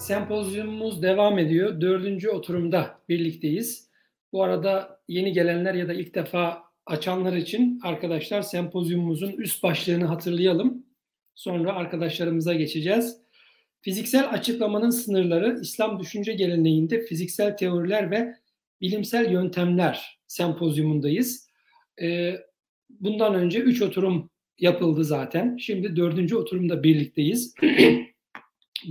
Sempozyumumuz devam ediyor. Dördüncü oturumda birlikteyiz. Bu arada yeni gelenler ya da ilk defa açanlar için arkadaşlar sempozyumumuzun üst başlığını hatırlayalım. Sonra arkadaşlarımıza geçeceğiz. Fiziksel açıklamanın sınırları İslam düşünce geleneğinde fiziksel teoriler ve bilimsel yöntemler sempozyumundayız. Ee, bundan önce üç oturum yapıldı zaten. Şimdi dördüncü oturumda birlikteyiz.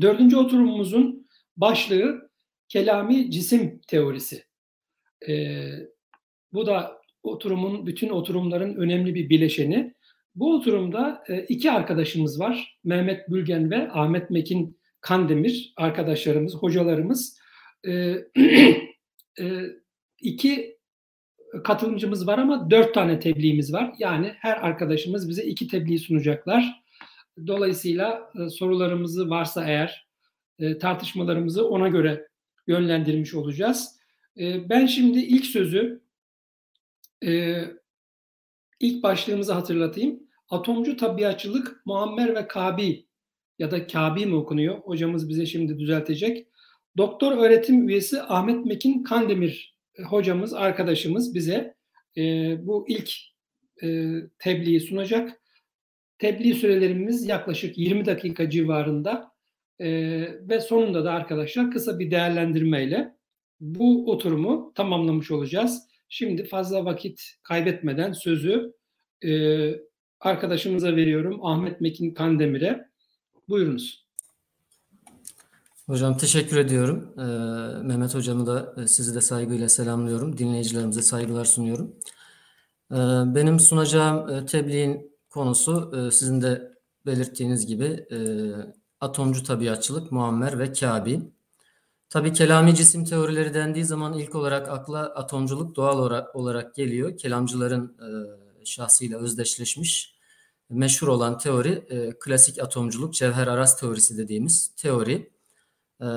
dördüncü oturumumuzun başlığı kelami cisim teorisi. Ee, bu da oturumun, bütün oturumların önemli bir bileşeni. Bu oturumda e, iki arkadaşımız var. Mehmet Bülgen ve Ahmet Mekin Kandemir arkadaşlarımız, hocalarımız. E, e, iki katılımcımız var ama dört tane tebliğimiz var. Yani her arkadaşımız bize iki tebliğ sunacaklar. Dolayısıyla e, sorularımızı varsa eğer e, tartışmalarımızı ona göre yönlendirmiş olacağız. E, ben şimdi ilk sözü ilk başlığımızı hatırlatayım. Atomcu tabiatçılık Muammer ve Kabi ya da Kabi mi okunuyor? Hocamız bize şimdi düzeltecek. Doktor öğretim üyesi Ahmet Mekin Kandemir hocamız, arkadaşımız bize bu ilk tebliği sunacak. Tebliğ sürelerimiz yaklaşık 20 dakika civarında e, ve sonunda da arkadaşlar kısa bir değerlendirmeyle bu oturumu tamamlamış olacağız. Şimdi fazla vakit kaybetmeden sözü e, arkadaşımıza veriyorum Ahmet Mekin Kandemir'e. Buyurunuz. Hocam teşekkür ediyorum. Ee, Mehmet hocamı da e, sizi de saygıyla selamlıyorum. Dinleyicilerimize saygılar sunuyorum. Ee, benim sunacağım e, tebliğin konusu e, sizin de belirttiğiniz gibi e, atomcu tabiatçılık, Muammer ve Kabi. Tabii kelami cisim teorileri dendiği zaman ilk olarak akla atomculuk doğal olarak, olarak geliyor. Kelamcıların e, şahsıyla özdeşleşmiş meşhur olan teori e, klasik atomculuk, cevher aras teorisi dediğimiz teori. E,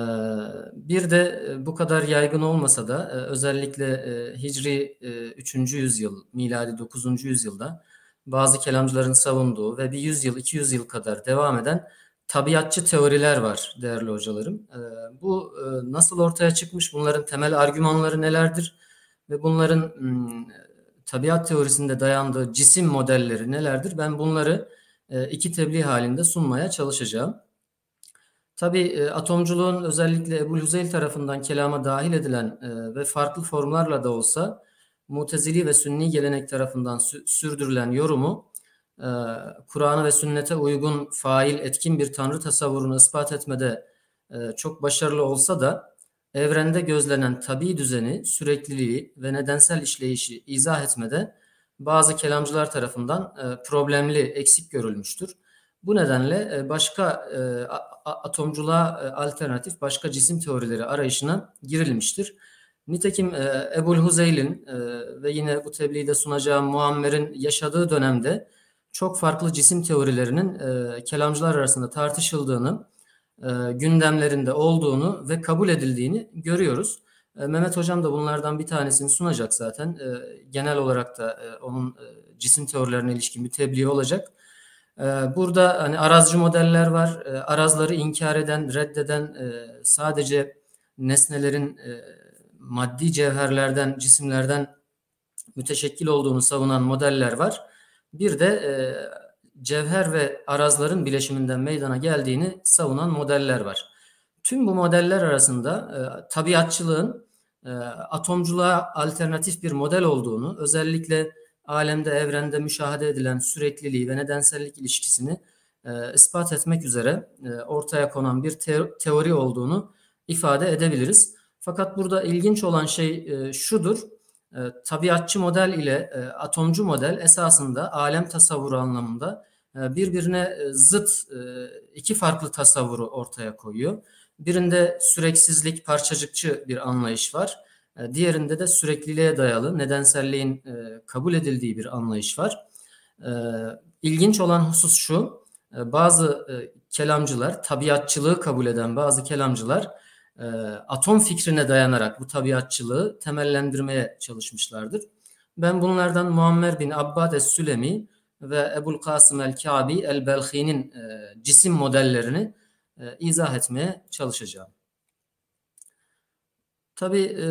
bir de e, bu kadar yaygın olmasa da e, özellikle e, Hicri e, 3. yüzyıl, miladi 9. yüzyılda bazı kelamcıların savunduğu ve bir 100 yıl, 200 yıl kadar devam eden tabiatçı teoriler var değerli hocalarım. E, bu e, nasıl ortaya çıkmış, bunların temel argümanları nelerdir ve bunların m, tabiat teorisinde dayandığı cisim modelleri nelerdir? Ben bunları e, iki tebliğ halinde sunmaya çalışacağım. Tabii e, atomculuğun özellikle Ebu Hüzeyl tarafından kelama dahil edilen ve farklı formlarla da olsa Mutezili ve Sünni gelenek tarafından sürdürülen yorumu e, Kur'an'a ve sünnete uygun fail, etkin bir tanrı tasavvurunu ispat etmede e, çok başarılı olsa da evrende gözlenen tabi düzeni, sürekliliği ve nedensel işleyişi izah etmede bazı kelamcılar tarafından e, problemli, eksik görülmüştür. Bu nedenle e, başka e, atomculuğa alternatif başka cisim teorileri arayışına girilmiştir. Nitekim Ebul Huzeyl'in ve yine bu tebliğde sunacağım Muammer'in yaşadığı dönemde çok farklı cisim teorilerinin kelamcılar arasında tartışıldığını e, gündemlerinde olduğunu ve kabul edildiğini görüyoruz. E, Mehmet Hocam da bunlardan bir tanesini sunacak zaten. E, genel olarak da onun cisim teorilerine ilişkin bir tebliğ olacak. Burada hani arazcı modeller var. Arazları inkar eden, reddeden sadece nesnelerin maddi cevherlerden, cisimlerden müteşekkil olduğunu savunan modeller var. Bir de cevher ve arazların bileşiminden meydana geldiğini savunan modeller var. Tüm bu modeller arasında e, tabiatçılığın e, atomculuğa alternatif bir model olduğunu, özellikle alemde, evrende müşahede edilen sürekliliği ve nedensellik ilişkisini e, ispat etmek üzere e, ortaya konan bir te- teori olduğunu ifade edebiliriz. Fakat burada ilginç olan şey e, şudur, e, tabiatçı model ile e, atomcu model esasında alem tasavvuru anlamında e, birbirine e, zıt e, iki farklı tasavvuru ortaya koyuyor. Birinde süreksizlik, parçacıkçı bir anlayış var. Diğerinde de sürekliliğe dayalı, nedenselliğin kabul edildiği bir anlayış var. İlginç olan husus şu, bazı kelamcılar, tabiatçılığı kabul eden bazı kelamcılar atom fikrine dayanarak bu tabiatçılığı temellendirmeye çalışmışlardır. Ben bunlardan Muammer bin Abbad es-Sülemi ve Ebul Kasım el-Kabi el-Belhi'nin e, cisim modellerini e, izah etmeye çalışacağım. Tabii e,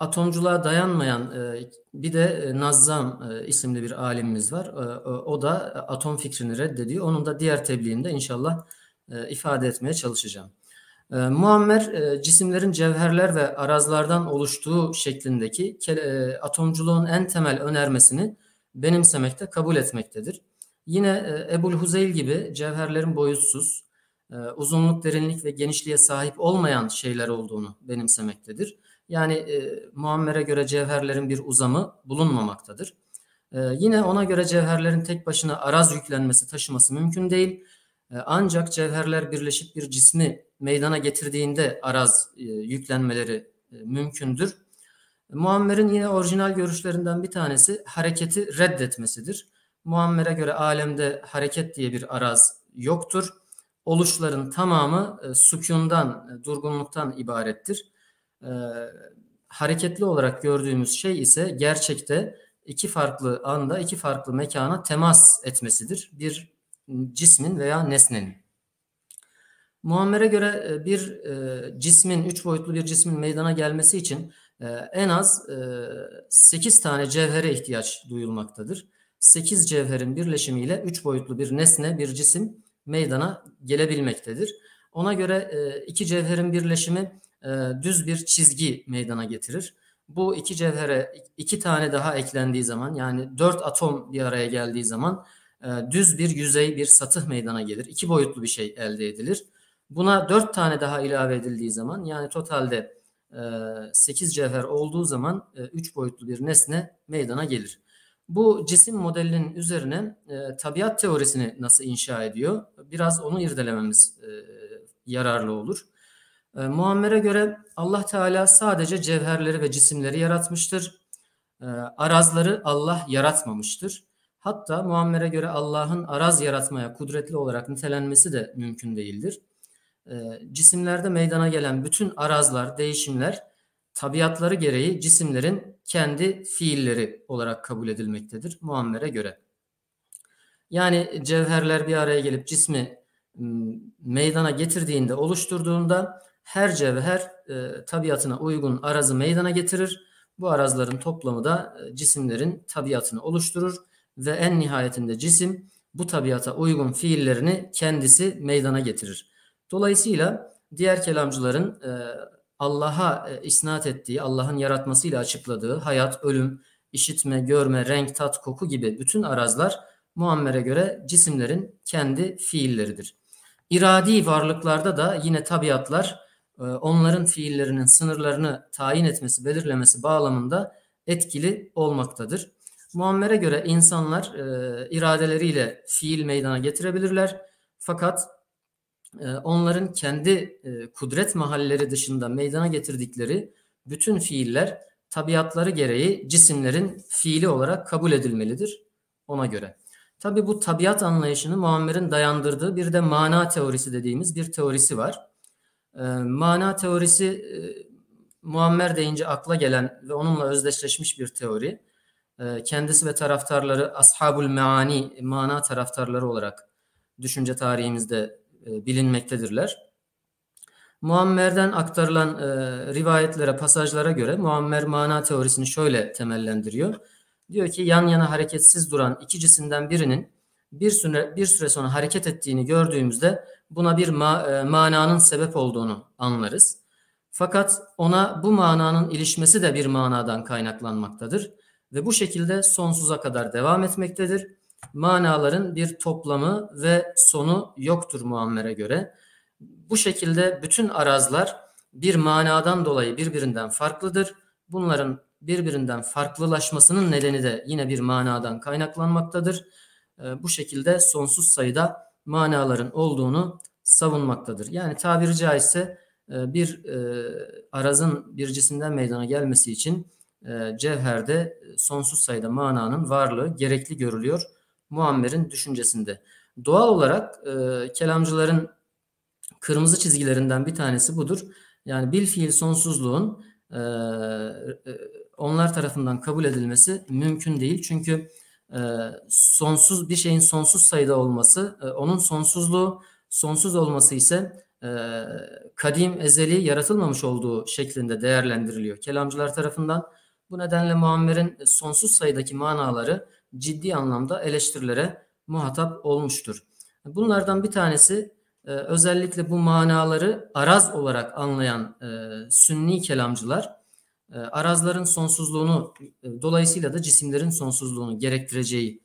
atomculuğa dayanmayan e, bir de e, Nazzam e, isimli bir alimimiz var. E, o da atom fikrini reddediyor. Onun da diğer tebliğinde inşallah e, ifade etmeye çalışacağım. E, Muammer e, cisimlerin cevherler ve arazlardan oluştuğu şeklindeki e, atomculuğun en temel önermesini benimsemekte, kabul etmektedir. Yine e, Ebul Huzeyl gibi cevherlerin boyutsuz, uzunluk, derinlik ve genişliğe sahip olmayan şeyler olduğunu benimsemektedir. Yani e, Muammer'e göre cevherlerin bir uzamı bulunmamaktadır. Yine ona göre cevherlerin tek başına araz yüklenmesi, taşıması mümkün değil. E, ancak cevherler birleşip bir cismi meydana getirdiğinde araz e, yüklenmeleri e, mümkündür. Muammer'in yine orijinal görüşlerinden bir tanesi hareketi reddetmesidir. Muammer'e göre alemde hareket diye bir araz yoktur. Oluşların tamamı sükundan, durgunluktan ibarettir. Hareketli olarak gördüğümüz şey ise gerçekte iki farklı anda iki farklı mekana temas etmesidir. Bir cismin veya nesnenin. Muammer'e göre e, bir e, cismin, üç boyutlu bir cismin meydana gelmesi için e, en az e, 8 tane cevhere ihtiyaç duyulmaktadır. 8 cevherin birleşimiyle üç boyutlu bir nesne, bir cisim meydana gelebilmektedir. Ona göre iki cevherin birleşimi düz bir çizgi meydana getirir. Bu iki cevhere iki tane daha eklendiği zaman yani dört atom bir araya geldiği zaman düz bir yüzey, bir satıh meydana gelir. İki boyutlu bir şey elde edilir. Buna dört tane daha ilave edildiği zaman yani totalde e, 8 cevher olduğu zaman e, üç boyutlu bir nesne meydana gelir. Bu cisim modelinin üzerine e, tabiat teorisini nasıl inşa ediyor? Biraz onu irdelememiz e, yararlı olur. E, Muammer'e göre Allah Teala sadece cevherleri ve cisimleri yaratmıştır. E, arazları Allah yaratmamıştır. Hatta Muammer'e göre Allah'ın araz yaratmaya kudretli olarak nitelenmesi de mümkün değildir. E, cisimlerde meydana gelen bütün arazlar, değişimler tabiatları gereği cisimlerin kendi fiilleri olarak kabul edilmektedir Muammer'e göre. Yani cevherler bir araya gelip cismi meydana getirdiğinde, oluşturduğunda her cevher e, tabiatına uygun arazı meydana getirir. Bu arazların toplamı da e, cisimlerin tabiatını oluşturur ve en nihayetinde cisim bu tabiata uygun fiillerini kendisi meydana getirir. Dolayısıyla diğer kelamcıların e, Allah'a e, isnat ettiği, Allah'ın yaratmasıyla açıkladığı hayat, ölüm, işitme, görme, renk, tat, koku gibi bütün arazlar Muammer'e göre cisimlerin kendi fiilleridir. İradi varlıklarda da yine tabiatlar e, onların fiillerinin sınırlarını tayin etmesi, belirlemesi bağlamında etkili olmaktadır. Muammer'e göre insanlar e, iradeleriyle fiil meydana getirebilirler. Fakat e, onların kendi e, kudret mahalleri dışında meydana getirdikleri bütün fiiller tabiatları gereği cisimlerin fiili olarak kabul edilmelidir ona göre. Tabi bu tabiat anlayışını Muammer'in dayandırdığı bir de mana teorisi dediğimiz bir teorisi var. E, mana teorisi e, Muammer deyince akla gelen ve onunla özdeşleşmiş bir teori. E, kendisi ve taraftarları ashabul meani, mana taraftarları olarak düşünce tarihimizde e, bilinmektedirler. Muammer'den aktarılan e, rivayetlere, pasajlara göre Muammer mana teorisini şöyle temellendiriyor. Diyor ki yan yana hareketsiz duran iki cisimden birinin bir süre bir süre sonra hareket ettiğini gördüğümüzde buna bir ma, e, mananın sebep olduğunu anlarız. Fakat ona bu mananın ilişmesi de bir manadan kaynaklanmaktadır ve bu şekilde sonsuza kadar devam etmektedir. Manaların bir toplamı ve sonu yoktur Muammer'e göre. Bu şekilde bütün arazlar bir manadan dolayı birbirinden farklıdır. Bunların birbirinden farklılaşmasının nedeni de yine bir manadan kaynaklanmaktadır. Ee, bu şekilde sonsuz sayıda manaların olduğunu savunmaktadır. Yani tabiri caizse e, bir e, arazın bir cisimden meydana gelmesi için e, cevherde sonsuz sayıda mananın varlığı gerekli görülüyor Muammer'in düşüncesinde. Doğal olarak kelamcıların kırmızı çizgilerinden bir tanesi budur. Yani bil fiil sonsuzluğun onlar tarafından kabul edilmesi mümkün değil. Çünkü sonsuz bir şeyin sonsuz sayıda olması, onun sonsuzluğu sonsuz olması ise kadim, ezeli, yaratılmamış olduğu şeklinde değerlendiriliyor kelamcılar tarafından. Bu nedenle Muammer'in sonsuz sayıdaki manaları ciddi anlamda eleştirilere muhatap olmuştur. Bunlardan bir tanesi e, özellikle bu manaları araz olarak anlayan e, sünni kelamcılar e, arazların sonsuzluğunu dolayısıyla da cisimlerin sonsuzluğunu gerektireceği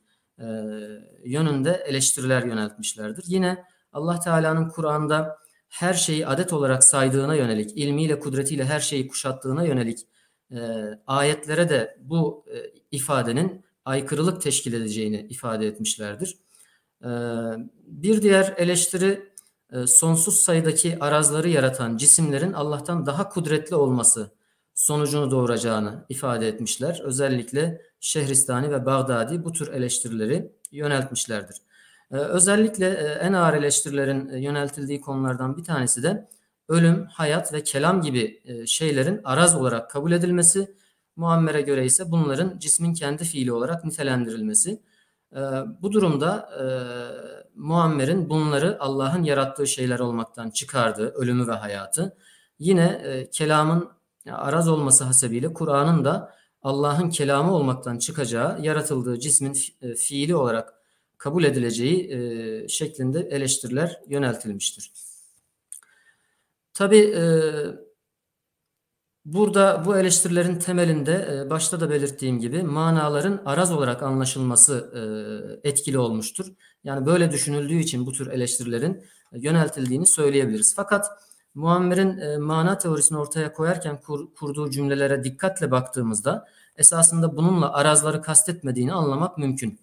yönünde eleştiriler yöneltmişlerdir. Yine Allah Teala'nın Kur'an'da her şeyi adet olarak saydığına yönelik, ilmiyle, kudretiyle her şeyi kuşattığına yönelik ayetlere de bu ifadenin aykırılık teşkil edeceğini ifade etmişlerdir. Bir diğer eleştiri e, sonsuz sayıdaki arazları yaratan cisimlerin Allah'tan daha kudretli olması sonucunu doğuracağını ifade etmişler. Özellikle Şehristani ve Bağdadi bu tür eleştirileri yöneltmişlerdir. E, özellikle e, en ağır eleştirilerin yöneltildiği konulardan bir tanesi de ölüm, hayat ve kelam gibi şeylerin araz olarak kabul edilmesi, Muammer'e göre ise bunların cismin kendi fiili olarak nitelendirilmesi. Bu durumda Muammer'in bunları Allah'ın yarattığı şeyler olmaktan çıkardığı ölümü ve hayatı yine e, kelamın araz olması hasebiyle Kur'an'ın da Allah'ın kelamı olmaktan çıkacağı yaratıldığı cismin e, fiili olarak kabul edileceği e, şeklinde eleştiriler yöneltilmiştir. Tabi e, Burada bu eleştirilerin temelinde e, başta da belirttiğim gibi manaların araz olarak anlaşılması e, etkili olmuştur. Yani böyle düşünüldüğü için bu tür eleştirilerin e, yöneltildiğini söyleyebiliriz. Fakat Muammer'in mana teorisini ortaya koyarken kurduğu cümlelere dikkatle baktığımızda esasında bununla arazları kastetmediğini anlamak mümkün.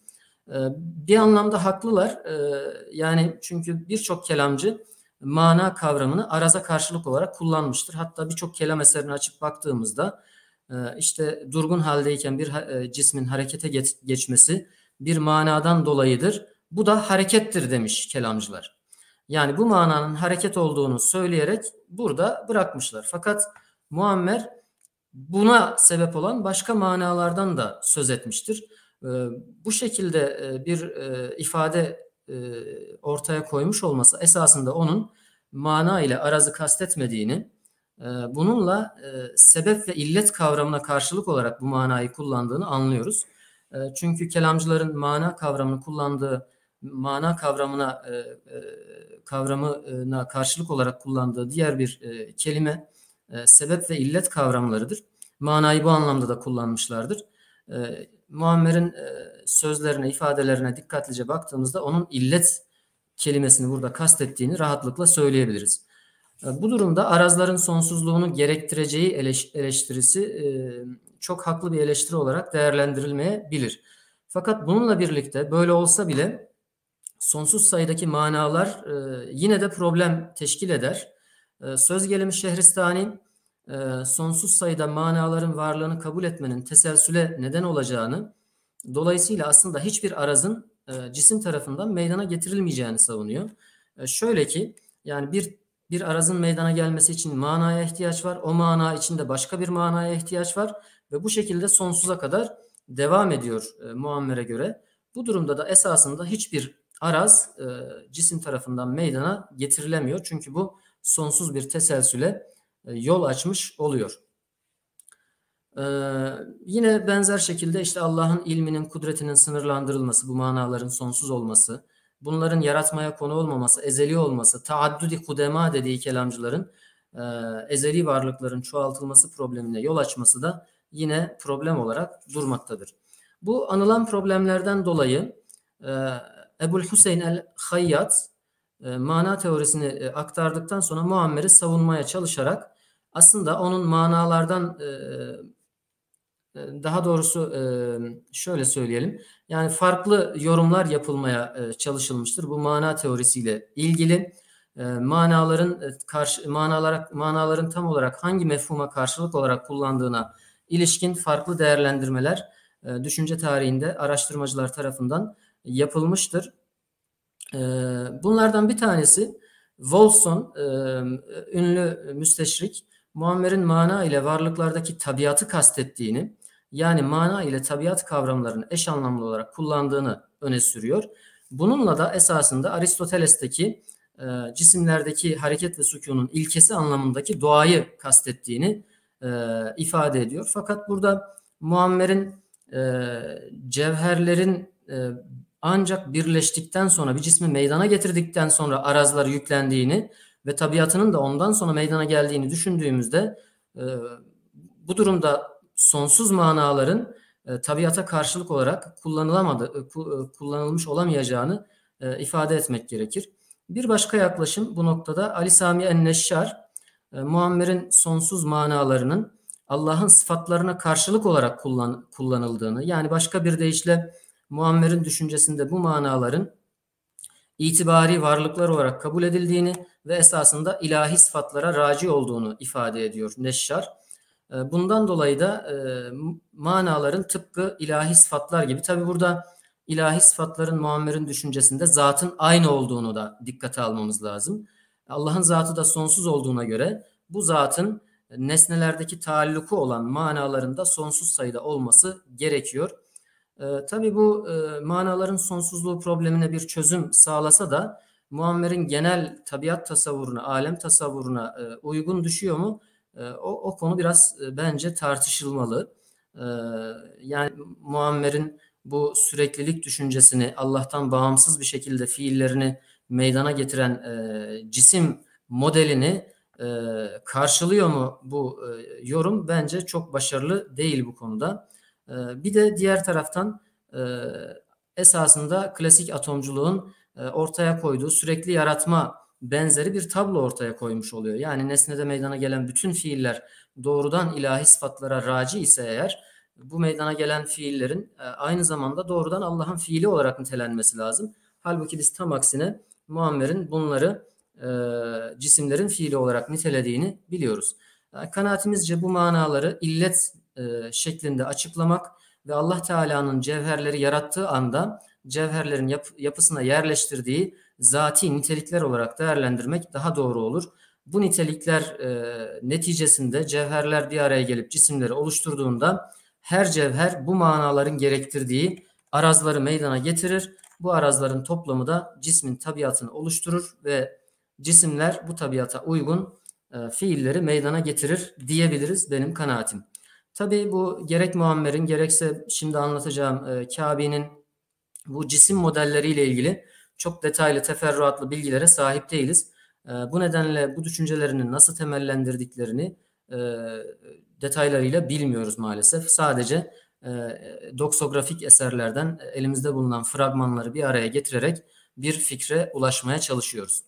Bir anlamda haklılar. Yani çünkü birçok kelamcı mana kavramını araza karşılık olarak kullanmıştır. Hatta birçok kelam eserini açıp baktığımızda e, işte durgun haldeyken bir e, cismin harekete geçmesi bir manadan dolayıdır. Bu da harekettir demiş kelamcılar. Yani bu mananın hareket olduğunu söyleyerek burada bırakmışlar. Fakat Muammer buna sebep olan başka manalardan da söz etmiştir. E, bu şekilde bir ifade ortaya koymuş olması esasında onun mana ile arazı kastetmediğini, e, bununla e, sebep ve illet kavramına karşılık olarak bu manayı kullandığını anlıyoruz. çünkü kelamcıların mana kavramını kullandığı, mana kavramına kavramına karşılık olarak kullandığı diğer bir kelime sebep ve illet kavramlarıdır. Manayı bu anlamda da kullanmışlardır. Muammer'in e, sözlerine, ifadelerine dikkatlice baktığımızda onun illet kelimesini burada kastettiğini rahatlıkla söyleyebiliriz. E, bu durumda arazların sonsuzluğunu gerektireceği eleştirisi e, çok haklı bir eleştiri olarak değerlendirilmeyebilir. Fakat bununla birlikte böyle olsa bile sonsuz sayıdaki manalar yine de problem teşkil eder. Söz gelimi Şehristani e, sonsuz sayıda manaların varlığını kabul etmenin teselsüle neden olacağını, dolayısıyla aslında hiçbir arazın e, cisim tarafından meydana getirilmeyeceğini savunuyor. E, şöyle ki yani bir bir arazın meydana gelmesi için manaya ihtiyaç var. O mana içinde başka bir manaya ihtiyaç var ve bu şekilde sonsuza kadar devam ediyor e, Muammer'e göre. Bu durumda da esasında hiçbir araz e, cisim tarafından meydana getirilemiyor. Çünkü bu sonsuz bir teselsüle e, yol açmış oluyor. Ee, yine benzer şekilde işte Allah'ın ilminin, kudretinin sınırlandırılması, bu manaların sonsuz olması, bunların yaratmaya konu olmaması, ezeli olması, taaddudi kudema dediği kelamcıların e, ezeli varlıkların çoğaltılması problemine yol açması da yine problem olarak durmaktadır. Bu anılan problemlerden dolayı e, Ebul Hüseyin el-Hayyat e, mana teorisini e, aktardıktan sonra Muammer'i savunmaya çalışarak aslında onun manalardan e, daha doğrusu e, şöyle söyleyelim. Yani farklı yorumlar yapılmaya çalışılmıştır bu mana teorisiyle ilgili. Manaların karşı manalara manaların tam olarak hangi mefhuma karşılık olarak kullandığına ilişkin farklı değerlendirmeler düşünce tarihinde araştırmacılar tarafından yapılmıştır. Bunlardan bir tanesi Wolfson ünlü müsteşrik Muammer'in mana ile varlıklardaki tabiatı kastettiğini, yani mana ile tabiat kavramlarını eş anlamlı olarak kullandığını öne sürüyor. Bununla da esasında Aristoteles'teki e, cisimlerdeki hareket ve sükunun ilkesi anlamındaki doğayı kastettiğini e, ifade ediyor. Fakat burada Muammer'in e, cevherlerin e, ancak birleştikten sonra bir cismi meydana getirdikten sonra arazları yüklendiğini ve tabiatının da ondan sonra meydana geldiğini düşündüğümüzde e, bu durumda sonsuz manaların e, tabiata karşılık olarak kullanılamadı, e, e, kullanılmış olamayacağını e, ifade etmek gerekir. Bir başka yaklaşım bu noktada Ali Sami En-Neşşar, e, Muammer'in sonsuz manalarının Allah'ın sıfatlarına karşılık olarak kullan, kullanıldığını, yani başka bir deyişle Muammer'in düşüncesinde bu manaların itibari varlıklar olarak kabul edildiğini ve esasında ilahi sıfatlara raci olduğunu ifade ediyor Neşşar. Ee, bundan dolayı da e, manaların tıpkı ilahi sıfatlar gibi. Tabi burada ilahi sıfatların Muammer'in düşüncesinde zatın aynı olduğunu da dikkate almamız lazım. Allah'ın zatı da sonsuz olduğuna göre bu zatın nesnelerdeki taalluku olan manalarında sonsuz sayıda olması gerekiyor. E, tabii bu e, manaların sonsuzluğu problemine bir çözüm sağlasa da Muammer'in genel tabiat tasavvuruna, alem tasavvuruna e, uygun düşüyor mu? E, o, o konu biraz e, bence tartışılmalı. E, yani Muammer'in bu süreklilik düşüncesini Allah'tan bağımsız bir şekilde fiillerini meydana getiren e, cisim modelini e, karşılıyor mu bu e, yorum? Bence çok başarılı değil bu konuda. E, bir de diğer taraftan e, esasında klasik atomculuğun e, ortaya koyduğu sürekli yaratma benzeri bir tablo ortaya koymuş oluyor. Yani nesnede meydana gelen bütün fiiller doğrudan ilahi sıfatlara raci ise eğer bu meydana gelen fiillerin e, aynı zamanda doğrudan Allah'ın fiili olarak nitelenmesi lazım. Halbuki biz tam aksine Muammer'in bunları e, cisimlerin fiili olarak nitelediğini biliyoruz. Yani kanaatimizce bu manaları illet e, şeklinde açıklamak ve Allah Teala'nın cevherleri yarattığı anda cevherlerin yap, yapısına yerleştirdiği zati nitelikler olarak değerlendirmek daha doğru olur. Bu nitelikler e, neticesinde cevherler bir araya gelip cisimleri oluşturduğunda her cevher bu manaların gerektirdiği arazları meydana getirir. Bu arazların toplamı da cismin tabiatını oluşturur ve cisimler bu tabiata uygun e, fiilleri meydana getirir diyebiliriz benim kanaatim. Tabii bu gerek Muammer'in gerekse şimdi anlatacağım e, Kabe'nin bu cisim modelleriyle ilgili çok detaylı teferruatlı bilgilere sahip değiliz. E, bu nedenle bu düşüncelerini nasıl temellendirdiklerini e, detaylarıyla bilmiyoruz maalesef. Sadece e, doksografik eserlerden elimizde bulunan fragmanları bir araya getirerek bir fikre ulaşmaya çalışıyoruz.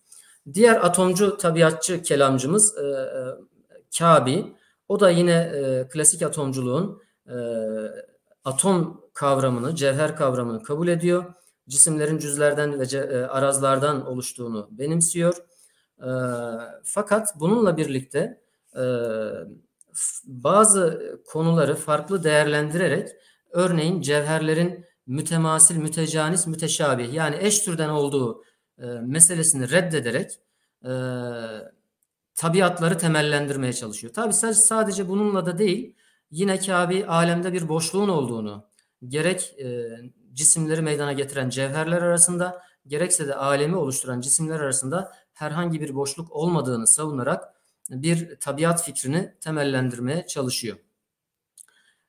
Diğer atomcu tabiatçı kelamcımız e, Kabi. O da yine klasik atomculuğun atom kavramını, cevher kavramını kabul ediyor. Cisimlerin cüzlerden ve e, arazlardan oluştuğunu benimsiyor. E, fakat bununla birlikte e, bazı konuları farklı değerlendirerek örneğin cevherlerin mütemasil, mütecanis, müteşabih yani eş türden olduğu meselesini reddederek tabiatları temellendirmeye çalışıyor. Tabi sadece bununla da değil yine Kabe alemde bir boşluğun olduğunu gerek cisimleri meydana getiren cevherler arasında gerekse de alemi oluşturan cisimler arasında herhangi bir boşluk olmadığını savunarak bir tabiat fikrini temellendirmeye çalışıyor.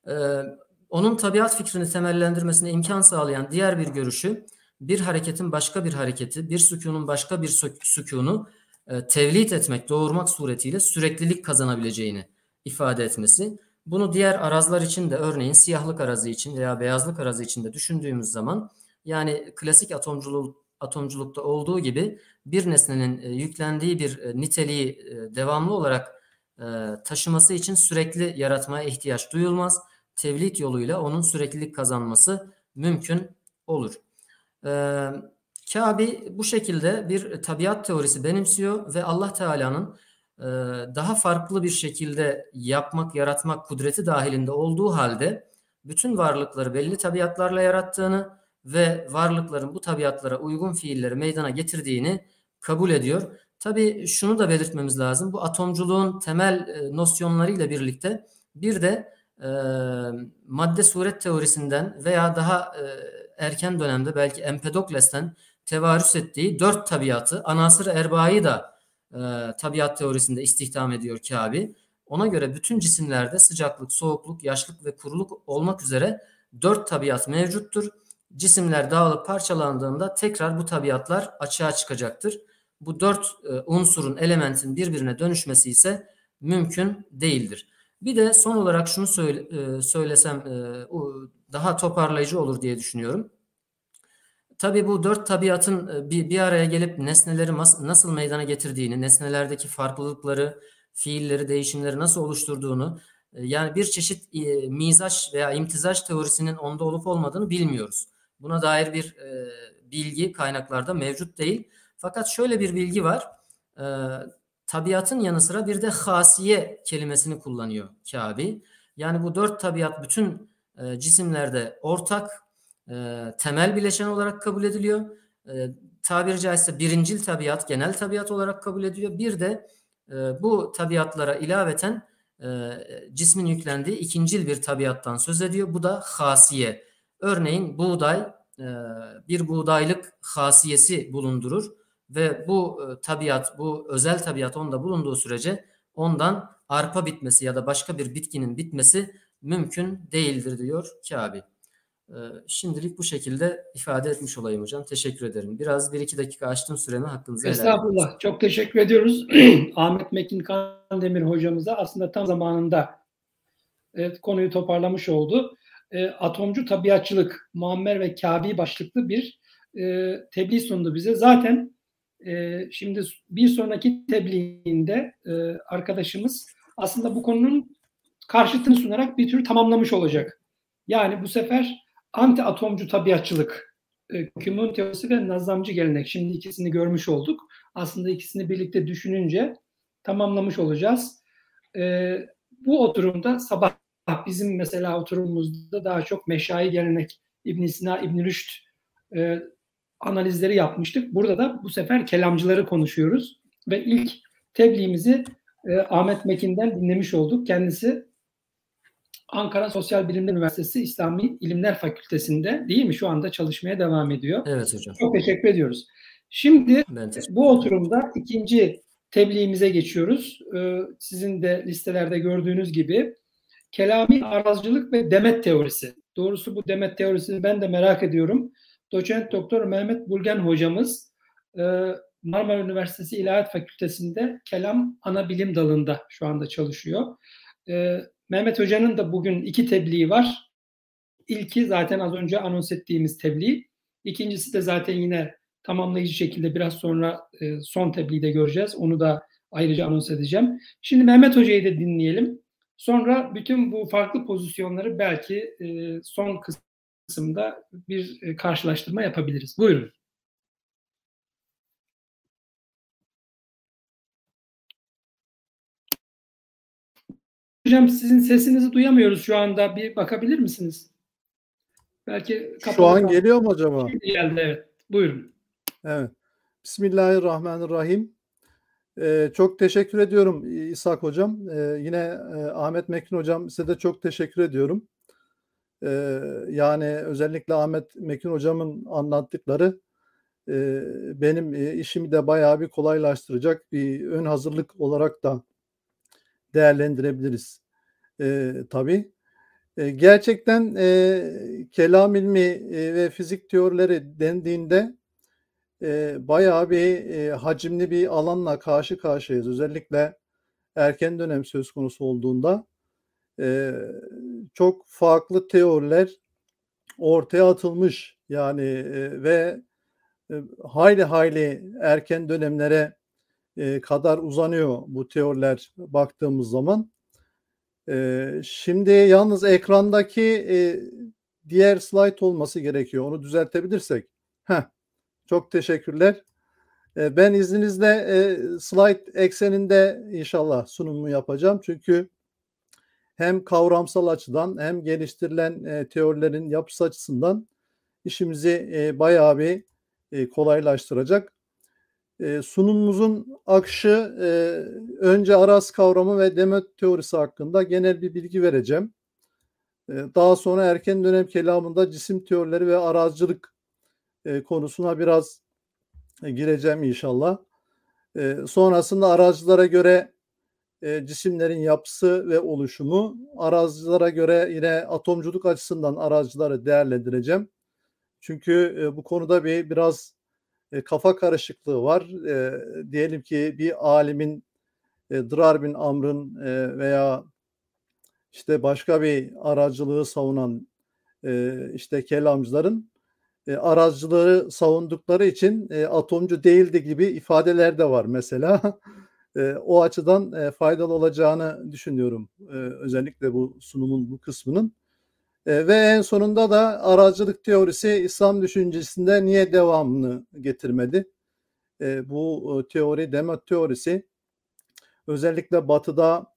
Ee, onun tabiat fikrini temellendirmesine imkan sağlayan diğer bir görüşü bir hareketin başka bir hareketi, bir sükunun başka bir sükunu e, tevlit etmek, doğurmak suretiyle süreklilik kazanabileceğini ifade etmesi. Bunu diğer arazlar için de örneğin siyahlık arazı için veya beyazlık arazı için de düşündüğümüz zaman yani klasik atomculuk, atomculukta olduğu gibi bir nesnenin e, yüklendiği bir e, niteliği e, devamlı olarak taşıması için sürekli yaratmaya ihtiyaç duyulmaz. Tevlit yoluyla onun süreklilik kazanması mümkün olur. Kabe bu şekilde bir tabiat teorisi benimsiyor ve Allah Teala'nın daha farklı bir şekilde yapmak, yaratmak kudreti dahilinde olduğu halde bütün varlıkları belli tabiatlarla yarattığını ve varlıkların bu tabiatlara uygun fiilleri meydana getirdiğini kabul ediyor. Tabii şunu da belirtmemiz lazım. Bu atomculuğun temel e, nosyonlarıyla birlikte bir de e, madde suret teorisinden veya daha e, erken dönemde belki Empedokles'ten tevarüs ettiği dört tabiatı, anasır erbayı da e, tabiat teorisinde istihdam ediyor Kabi. Ona göre bütün cisimlerde sıcaklık, soğukluk, yaşlık ve kuruluk olmak üzere dört tabiat mevcuttur. Cisimler dağılıp parçalandığında tekrar bu tabiatlar açığa çıkacaktır. Bu dört e, unsurun, elementin birbirine dönüşmesi ise mümkün değildir. Bir de son olarak şunu söyle, e, söylesem e, daha toparlayıcı olur diye düşünüyorum. Tabii bu dört tabiatın e, bir, bir araya gelip nesneleri nasıl meydana getirdiğini, nesnelerdeki farklılıkları, fiilleri, değişimleri nasıl oluşturduğunu, e, yani bir çeşit e, mizaç veya imtizaç teorisinin onda olup olmadığını bilmiyoruz. Buna dair bir bilgi kaynaklarda mevcut değil. Fakat şöyle bir bilgi var. Tabiatın yanı sıra bir de hasiye kelimesini kullanıyor Kabi. Yani bu dört tabiat bütün cisimlerde ortak, e, temel bileşen olarak kabul ediliyor. E, tabiri caizse birincil tabiat, genel tabiat olarak kabul ediliyor. Bir de e, bu tabiatlara ilaveten e, cismin yüklendiği ikincil bir tabiattan söz ediyor. Bu da hasiye. Örneğin buğday e, bir buğdaylık hasiyesi bulundurur ve bu e, tabiat, bu özel tabiat onda bulunduğu sürece ondan arpa bitmesi ya da başka bir bitkinin bitmesi mümkün değildir diyor Kabi. Ee, şimdilik bu şekilde ifade etmiş olayım hocam. Teşekkür ederim. Biraz bir iki dakika açtım süremi hakkınızı helal Estağfurullah. Çok teşekkür ediyoruz. Ahmet Mekin Kandemir hocamıza aslında tam zamanında evet, konuyu toparlamış oldu. E, atomcu tabiatçılık Muammer ve Kabi başlıklı bir e, tebliğ sundu bize. Zaten e, şimdi bir sonraki tebliğinde e, arkadaşımız aslında bu konunun karşıtını sunarak bir tür tamamlamış olacak. Yani bu sefer anti atomcu tabiatçılık, e, kümün teorisi ve nazamcı gelenek. Şimdi ikisini görmüş olduk. Aslında ikisini birlikte düşününce tamamlamış olacağız. E, bu oturumda sabah bizim mesela oturumumuzda daha çok meşai gelenek İbn Sina, İbn Rüşd e, analizleri yapmıştık. Burada da bu sefer kelamcıları konuşuyoruz ve ilk tebliğimizi e, Ahmet Mekin'den dinlemiş olduk. Kendisi Ankara Sosyal Bilimler Üniversitesi İslami İlimler Fakültesi'nde değil mi? Şu anda çalışmaya devam ediyor. Evet hocam. Çok teşekkür ediyoruz. Şimdi bu oturumda ikinci tebliğimize geçiyoruz. Ee, sizin de listelerde gördüğünüz gibi kelami arazcılık ve demet teorisi. Doğrusu bu demet teorisini ben de merak ediyorum. Doçent Doktor Mehmet Bulgen hocamız e, Marmara Üniversitesi İlahiyat Fakültesi'nde kelam ana bilim dalında şu anda çalışıyor. E, Mehmet Hoca'nın da bugün iki tebliği var. İlki zaten az önce anons ettiğimiz tebliğ. İkincisi de zaten yine tamamlayıcı şekilde biraz sonra e, son tebliği de göreceğiz. Onu da ayrıca anons edeceğim. Şimdi Mehmet Hoca'yı da dinleyelim. Sonra bütün bu farklı pozisyonları belki e, son kısımda bir e, karşılaştırma yapabiliriz. Buyurun. Hocam sizin sesinizi duyamıyoruz şu anda. Bir bakabilir misiniz? Belki şu an geliyor mu acaba? Şimdi geldi evet. Buyurun. Evet. Bismillahirrahmanirrahim. Ee, çok teşekkür ediyorum İshak Hocam. Ee, yine e, Ahmet Mekin Hocam size de çok teşekkür ediyorum. Ee, yani özellikle Ahmet Mekin Hocam'ın anlattıkları e, benim e, işimi de bayağı bir kolaylaştıracak bir ön hazırlık olarak da değerlendirebiliriz e, tabii. E, gerçekten e, kelam ilmi e, ve fizik teorileri dendiğinde e, bayağı bir e, hacimli bir alanla karşı karşıyayız. Özellikle erken dönem söz konusu olduğunda e, çok farklı teoriler ortaya atılmış yani e, ve e, hayli hayli erken dönemlere e, kadar uzanıyor bu teoriler baktığımız zaman. E, şimdi yalnız ekrandaki e, diğer slide olması gerekiyor. Onu düzeltebilirsek. Heh, çok teşekkürler. E, ben izninizle e, slide ekseninde inşallah sunumu yapacağım. Çünkü hem kavramsal açıdan hem geliştirilen e, teorilerin yapısı açısından işimizi e, bayağı bir e, kolaylaştıracak. E, sunumumuzun akışı e, önce araz kavramı ve demet teorisi hakkında genel bir bilgi vereceğim. E, daha sonra erken dönem kelamında cisim teorileri ve arazcılık e, konusuna biraz gireceğim inşallah. E, sonrasında arazilere göre e, cisimlerin yapısı ve oluşumu, arazilere göre yine atomculuk açısından arazileri değerlendireceğim. Çünkü e, bu konuda bir biraz e, kafa karışıklığı var. E, diyelim ki bir alimin e, Dırar bin Amr'ın e, veya işte başka bir aracılığı savunan e, işte kelamcıların e, aracıları savundukları için e, atomcu değildi gibi ifadeler de var mesela. E, o açıdan e, faydalı olacağını düşünüyorum. E, özellikle bu sunumun bu kısmının. E, ve en sonunda da aracılık teorisi İslam düşüncesinde niye devamını getirmedi? E, bu e, teori, demet teorisi özellikle batıda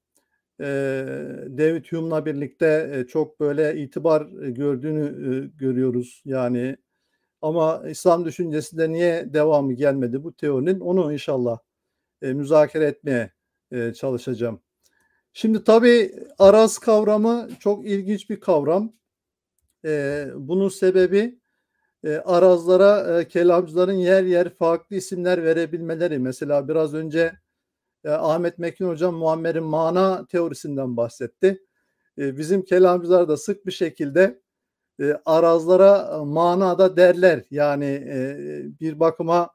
David Hume'la birlikte çok böyle itibar gördüğünü görüyoruz. Yani ama İslam düşüncesinde niye devamı gelmedi bu teorinin onu inşallah müzakere etmeye çalışacağım. Şimdi tabii araz kavramı çok ilginç bir kavram. E, bunun sebebi e, arazlara e, kelamcıların yer yer farklı isimler verebilmeleri. Mesela biraz önce e, Ahmet Mekin Hocam Muammer'in mana teorisinden bahsetti. E, bizim kelamcılar da sık bir şekilde e, arazlara e, manada derler. Yani e, bir bakıma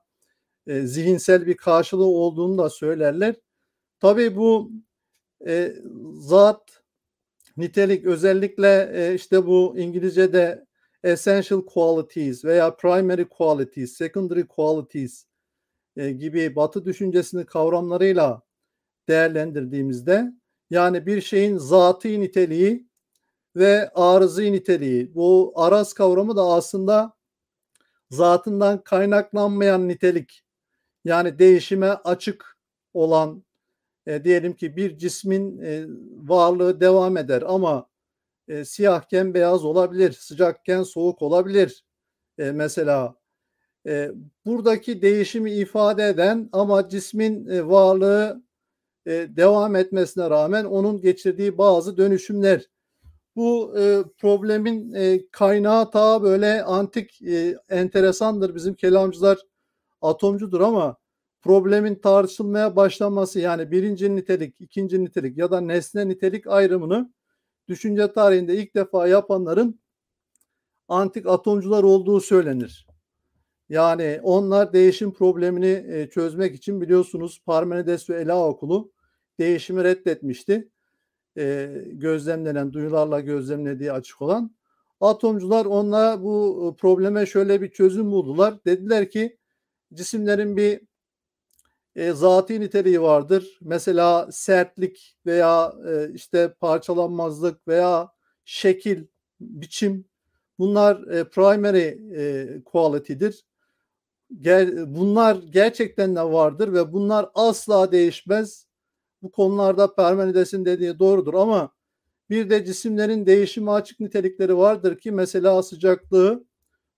e, zihinsel bir karşılığı olduğunu da söylerler. Tabii bu e, zat, nitelik özellikle e, işte bu İngilizce'de essential qualities veya primary qualities, secondary qualities e, gibi batı düşüncesinin kavramlarıyla değerlendirdiğimizde yani bir şeyin zatı niteliği ve arızı niteliği. Bu araz kavramı da aslında zatından kaynaklanmayan nitelik. Yani değişime açık olan e, diyelim ki bir cismin e, varlığı devam eder ama e, siyahken beyaz olabilir, sıcakken soğuk olabilir. E, mesela e, buradaki değişimi ifade eden ama cismin e, varlığı e, devam etmesine rağmen onun geçirdiği bazı dönüşümler bu e, problemin e, kaynağı ta böyle antik e, enteresandır. Bizim kelamcılar atomcudur ama problemin tartışılmaya başlaması yani birinci nitelik, ikinci nitelik ya da nesne nitelik ayrımını düşünce tarihinde ilk defa yapanların antik atomcular olduğu söylenir. Yani onlar değişim problemini e, çözmek için biliyorsunuz Parmenides ve Ela okulu değişimi reddetmişti e, gözlemlenen, duyularla gözlemlediği açık olan atomcular onlara bu probleme şöyle bir çözüm buldular. Dediler ki cisimlerin bir e, zati niteliği vardır. Mesela sertlik veya e, işte parçalanmazlık veya şekil, biçim bunlar e, primary e, quality'dir. Ger bunlar gerçekten de vardır ve bunlar asla değişmez bu konularda Parmenides'in dediği doğrudur ama bir de cisimlerin değişime açık nitelikleri vardır ki mesela sıcaklığı,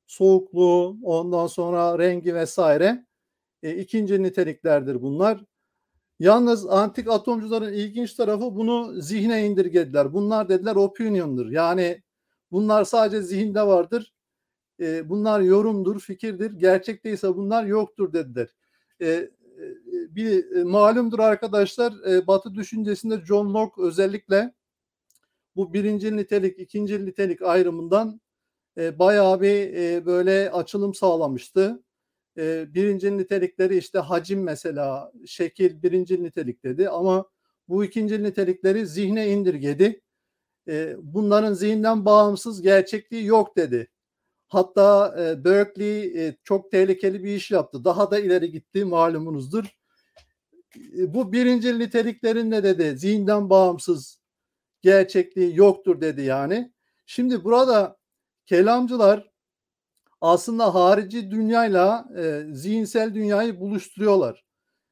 soğukluğu, ondan sonra rengi vesaire e, ikinci niteliklerdir bunlar. Yalnız antik atomcuların ilginç tarafı bunu zihne indirgediler. Bunlar dediler opinion'dur. Yani bunlar sadece zihinde vardır. E, bunlar yorumdur, fikirdir. Gerçekteyse bunlar yoktur dediler. E, bir e, malumdur arkadaşlar e, Batı düşüncesinde John Locke özellikle bu birinci nitelik, ikinci nitelik ayrımından e, bayağı bir e, böyle açılım sağlamıştı. E, birinci nitelikleri işte hacim mesela, şekil birinci nitelik dedi ama bu ikinci nitelikleri zihne indirgedi. Bunların zihinden bağımsız gerçekliği yok dedi. Hatta Berkeley çok tehlikeli bir iş yaptı. Daha da ileri gitti malumunuzdur. Bu birinci niteliklerin ne dedi? Zihinden bağımsız gerçekliği yoktur dedi yani. Şimdi burada kelamcılar aslında harici dünyayla e, zihinsel dünyayı buluşturuyorlar.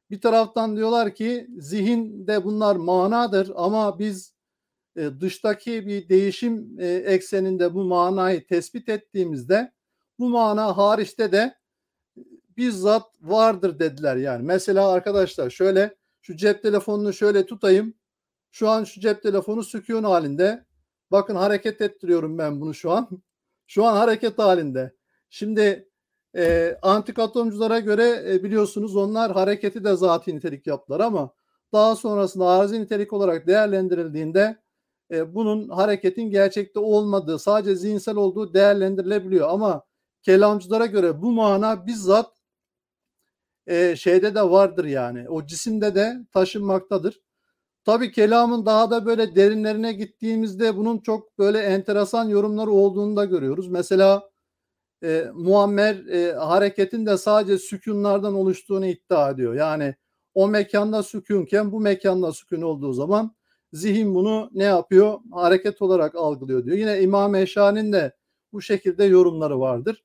Bir taraftan diyorlar ki zihinde bunlar manadır ama biz e, dıştaki bir değişim e, ekseninde bu manayı tespit ettiğimizde bu mana hariçte de bizzat vardır dediler yani. Mesela arkadaşlar şöyle şu cep telefonunu şöyle tutayım. Şu an şu cep telefonu sükun halinde. Bakın hareket ettiriyorum ben bunu şu an. Şu an hareket halinde. Şimdi E, antik atomculara göre e, biliyorsunuz onlar hareketi de zati nitelik yaptılar ama daha sonrasında arızi nitelik olarak değerlendirildiğinde e, bunun hareketin gerçekte olmadığı, sadece zihinsel olduğu değerlendirilebiliyor. Ama kelamcılara göre bu mana bizzat e, şeyde de vardır yani. O cisimde de taşınmaktadır. Tabi kelamın daha da böyle derinlerine gittiğimizde bunun çok böyle enteresan yorumları olduğunu da görüyoruz. Mesela e, Muammer e, hareketin de sadece sükunlardan oluştuğunu iddia ediyor. Yani o mekanda sükunken bu mekanda sükun olduğu zaman zihin bunu ne yapıyor? Hareket olarak algılıyor diyor. Yine İmam Eşani'nin de bu şekilde yorumları vardır.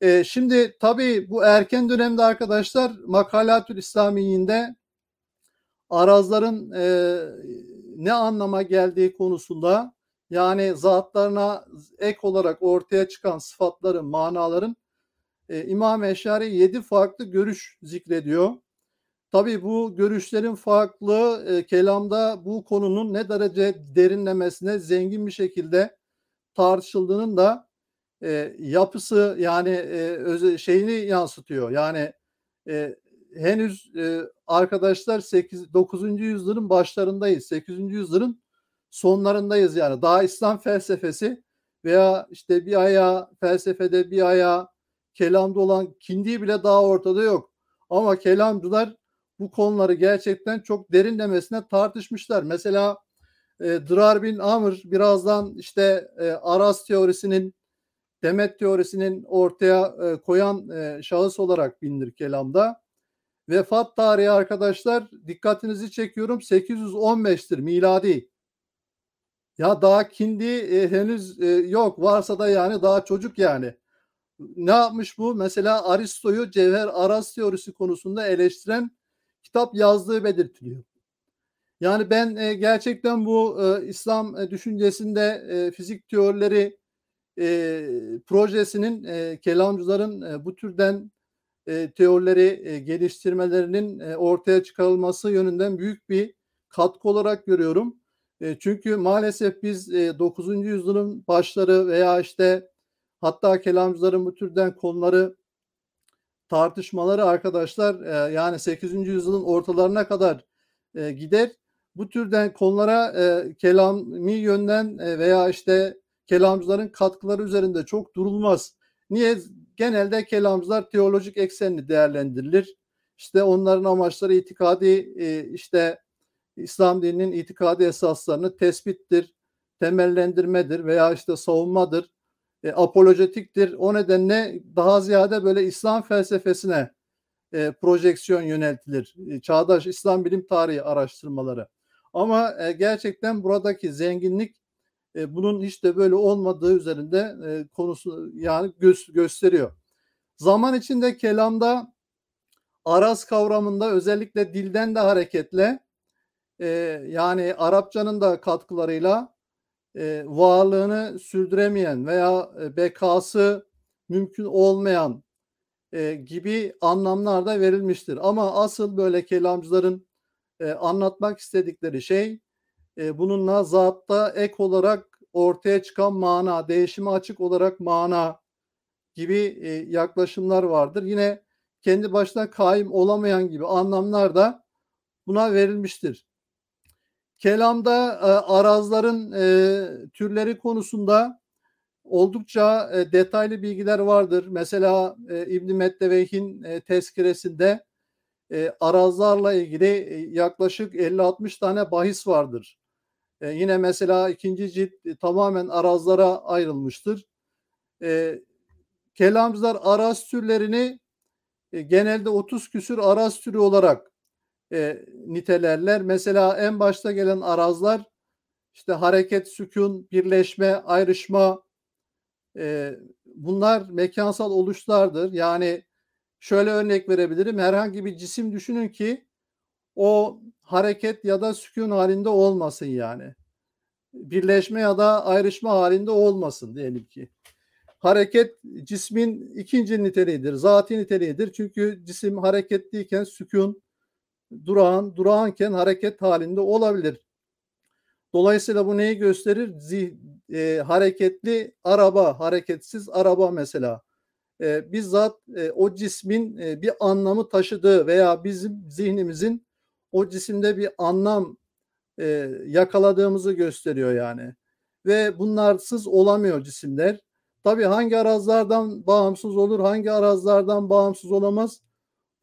E, şimdi tabii bu erken dönemde arkadaşlar Makalatül İslamiyi'nde arazların e, ne anlama geldiği konusunda yani zatlarına ek olarak ortaya çıkan sıfatların, manaların e, İmam Eşari yedi farklı görüş zikrediyor. Tabii bu görüşlerin farklı e, kelamda bu konunun ne derece derinlemesine zengin bir şekilde tartışıldığının da e, yapısı yani e, öze, şeyini yansıtıyor. Yani e, henüz e, arkadaşlar 8 9. yüzyılın başlarındayız. 8. yüzyılın sonlarındayız yani. Daha İslam felsefesi veya işte bir ayağı felsefede bir ayağı kelamda olan kindi bile daha ortada yok. Ama kelamcılar bu konuları gerçekten çok derinlemesine tartışmışlar. Mesela e, Dırar bin Amr birazdan işte e, Aras teorisinin Demet teorisinin ortaya e, koyan e, şahıs olarak bilinir kelamda. Vefat tarihi arkadaşlar dikkatinizi çekiyorum 815'tir miladi. Ya daha kindi e, henüz e, yok varsa da yani daha çocuk yani. Ne yapmış bu? Mesela Aristo'yu Cevher Aras teorisi konusunda eleştiren kitap yazdığı belirtiliyor. Yani ben e, gerçekten bu e, İslam e, düşüncesinde e, fizik teorileri e, projesinin e, kelamcıların e, bu türden e, teorileri e, geliştirmelerinin e, ortaya çıkarılması yönünden büyük bir katkı olarak görüyorum. E, çünkü maalesef biz e, 9. yüzyılın başları veya işte hatta kelamcıların bu türden konuları tartışmaları arkadaşlar e, yani 8. yüzyılın ortalarına kadar e, gider. Bu türden konulara e, kelami yönden e, veya işte kelamcıların katkıları üzerinde çok durulmaz. Niye? Genelde kelamcılar teolojik eksenli değerlendirilir. İşte onların amaçları itikadi e, işte İslam dininin itikadi esaslarını tespittir, temellendirmedir veya işte savunmadır, e, apolojetiktir. O nedenle daha ziyade böyle İslam felsefesine e, projeksiyon yöneltilir. E, çağdaş İslam bilim tarihi araştırmaları. Ama e, gerçekten buradaki zenginlik e, bunun hiç de böyle olmadığı üzerinde e, konusu yani gö- gösteriyor. Zaman içinde kelamda araz kavramında özellikle dilden de hareketle e, yani Arapçanın da katkılarıyla e, varlığını sürdüremeyen veya e, bekası mümkün olmayan e, gibi anlamlar da verilmiştir. Ama asıl böyle kelamcıların e, anlatmak istedikleri şey e, bununla zatta ek olarak ortaya çıkan mana, değişime açık olarak mana gibi e, yaklaşımlar vardır. Yine kendi başına kaim olamayan gibi anlamlar da buna verilmiştir. Kelamda e, arazların e, türleri konusunda oldukça e, detaylı bilgiler vardır. Mesela e, İbn Metteveyh'in e, tezkiresinde e, arazlarla ilgili e, yaklaşık 50-60 tane bahis vardır. E, yine mesela ikinci cilt e, tamamen arazlara ayrılmıştır. E, kelamcılar araz türlerini e, genelde 30 küsür araz türü olarak e, nitelerler. Mesela en başta gelen arazlar işte hareket, sükun, birleşme, ayrışma e, bunlar mekansal oluşlardır. Yani şöyle örnek verebilirim. Herhangi bir cisim düşünün ki o hareket ya da sükun halinde olmasın yani. Birleşme ya da ayrışma halinde olmasın diyelim ki. Hareket cismin ikinci niteliğidir, zati niteliğidir. Çünkü cisim hareketliyken sükun, durağan, durağanken hareket halinde olabilir. Dolayısıyla bu neyi gösterir? Zih, e, hareketli araba, hareketsiz araba mesela. e, bizzat e, o cismin e, bir anlamı taşıdığı veya bizim zihnimizin o cisimde bir anlam e, yakaladığımızı gösteriyor yani. Ve bunlarsız olamıyor cisimler. Tabii hangi arazlardan bağımsız olur, hangi arazlardan bağımsız olamaz?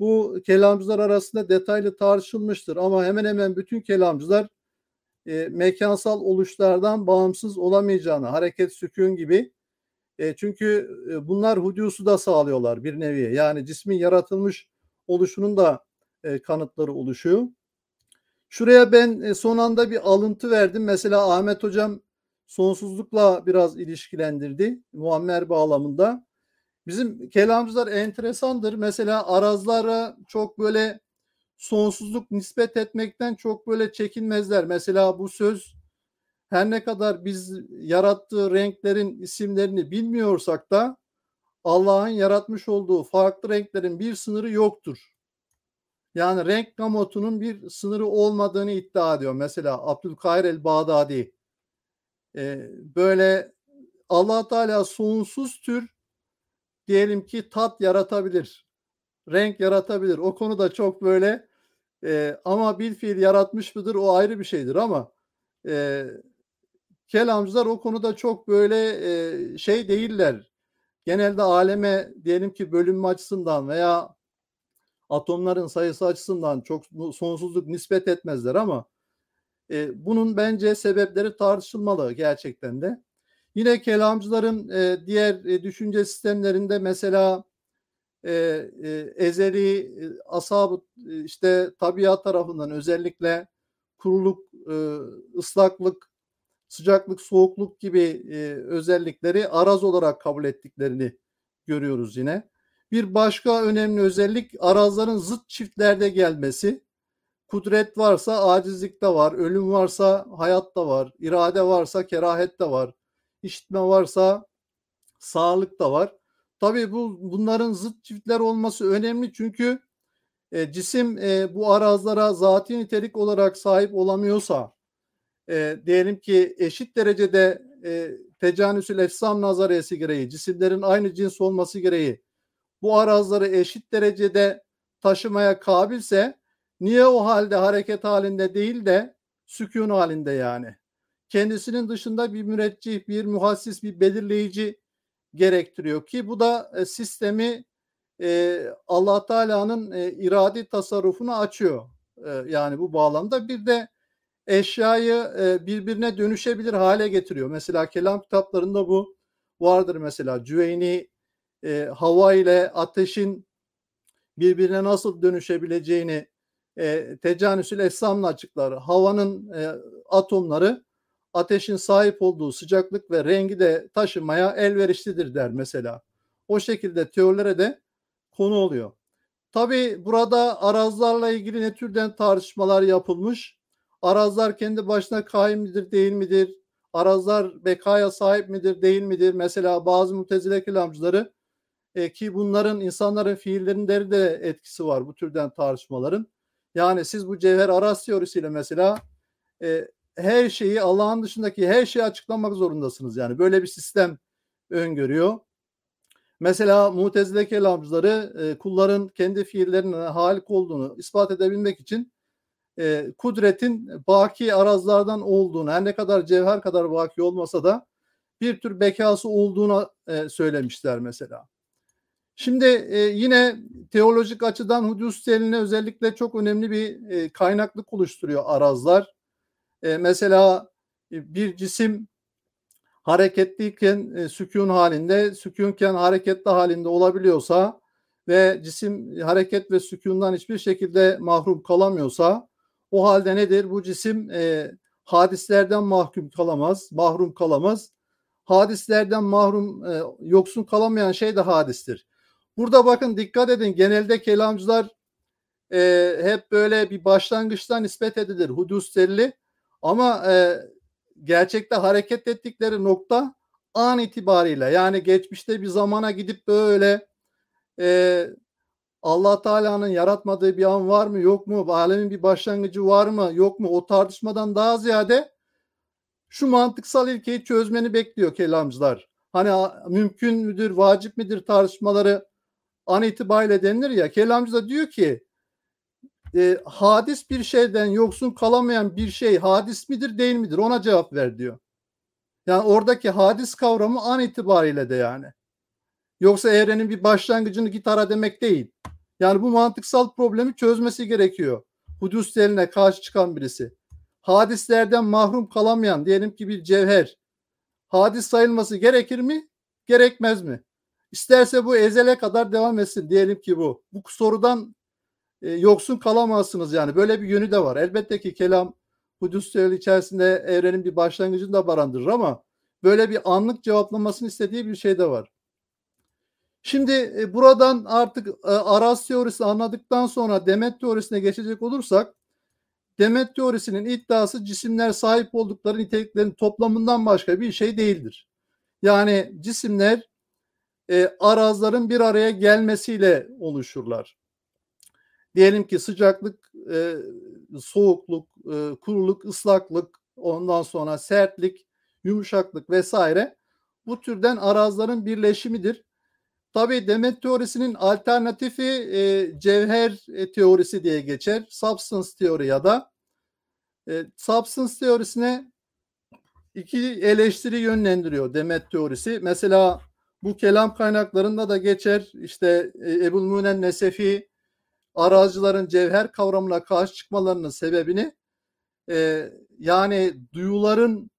Bu kelamcılar arasında detaylı tartışılmıştır ama hemen hemen bütün kelamcılar e, mekansal oluşlardan bağımsız olamayacağını, hareket sükun gibi e, çünkü e, bunlar hudusu da sağlıyorlar bir nevi. Yani cismin yaratılmış oluşunun da e, kanıtları oluşuyor. Şuraya ben e, son anda bir alıntı verdim. Mesela Ahmet Hocam sonsuzlukla biraz ilişkilendirdi muammer bağlamında. Bizim kelamcılar enteresandır. Mesela arazlara çok böyle sonsuzluk nispet etmekten çok böyle çekinmezler. Mesela bu söz her ne kadar biz yarattığı renklerin isimlerini bilmiyorsak da Allah'ın yaratmış olduğu farklı renklerin bir sınırı yoktur. Yani renk gamotunun bir sınırı olmadığını iddia ediyor. Mesela Abdülkahir el-Bağdadi e, böyle allah Teala sonsuz tür diyelim ki tat yaratabilir. Renk yaratabilir. O konuda çok böyle e, ama bir fiil yaratmış mıdır o ayrı bir şeydir ama e, kelamcılar o konuda çok böyle e, şey değiller. Genelde aleme diyelim ki bölünme açısından veya atomların sayısı açısından çok sonsuzluk nispet etmezler ama e, bunun bence sebepleri tartışılmalı gerçekten de. Yine kelamcıların e, diğer e, düşünce sistemlerinde mesela e, e, ezeli e, ashab işte tabiat tarafından özellikle kuruluk, e, ıslaklık, sıcaklık, soğukluk gibi e, özellikleri araz olarak kabul ettiklerini görüyoruz yine. Bir başka önemli özellik arazların zıt çiftlerde gelmesi. Kudret varsa acizlik de var, ölüm varsa hayat da var, irade varsa kerahet de var, işitme varsa sağlık da var. Tabii bu bunların zıt çiftler olması önemli çünkü e, cisim e, bu arazlara zati nitelik olarak sahip olamıyorsa e, diyelim ki eşit derecede e, tecanüsül efsam nazariyesi gereği cisimlerin aynı cins olması gereği bu arazları eşit derecede taşımaya kabilse niye o halde hareket halinde değil de sükun halinde yani? Kendisinin dışında bir müreccih, bir muhassis, bir belirleyici gerektiriyor ki bu da e, sistemi e, Allah Teala'nın e, iradi tasarrufunu açıyor. E, yani bu bağlamda bir de eşyayı birbirine dönüşebilir hale getiriyor. Mesela kelam kitaplarında bu vardır mesela Cüveyni hava ile ateşin birbirine nasıl dönüşebileceğini e, tecanüsül essamla açıklar. Havanın e, atomları ateşin sahip olduğu sıcaklık ve rengi de taşımaya elverişlidir der mesela. O şekilde teorilere de konu oluyor. Tabi burada arazlarla ilgili ne türden tartışmalar yapılmış? Arazlar kendi başına kaim midir değil midir? Arazlar bekaya sahip midir değil midir? Mesela bazı mutezile kelamcıları e, ki bunların insanların fiillerinde de etkisi var bu türden tartışmaların. Yani siz bu cevher araz teorisiyle mesela e, her şeyi Allah'ın dışındaki her şeyi açıklamak zorundasınız. Yani böyle bir sistem öngörüyor. Mesela mutezile kelamcıları e, kulların kendi fiillerinin halik olduğunu ispat edebilmek için e, kudretin baki arazlardan olduğunu her ne kadar cevher kadar baki olmasa da bir tür bekası olduğunu e, söylemişler mesela. Şimdi e, yine teolojik açıdan hudus teline özellikle çok önemli bir e, kaynaklık oluşturuyor arazlar. E, mesela e, bir cisim hareketliyken e, sükun halinde, sükunken hareketli halinde olabiliyorsa ve cisim hareket ve sükundan hiçbir şekilde mahrum kalamıyorsa o halde nedir? Bu cisim e, hadislerden mahkum kalamaz, mahrum kalamaz. Hadislerden mahrum, e, yoksun kalamayan şey de hadistir. Burada bakın dikkat edin genelde kelamcılar e, hep böyle bir başlangıçtan nispet edilir. Hudus delili ama e, gerçekte hareket ettikleri nokta an itibariyle yani geçmişte bir zamana gidip böyle e, Allah Teala'nın yaratmadığı bir an var mı yok mu? Alemin bir başlangıcı var mı yok mu? O tartışmadan daha ziyade şu mantıksal ilkeyi çözmeni bekliyor kelamcılar. hani mümkün müdür, vacip midir tartışmaları an itibariyle denilir ya. Kelamcı da diyor ki e, hadis bir şeyden yoksun kalamayan bir şey hadis midir değil midir ona cevap ver diyor. Yani oradaki hadis kavramı an itibariyle de yani. Yoksa evrenin bir başlangıcını gitara demek değil. Yani bu mantıksal problemi çözmesi gerekiyor. Hudus eline karşı çıkan birisi. Hadislerden mahrum kalamayan diyelim ki bir cevher. Hadis sayılması gerekir mi? Gerekmez mi? İsterse bu ezele kadar devam etsin diyelim ki bu. Bu sorudan e, yoksun kalamazsınız yani. Böyle bir yönü de var. Elbette ki kelam Hudus içerisinde evrenin bir başlangıcını da barındırır ama böyle bir anlık cevaplamasını istediği bir şey de var. Şimdi e, buradan artık e, araz teorisini anladıktan sonra Demet teorisine geçecek olursak Demet teorisinin iddiası cisimler sahip oldukları niteliklerin toplamından başka bir şey değildir. Yani cisimler e, arazların bir araya gelmesiyle oluşurlar. Diyelim ki sıcaklık, e, soğukluk, e, kuruluk, ıslaklık, ondan sonra sertlik, yumuşaklık vesaire bu türden arazların birleşimidir. Tabi Demet teorisinin alternatifi e, cevher e, teorisi diye geçer. Substance teori ya da e, substance teorisine iki eleştiri yönlendiriyor Demet teorisi. Mesela bu kelam kaynaklarında da geçer. İşte e, Ebul Münen Nesefi arazcıların cevher kavramına karşı çıkmalarının sebebini e, yani duyuların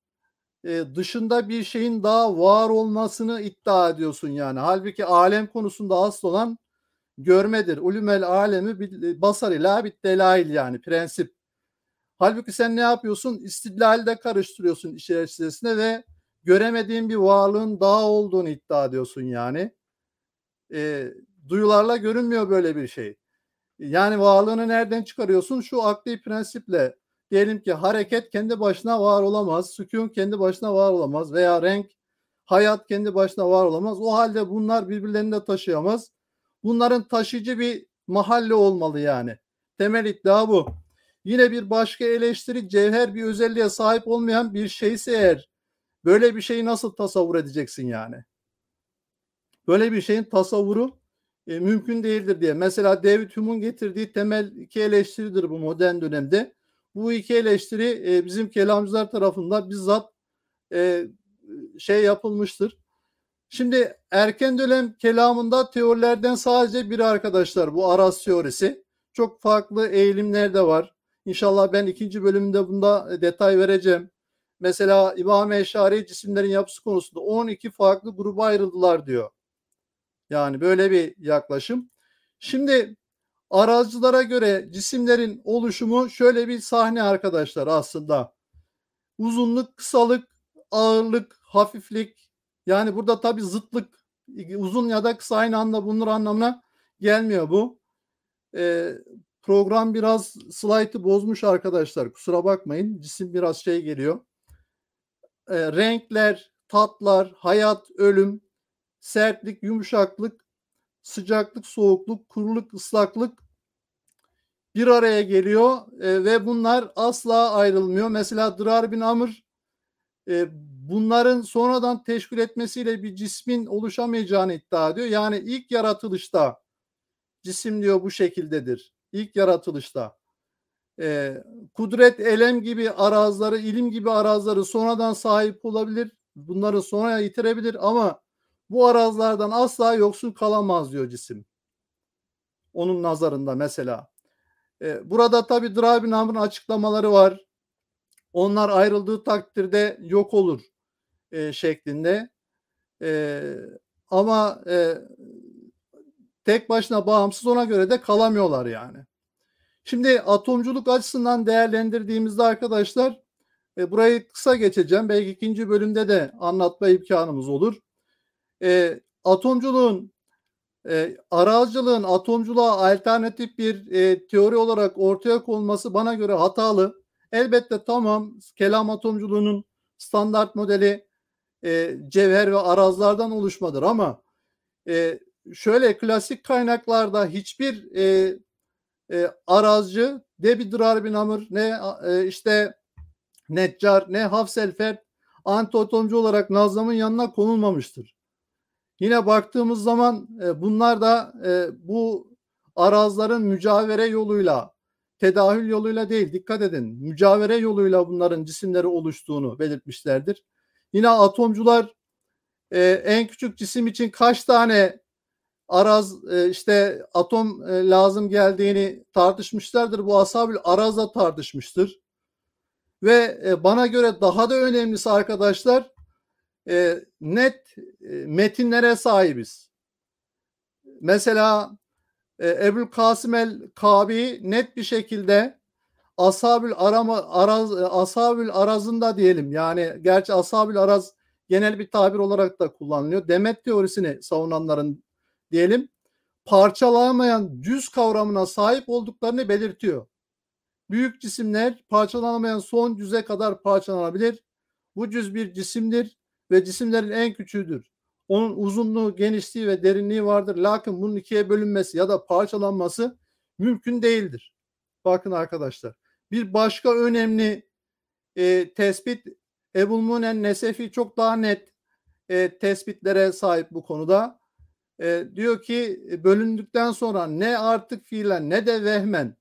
e, dışında bir şeyin daha var olmasını iddia ediyorsun yani. Halbuki alem konusunda asıl olan görmedir. Ulumel alemi basar ila bit delail yani prensip. Halbuki sen ne yapıyorsun? İstidlalde karıştırıyorsun içerisine ve göremediğin bir varlığın daha olduğunu iddia ediyorsun yani. E, duyularla görünmüyor böyle bir şey. Yani varlığını nereden çıkarıyorsun? Şu akli prensiple diyelim ki hareket kendi başına var olamaz, sükun kendi başına var olamaz veya renk, hayat kendi başına var olamaz. O halde bunlar birbirlerini de taşıyamaz. Bunların taşıyıcı bir mahalle olmalı yani. Temel iddia bu. Yine bir başka eleştiri cevher bir özelliğe sahip olmayan bir şeyse eğer böyle bir şeyi nasıl tasavvur edeceksin yani? Böyle bir şeyin tasavvuru e, mümkün değildir diye. Mesela David Hume'un getirdiği temel iki eleştiridir bu modern dönemde. Bu iki eleştiri e, bizim kelamcılar tarafından bizzat e, şey yapılmıştır. Şimdi erken dönem kelamında teorilerden sadece biri arkadaşlar bu araz teorisi. Çok farklı eğilimler de var. İnşallah ben ikinci bölümünde bunda detay vereceğim. Mesela İmam Eşari cisimlerin yapısı konusunda 12 farklı gruba ayrıldılar diyor. Yani böyle bir yaklaşım. Şimdi arazcılara göre cisimlerin oluşumu şöyle bir sahne arkadaşlar aslında. Uzunluk, kısalık, ağırlık, hafiflik. Yani burada tabii zıtlık uzun ya da kısa aynı anda bulunur anlamına gelmiyor bu. Ee, program biraz slaytı bozmuş arkadaşlar. Kusura bakmayın. Cisim biraz şey geliyor. Ee, renkler, tatlar, hayat, ölüm, sertlik, yumuşaklık, sıcaklık, soğukluk, kuruluk, ıslaklık bir araya geliyor e, ve bunlar asla ayrılmıyor. Mesela Dırar bin Amr e, bunların sonradan teşkil etmesiyle bir cismin oluşamayacağını iddia ediyor. Yani ilk yaratılışta cisim diyor bu şekildedir. İlk yaratılışta. E, kudret, elem gibi arazları, ilim gibi arazları sonradan sahip olabilir. Bunları sonra yitirebilir ama bu arazlardan asla yoksun kalamaz diyor cisim. Onun nazarında mesela. Ee, burada tabi Drabin Amr'ın açıklamaları var. Onlar ayrıldığı takdirde yok olur e, şeklinde. E, ama e, tek başına bağımsız ona göre de kalamıyorlar yani. Şimdi atomculuk açısından değerlendirdiğimizde arkadaşlar e, burayı kısa geçeceğim. Belki ikinci bölümde de anlatma imkanımız olur. E, atomculuğun e, arazcılığın atomculuğa alternatif bir e, teori olarak ortaya konması bana göre hatalı. Elbette tamam kelam atomculuğunun standart modeli e, cevher ve arazlardan oluşmadır ama e, şöyle klasik kaynaklarda hiçbir e, e, arazcı ne bir Dırar bin Amr ne e, işte Neccar ne Hafselfer antiatomcu olarak Nazlam'ın yanına konulmamıştır. Yine baktığımız zaman e, bunlar da e, bu arazların mücavere yoluyla, tedahül yoluyla değil dikkat edin mücavere yoluyla bunların cisimleri oluştuğunu belirtmişlerdir. Yine atomcular e, en küçük cisim için kaç tane araz işte atom lazım geldiğini tartışmışlardır. Bu asabül arazla tartışmıştır. Ve bana göre daha da önemlisi arkadaşlar e, net e, metinlere sahibiz. Mesela e, Ebul Kasım el Kabi net bir şekilde Ashabül Arama Araz Ashabül Araz'ında diyelim. Yani gerçi Ashabül Araz genel bir tabir olarak da kullanılıyor. Demet teorisini savunanların diyelim parçalanamayan düz kavramına sahip olduklarını belirtiyor. Büyük cisimler parçalanamayan son cüze kadar parçalanabilir. Bu cüz bir cisimdir ve cisimlerin en küçüğüdür. Onun uzunluğu, genişliği ve derinliği vardır. Lakin bunun ikiye bölünmesi ya da parçalanması mümkün değildir. Bakın arkadaşlar. Bir başka önemli e, tespit Ebul Munen Nesefi çok daha net e, tespitlere sahip bu konuda. E, diyor ki bölündükten sonra ne artık fiilen ne de vehmen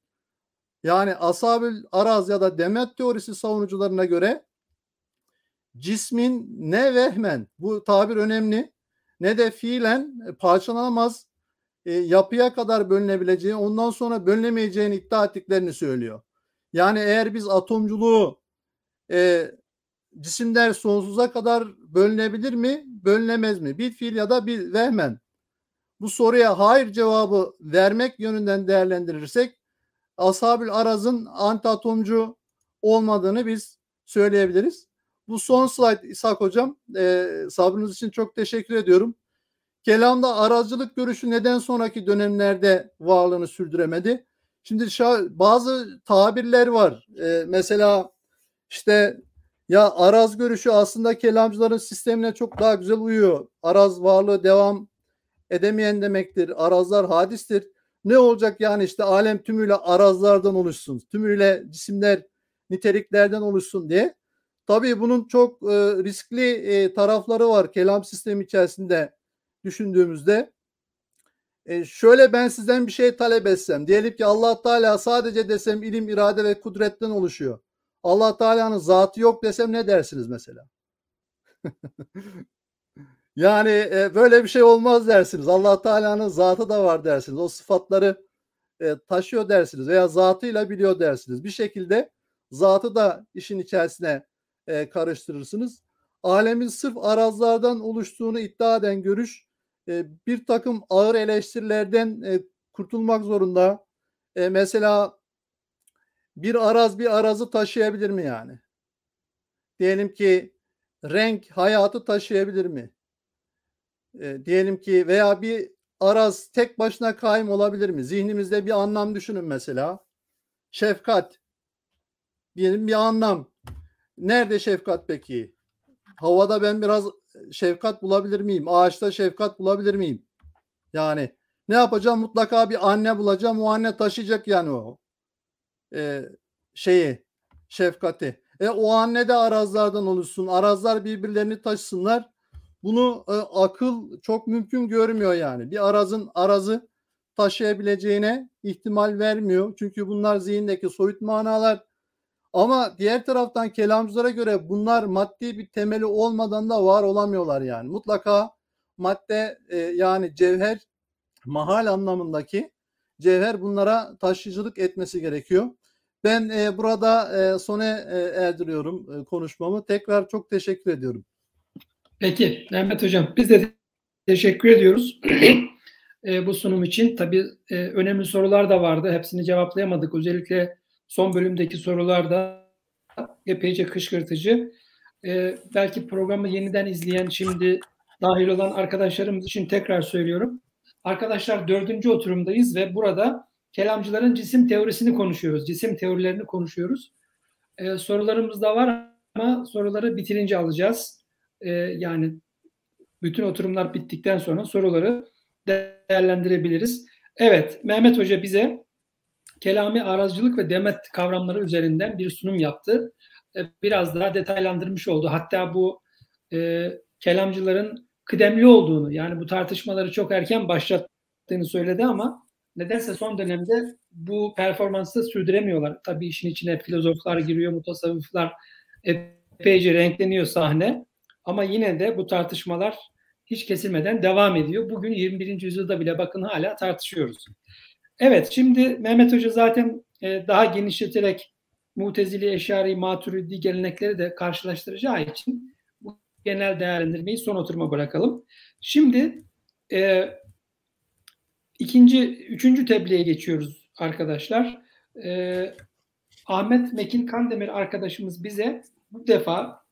yani asabül araz ya da demet teorisi savunucularına göre cismin ne vehmen bu tabir önemli ne de fiilen parçalanamaz e, yapıya kadar bölünebileceği ondan sonra bölünemeyeceğini iddia ettiklerini söylüyor. Yani eğer biz atomculuğu e, cisimler sonsuza kadar bölünebilir mi? Bölünemez mi? Bir fiil ya da bir vehmen. Bu soruya hayır cevabı vermek yönünden değerlendirirsek Ashabül Araz'ın antiatomcu olmadığını biz söyleyebiliriz. Bu son slide İshak Hocam. E, sabrınız için çok teşekkür ediyorum. Kelamda aracılık görüşü neden sonraki dönemlerde varlığını sürdüremedi? Şimdi bazı tabirler var. E, mesela işte ya araz görüşü aslında kelamcıların sistemine çok daha güzel uyuyor. Araz varlığı devam edemeyen demektir. Arazlar hadistir. Ne olacak yani işte alem tümüyle arazlardan oluşsun. Tümüyle cisimler niteliklerden oluşsun diye. Tabii bunun çok e, riskli e, tarafları var kelam sistemi içerisinde düşündüğümüzde. E, şöyle ben sizden bir şey talep etsem. Diyelim ki Allah Teala sadece desem ilim, irade ve kudretten oluşuyor. Allah Teala'nın zatı yok desem ne dersiniz mesela? yani e, böyle bir şey olmaz dersiniz. Allah Teala'nın zatı da var dersiniz. O sıfatları e, taşıyor dersiniz veya zatıyla biliyor dersiniz. Bir şekilde zatı da işin içerisine e, karıştırırsınız. Alemin sırf arazlardan oluştuğunu iddia eden görüş e, bir takım ağır eleştirilerden e, kurtulmak zorunda. E, mesela bir araz bir arazı taşıyabilir mi yani? Diyelim ki renk hayatı taşıyabilir mi? E, diyelim ki veya bir araz tek başına kaim olabilir mi? Zihnimizde bir anlam düşünün mesela. Şefkat. Diyelim bir anlam. Nerede şefkat peki? Havada ben biraz şefkat bulabilir miyim? Ağaçta şefkat bulabilir miyim? Yani ne yapacağım? Mutlaka bir anne bulacağım. O anne taşıyacak yani o e, şeyi şefkati. E o anne de arazlardan oluşsun. Arazlar birbirlerini taşısınlar. Bunu e, akıl çok mümkün görmüyor yani. Bir arazın arazı taşıyabileceğine ihtimal vermiyor. Çünkü bunlar zihindeki soyut manalar. Ama diğer taraftan kelamcılara göre bunlar maddi bir temeli olmadan da var olamıyorlar yani. Mutlaka madde e, yani cevher mahal anlamındaki cevher bunlara taşıyıcılık etmesi gerekiyor. Ben e, burada e, sona e, erdiriyorum e, konuşmamı. Tekrar çok teşekkür ediyorum. Peki Mehmet Hocam biz de teşekkür ediyoruz e, bu sunum için. Tabii e, önemli sorular da vardı. Hepsini cevaplayamadık. Özellikle son bölümdeki sorular da epeyce kışkırtıcı. E, belki programı yeniden izleyen şimdi dahil olan arkadaşlarımız için tekrar söylüyorum. Arkadaşlar dördüncü oturumdayız ve burada kelamcıların cisim teorisini konuşuyoruz. Cisim teorilerini konuşuyoruz. Ee, sorularımız da var ama soruları bitirince alacağız. Ee, yani bütün oturumlar bittikten sonra soruları değerlendirebiliriz. Evet, Mehmet Hoca bize kelami arazcılık ve demet kavramları üzerinden bir sunum yaptı. e, biraz daha detaylandırmış oldu. Hatta bu e, kelamcıların kıdemli olduğunu yani bu tartışmaları çok erken başlattığını söyledi ama nedense son dönemde bu performansı sürdüremiyorlar. Tabii işin içine filozoflar giriyor, mutasavvıflar epeyce renkleniyor sahne. Ama yine de bu tartışmalar hiç kesilmeden devam ediyor. Bugün 21. yüzyılda bile bakın hala tartışıyoruz. Evet şimdi Mehmet Hoca zaten e, daha genişleterek Mutezili, Eşari, Maturidi gelenekleri de karşılaştıracağı için bu genel değerlendirmeyi son oturuma bırakalım. Şimdi e, ikinci, üçüncü tebliğe geçiyoruz arkadaşlar. E, Ahmet Mekin Kandemir arkadaşımız bize bu defa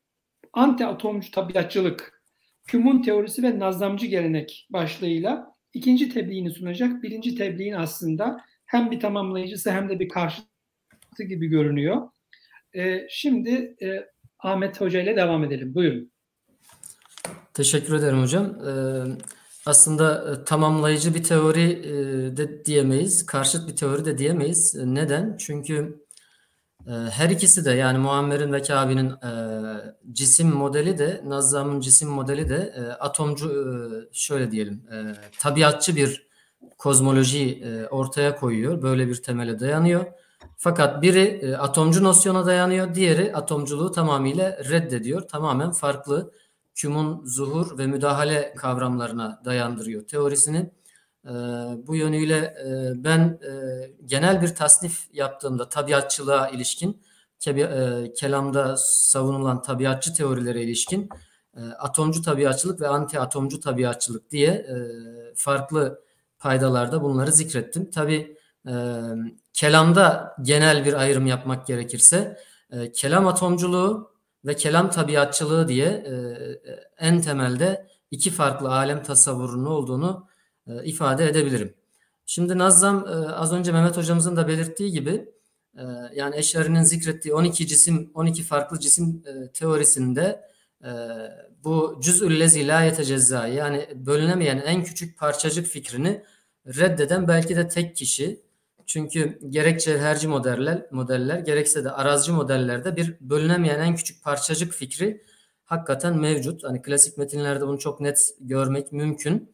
anti atomcu tabiatçılık, kümun teorisi ve nazlamcı gelenek başlığıyla ikinci tebliğini sunacak. Birinci tebliğin aslında hem bir tamamlayıcısı hem de bir karşıtı gibi görünüyor. E, şimdi e, Ahmet Hoca ile devam edelim. Buyurun. Teşekkür ederim hocam. Ee, aslında e, tamamlayıcı bir teori e, de diyemeyiz, karşıt bir teori de diyemeyiz. Neden? Çünkü her ikisi de yani Muammer'in ve Kabe'nin e, cisim modeli de Nazzam'ın cisim modeli de e, atomcu e, şöyle diyelim e, tabiatçı bir kozmoloji e, ortaya koyuyor. Böyle bir temele dayanıyor. Fakat biri e, atomcu nosyona dayanıyor, diğeri atomculuğu tamamıyla reddediyor. Tamamen farklı kümun, zuhur ve müdahale kavramlarına dayandırıyor teorisini. E, bu yönüyle e, ben e, genel bir tasnif yaptığımda tabiatçılığa ilişkin, e, kelamda savunulan tabiatçı teorilere ilişkin atomcu tabiatçılık ve anti atomcu tabiatçılık diye farklı paydalarda bunları zikrettim. Tabi kelamda genel bir ayrım yapmak gerekirse kelam atomculuğu ve kelam tabiatçılığı diye en temelde iki farklı alem tasavvurunun olduğunu e, ifade edebilirim. Şimdi Nazzam e, az önce Mehmet hocamızın da belirttiği gibi e, yani Eşari'nin zikrettiği 12 cisim 12 farklı cisim teorisinde bu cüz'ül lezi la yetecezza yani bölünemeyen en küçük parçacık fikrini reddeden belki de tek kişi. Çünkü gerek cevherci modeller, modeller gerekse de arazcı modellerde bir bölünemeyen en küçük parçacık fikri hakikaten mevcut. Hani klasik metinlerde bunu çok net görmek mümkün.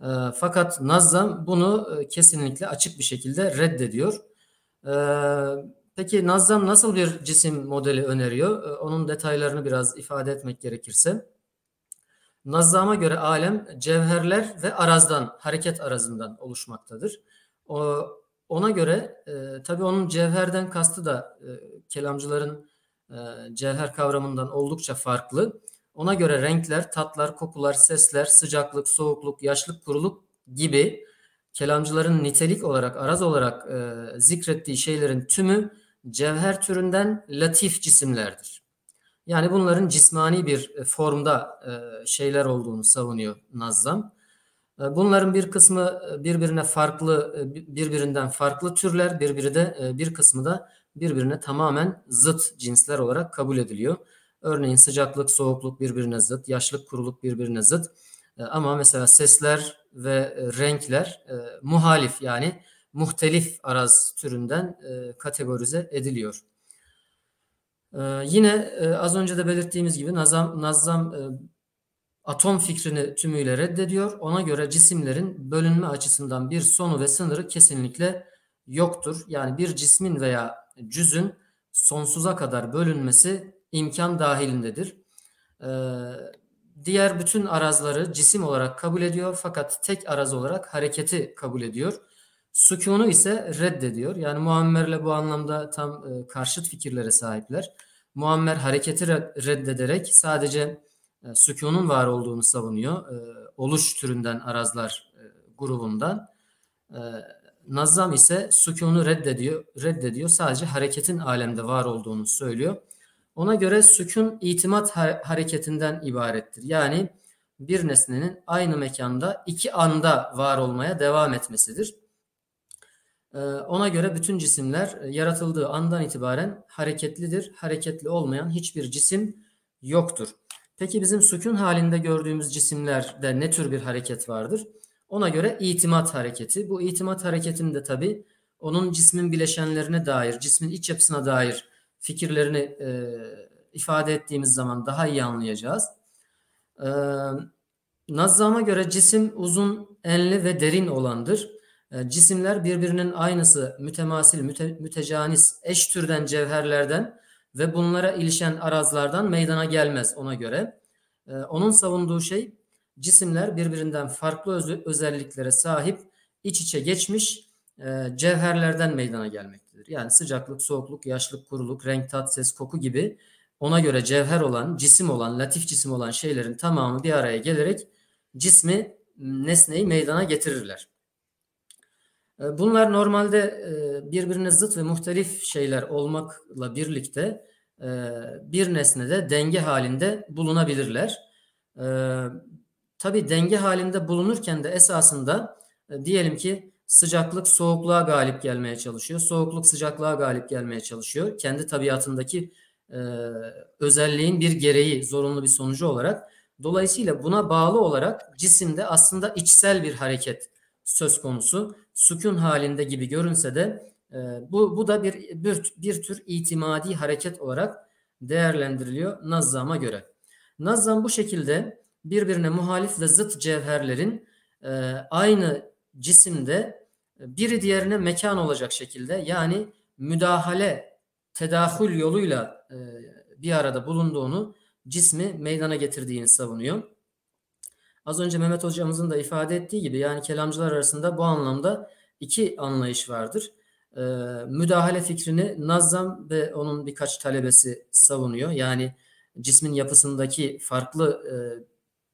E, fakat Nazzam bunu e, kesinlikle açık bir şekilde reddediyor. E, peki Nazzam nasıl bir cisim modeli öneriyor? E, onun detaylarını biraz ifade etmek gerekirse. Nazzam'a göre alem cevherler ve arazdan, hareket arazından oluşmaktadır. Ona göre e, tabii onun cevherden kastı da e, kelamcıların e, cevher kavramından oldukça farklı. Ona göre renkler, tatlar, kokular, sesler, sıcaklık, soğukluk, yaşlık, kuruluk gibi kelamcıların nitelik olarak, araz olarak e, zikrettiği şeylerin tümü cevher türünden latif cisimlerdir. Yani bunların cismani bir e, formda e, şeyler olduğunu savunuyor Nazzam. E, bunların bir kısmı e, birbirine farklı, birbirinden farklı türler, birbiri de bir kısmı da birbirine tamamen zıt cinsler olarak kabul ediliyor. Örneğin sıcaklık, soğukluk birbirine zıt, yaşlık, kuruluk birbirine zıt. E, ama mesela sesler ve e, renkler e, muhalif yani muhtelif araz türünden kategorize ediliyor. Yine az önce de belirttiğimiz gibi Nazam, Nazam atom fikrini tümüyle reddediyor. Ona göre cisimlerin bölünme açısından bir sonu ve sınırı kesinlikle yoktur. Yani bir cismin veya cüzün sonsuza kadar bölünmesi imkan dahilindedir. Ee, diğer bütün arazları cisim olarak kabul ediyor fakat tek araz olarak hareketi kabul ediyor. Sükunu ise reddediyor. Yani Muammer'le bu anlamda tam e, karşıt fikirlere sahipler. Muammer hareketi reddederek sadece e, sükunun var olduğunu savunuyor. E, oluş türünden arazlar grubundan. Nazam ise sükunu reddediyor, reddediyor. Sadece hareketin alemde var olduğunu söylüyor. Ona göre sükun itimat hareketinden ibarettir. Yani bir nesnenin aynı mekanda iki anda var olmaya devam etmesidir. Ee, ona göre bütün cisimler yaratıldığı andan itibaren hareketlidir. Hareketli olmayan hiçbir cisim yoktur. Peki bizim sükun halinde gördüğümüz cisimlerde ne tür bir hareket vardır? Ona göre itimat hareketi. Bu itimat hareketinde tabi onun cismin bileşenlerine dair, cismin iç yapısına dair fikirlerini e, ifade ettiğimiz zaman daha iyi anlayacağız. E, Nazzam'a göre cisim uzun, enli ve derin olandır. E, cisimler birbirinin aynısı, mütemasil, müte, mütecanis, eş türden cevherlerden ve bunlara ilişen arazlardan meydana gelmez ona göre. E, onun savunduğu şey cisimler birbirinden farklı öz, özelliklere sahip, iç içe geçmiş e, cevherlerden meydana gelmektedir. Yani sıcaklık, soğukluk, yaşlık, kuruluk, renk, tat, ses, koku gibi ona göre cevher olan, cisim olan, latif cisim olan şeylerin tamamı bir araya gelerek cismi, nesneyi meydana getirirler. E, bunlar normalde e, birbirine zıt ve muhtelif şeyler olmakla birlikte e, bir nesnede denge halinde bulunabilirler. Tabi denge halinde bulunurken de esasında diyelim ki sıcaklık soğukluğa galip gelmeye çalışıyor. Soğukluk sıcaklığa galip gelmeye çalışıyor. Kendi tabiatındaki özelliğin bir gereği, zorunlu bir sonucu olarak. Dolayısıyla buna bağlı olarak cisimde aslında içsel bir hareket söz konusu. Sükun halinde gibi görünse de e, bu, bu da bir, bir, bir tür itimadi hareket olarak değerlendiriliyor Nazzam'a göre. Nazzam bu şekilde birbirine muhalif ve zıt cevherlerin e, aynı cisimde biri diğerine mekan olacak şekilde yani müdahale, tedahül yoluyla e, bir arada bulunduğunu cismi meydana getirdiğini savunuyor. Az önce Mehmet hocamızın da ifade ettiği gibi yani kelamcılar arasında bu anlamda iki anlayış vardır. Ee, müdahale fikrini Nazzam ve onun birkaç talebesi savunuyor. Yani cismin yapısındaki farklı e,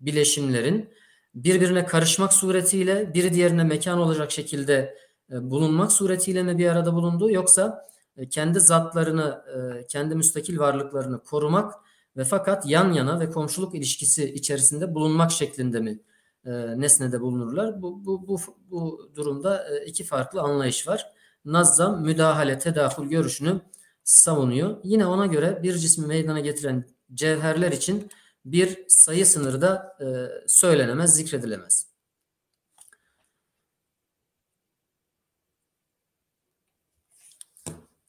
bileşimlerin birbirine karışmak suretiyle biri diğerine mekan olacak şekilde e, bulunmak suretiyle mi bir arada bulunduğu yoksa e, kendi zatlarını, e, kendi müstakil varlıklarını korumak ve fakat yan yana ve komşuluk ilişkisi içerisinde bulunmak şeklinde mi nesnede bulunurlar? Bu, bu, bu, bu durumda iki farklı anlayış var. Nazzam müdahale, tedahül görüşünü savunuyor. Yine ona göre bir cismi meydana getiren cevherler için bir sayı sınırı da e, söylenemez, zikredilemez.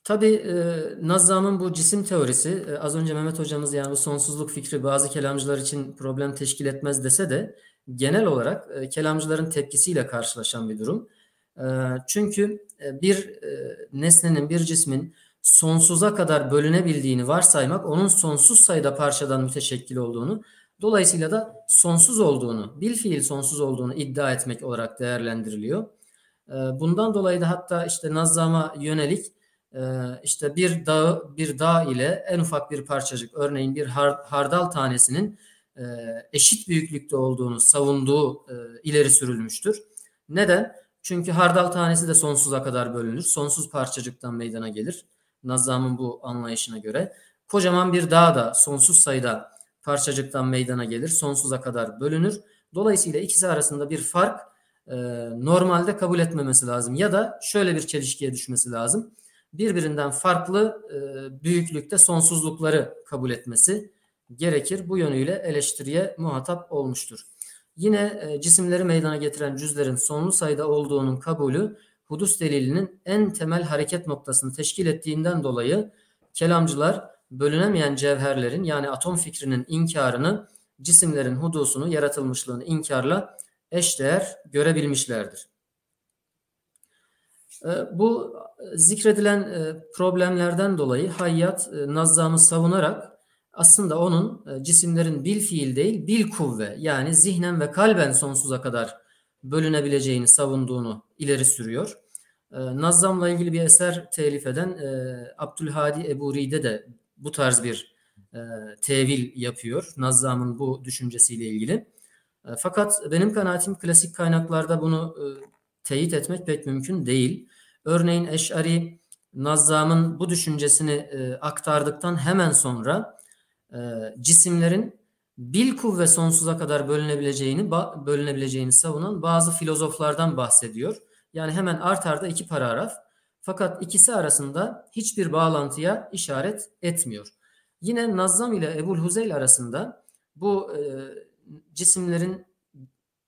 Tabii e, Nazzam'ın bu cisim teorisi e, az önce Mehmet hocamız yani bu sonsuzluk fikri bazı kelamcılar için problem teşkil etmez dese de genel olarak e, kelamcıların tepkisiyle karşılaşan bir durum. E, çünkü e, bir e, nesnenin, bir cismin sonsuza kadar bölünebildiğini varsaymak onun sonsuz sayıda parçadan müteşekkil olduğunu dolayısıyla da sonsuz olduğunu, bil fiil sonsuz olduğunu iddia etmek olarak değerlendiriliyor. Bundan dolayı da hatta işte Nazzam'a yönelik işte bir dağ bir dağ ile en ufak bir parçacık örneğin bir hardal tanesinin eşit büyüklükte olduğunu savunduğu ileri sürülmüştür. Neden? Çünkü hardal tanesi de sonsuza kadar bölünür. Sonsuz parçacıktan meydana gelir. Nazam'ın bu anlayışına göre. Kocaman bir dağ da sonsuz sayıda parçacıktan meydana gelir. Sonsuza kadar bölünür. Dolayısıyla ikisi arasında bir fark e, normalde kabul etmemesi lazım. Ya da şöyle bir çelişkiye düşmesi lazım birbirinden farklı e, büyüklükte sonsuzlukları kabul etmesi gerekir. Bu yönüyle eleştiriye muhatap olmuştur. Yine e, cisimleri meydana getiren cüzlerin sonlu sayıda olduğunun kabulü hudus delilinin en temel hareket noktasını teşkil ettiğinden dolayı kelamcılar bölünemeyen cevherlerin yani atom fikrinin inkarını cisimlerin hudusunu, yaratılmışlığını inkarla eşdeğer görebilmişlerdir. E, bu zikredilen e, problemlerden dolayı Hayyat e, Nazzam'ı savunarak aslında onun cisimlerin bil fiil değil bil kuvve yani zihnen ve kalben sonsuza kadar bölünebileceğini savunduğunu ileri sürüyor. Nazzam'la ilgili bir eser telif eden Abdülhadi Ebu Ride de bu tarz bir tevil yapıyor. Nazzam'ın bu düşüncesiyle ilgili. Fakat benim kanaatim klasik kaynaklarda bunu teyit etmek pek mümkün değil. Örneğin Eş'ari Nazzam'ın bu düşüncesini e, aktardıktan hemen sonra e, cisimlerin bil kuvve sonsuza kadar bölünebileceğini bölünebileceğini savunan bazı filozoflardan bahsediyor. Yani hemen art arda iki paragraf. Fakat ikisi arasında hiçbir bağlantıya işaret etmiyor. Yine Nazzam ile Ebul Huzeyl arasında bu e, cisimlerin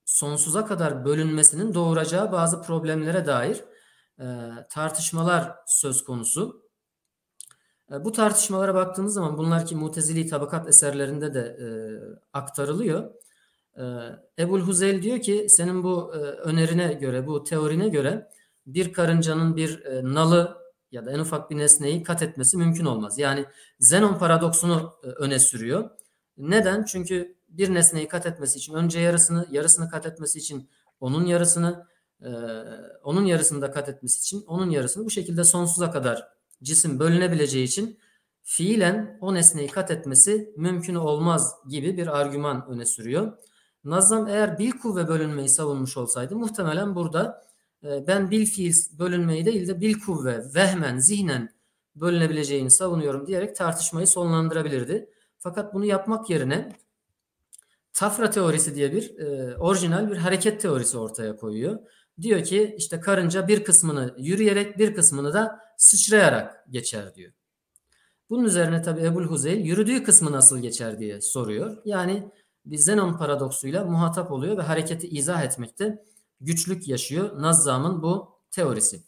sonsuza kadar bölünmesinin doğuracağı bazı problemlere dair e, tartışmalar söz konusu. E, bu tartışmalara baktığımız zaman bunlar ki Mutezili tabakat eserlerinde de e, aktarılıyor. E, Ebul Huzeyl diyor ki senin bu e, önerine göre, bu teorine göre bir karıncanın bir e, nalı ya da en ufak bir nesneyi kat etmesi mümkün olmaz. Yani Zenon paradoksunu e, öne sürüyor. Neden? Çünkü bir nesneyi kat etmesi için önce yarısını, yarısını kat etmesi için onun yarısını, e, onun yarısını da kat etmesi için onun yarısını bu şekilde sonsuza kadar cisim bölünebileceği için fiilen o nesneyi kat etmesi mümkün olmaz gibi bir argüman öne sürüyor. Nazam eğer bil kuvve bölünmeyi savunmuş olsaydı muhtemelen burada e, ben bil fiil bölünmeyi değil de bil kuvve, vehmen, zihnen bölünebileceğini savunuyorum diyerek tartışmayı sonlandırabilirdi. Fakat bunu yapmak yerine Tafra teorisi diye bir e, orijinal bir hareket teorisi ortaya koyuyor. Diyor ki işte karınca bir kısmını yürüyerek bir kısmını da sıçrayarak geçer diyor. Bunun üzerine tabi Ebul Huzeyl yürüdüğü kısmı nasıl geçer diye soruyor. Yani bir Zenon paradoksuyla muhatap oluyor ve hareketi izah etmekte güçlük yaşıyor Nazzam'ın bu teorisi.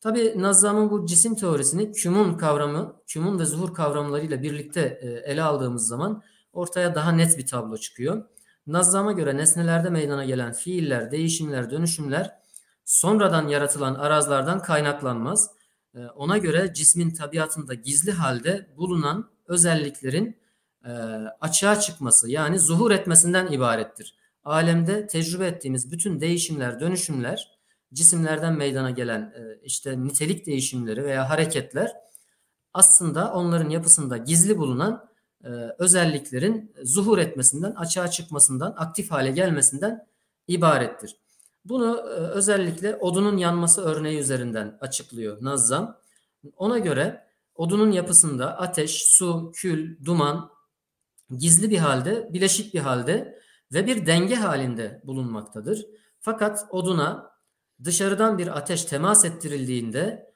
Tabi Nazzam'ın bu cisim teorisini kümun kavramı, kümun ve zuhur kavramlarıyla birlikte e, ele aldığımız zaman ortaya daha net bir tablo çıkıyor. Nazzam'a göre nesnelerde meydana gelen fiiller, değişimler, dönüşümler sonradan yaratılan arazlardan kaynaklanmaz. Ee, ona göre cismin tabiatında gizli halde bulunan özelliklerin e, açığa çıkması yani zuhur etmesinden ibarettir. Alemde tecrübe ettiğimiz bütün değişimler, dönüşümler, cisimlerden meydana gelen e, işte nitelik değişimleri veya hareketler aslında onların yapısında gizli bulunan e, özelliklerin zuhur etmesinden, açığa çıkmasından, aktif hale gelmesinden ibarettir. Bunu e, özellikle odunun yanması örneği üzerinden açıklıyor Nazzam. Ona göre odunun yapısında ateş, su, kül, duman gizli bir halde, bileşik bir halde ve bir denge halinde bulunmaktadır. Fakat oduna dışarıdan bir ateş temas ettirildiğinde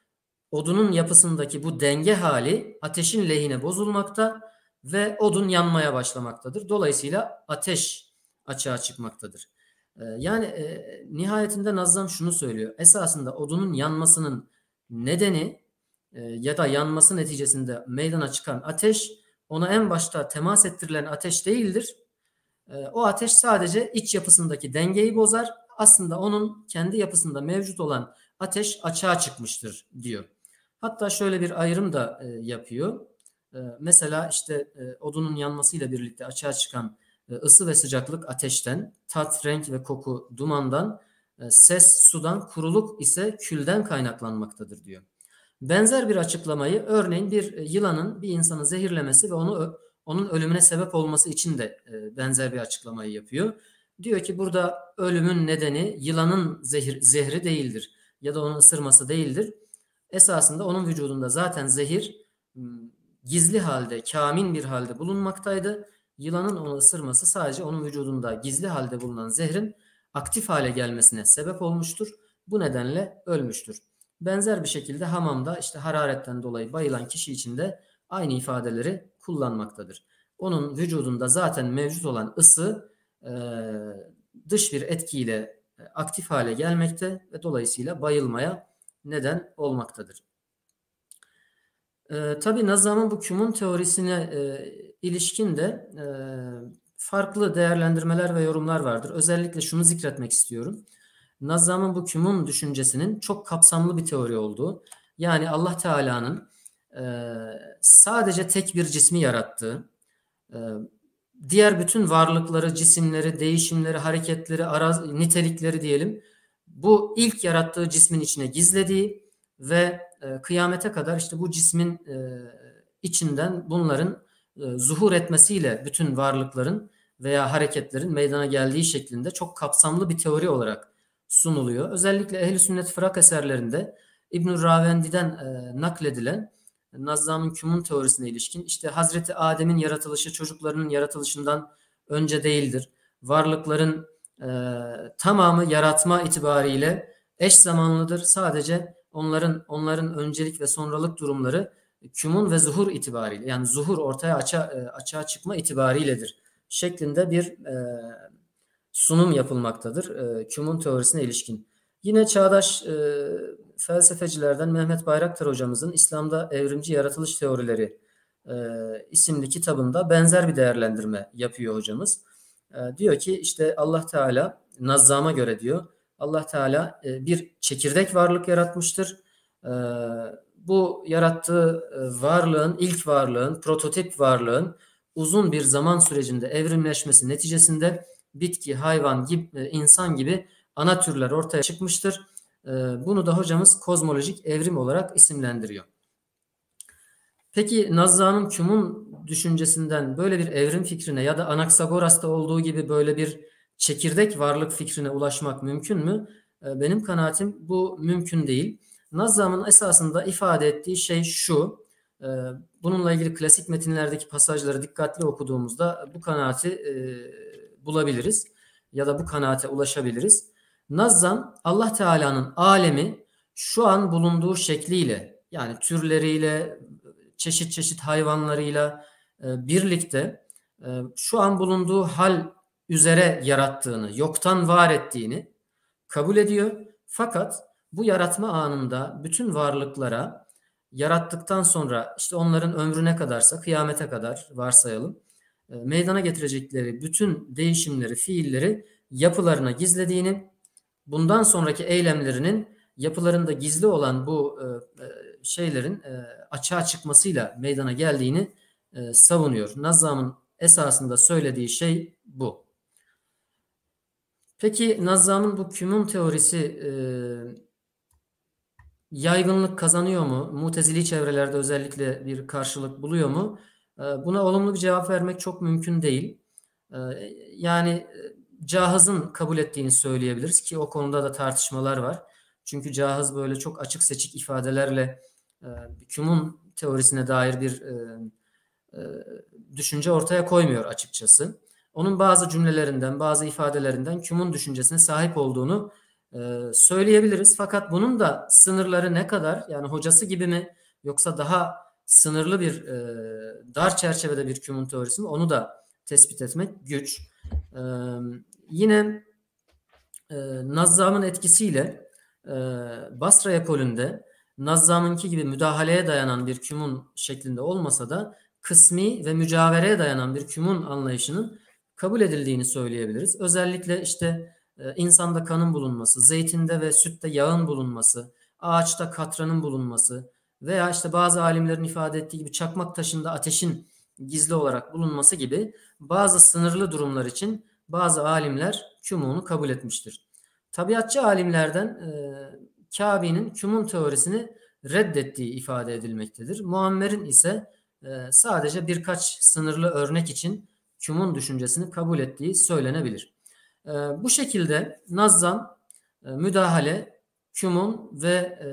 odunun yapısındaki bu denge hali ateşin lehine bozulmakta ve odun yanmaya başlamaktadır. Dolayısıyla ateş açığa çıkmaktadır. Ee, yani e, nihayetinde Nazım şunu söylüyor. Esasında odunun yanmasının nedeni e, ya da yanması neticesinde meydana çıkan ateş ona en başta temas ettirilen ateş değildir. E, o ateş sadece iç yapısındaki dengeyi bozar. Aslında onun kendi yapısında mevcut olan ateş açığa çıkmıştır diyor. Hatta şöyle bir ayrım da e, yapıyor. E, mesela işte e, odunun yanmasıyla birlikte açığa çıkan ısı ve sıcaklık ateşten, tat, renk ve koku dumandan, e, ses sudan, kuruluk ise külden kaynaklanmaktadır diyor. Benzer bir açıklamayı örneğin bir e, yılanın bir insanı zehirlemesi ve onu onun ölümüne sebep olması için de benzer bir açıklamayı yapıyor. Diyor ki burada ölümün nedeni yılanın zehir, zehri değildir ya da onun ısırması değildir. Esasında onun vücudunda zaten zehir gizli halde, kamin bir halde bulunmaktaydı yılanın onu ısırması sadece onun vücudunda gizli halde bulunan zehrin aktif hale gelmesine sebep olmuştur. Bu nedenle ölmüştür. Benzer bir şekilde hamamda işte hararetten dolayı bayılan kişi için de aynı ifadeleri kullanmaktadır. Onun vücudunda zaten mevcut olan ısı e, dış bir etkiyle aktif hale gelmekte ve dolayısıyla bayılmaya neden olmaktadır. E, tabii Nazam'ın bu kümun teorisine e, ilişkin de e, farklı değerlendirmeler ve yorumlar vardır. Özellikle şunu zikretmek istiyorum. Nazam'ın bu kümun düşüncesinin çok kapsamlı bir teori olduğu, yani Allah Teala'nın e, sadece tek bir cismi yarattığı, e, diğer bütün varlıkları, cisimleri, değişimleri, hareketleri, araz, nitelikleri diyelim, bu ilk yarattığı cismin içine gizlediği ve e, kıyamete kadar işte bu cismin e, içinden bunların e, zuhur etmesiyle bütün varlıkların veya hareketlerin meydana geldiği şeklinde çok kapsamlı bir teori olarak sunuluyor. Özellikle ehl sünnet fırak eserlerinde İbn Ravendi'den e, nakledilen Nazzam'ın kümun teorisine ilişkin işte Hazreti Adem'in yaratılışı çocuklarının yaratılışından önce değildir. Varlıkların e, tamamı yaratma itibariyle eş zamanlıdır. Sadece onların onların öncelik ve sonralık durumları kümun ve zuhur itibariyle yani zuhur ortaya açığa, e, açığa çıkma itibariyledir şeklinde bir e, sunum yapılmaktadır e, kümun teorisine ilişkin. Yine çağdaş e, felsefecilerden Mehmet Bayraktar hocamızın İslam'da Evrimci Yaratılış Teorileri e, isimli kitabında benzer bir değerlendirme yapıyor hocamız. E, diyor ki işte Allah Teala Nazzam'a göre diyor Allah Teala e, bir çekirdek varlık yaratmıştır. E, bu yarattığı e, varlığın, ilk varlığın, prototip varlığın uzun bir zaman sürecinde evrimleşmesi neticesinde bitki, hayvan, gibi, insan gibi ana türler ortaya çıkmıştır. Bunu da hocamız kozmolojik evrim olarak isimlendiriyor. Peki Nazza'nın Küm'ün düşüncesinden böyle bir evrim fikrine ya da Anaksagoras'ta olduğu gibi böyle bir çekirdek varlık fikrine ulaşmak mümkün mü? Benim kanaatim bu mümkün değil. Nazzam'ın esasında ifade ettiği şey şu. E, bununla ilgili klasik metinlerdeki pasajları dikkatli okuduğumuzda bu kanaati e, bulabiliriz ya da bu kanaate ulaşabiliriz. Nazzam Allah Teala'nın alemi şu an bulunduğu şekliyle yani türleriyle çeşit çeşit hayvanlarıyla e, birlikte şu an bulunduğu hal üzere yarattığını, yoktan var ettiğini kabul ediyor. Fakat bu yaratma anında bütün varlıklara yarattıktan sonra işte onların ömrüne kadarsa kıyamete kadar varsayalım e, meydana getirecekleri bütün değişimleri, fiilleri yapılarına gizlediğini, bundan sonraki eylemlerinin yapılarında gizli olan bu e, e, şeylerin açığa çıkmasıyla meydana geldiğini savunuyor. Nazzam'ın esasında söylediği şey bu. Peki Nazzam'ın bu kümün teorisi yaygınlık kazanıyor mu? Mutezili çevrelerde özellikle bir karşılık buluyor mu? Ee, buna olumlu bir cevap vermek çok mümkün değil. Ee, yani e, cahızın kabul ettiğini söyleyebiliriz ki o konuda da tartışmalar var. Çünkü cahız böyle çok açık seçik ifadelerle e, Küm'ün teorisine dair bir e, düşünce ortaya koymuyor açıkçası. Onun bazı cümlelerinden, bazı ifadelerinden Küm'ün düşüncesine sahip olduğunu e, söyleyebiliriz. Fakat bunun da sınırları ne kadar? Yani hocası gibi mi yoksa daha sınırlı bir e, dar çerçevede bir kümun teorisi mi? Onu da tespit etmek güç. E, yine e, Nazzam'ın etkisiyle e, Basra ekolünde Nazzam'ınki gibi müdahaleye dayanan bir kümun şeklinde olmasa da kısmi ve mücavereye dayanan bir kümun anlayışının kabul edildiğini söyleyebiliriz. Özellikle işte e, insanda kanın bulunması, zeytinde ve sütte yağın bulunması, ağaçta katranın bulunması veya işte bazı alimlerin ifade ettiği gibi çakmak taşında ateşin gizli olarak bulunması gibi bazı sınırlı durumlar için bazı alimler kümunu kabul etmiştir. Tabiatçı alimlerden e, Kabe'nin kümun teorisini reddettiği ifade edilmektedir. Muammer'in ise e, sadece birkaç sınırlı örnek için kümun düşüncesini kabul ettiği söylenebilir. E, bu şekilde Nazzam, e, müdahale, kümun ve e,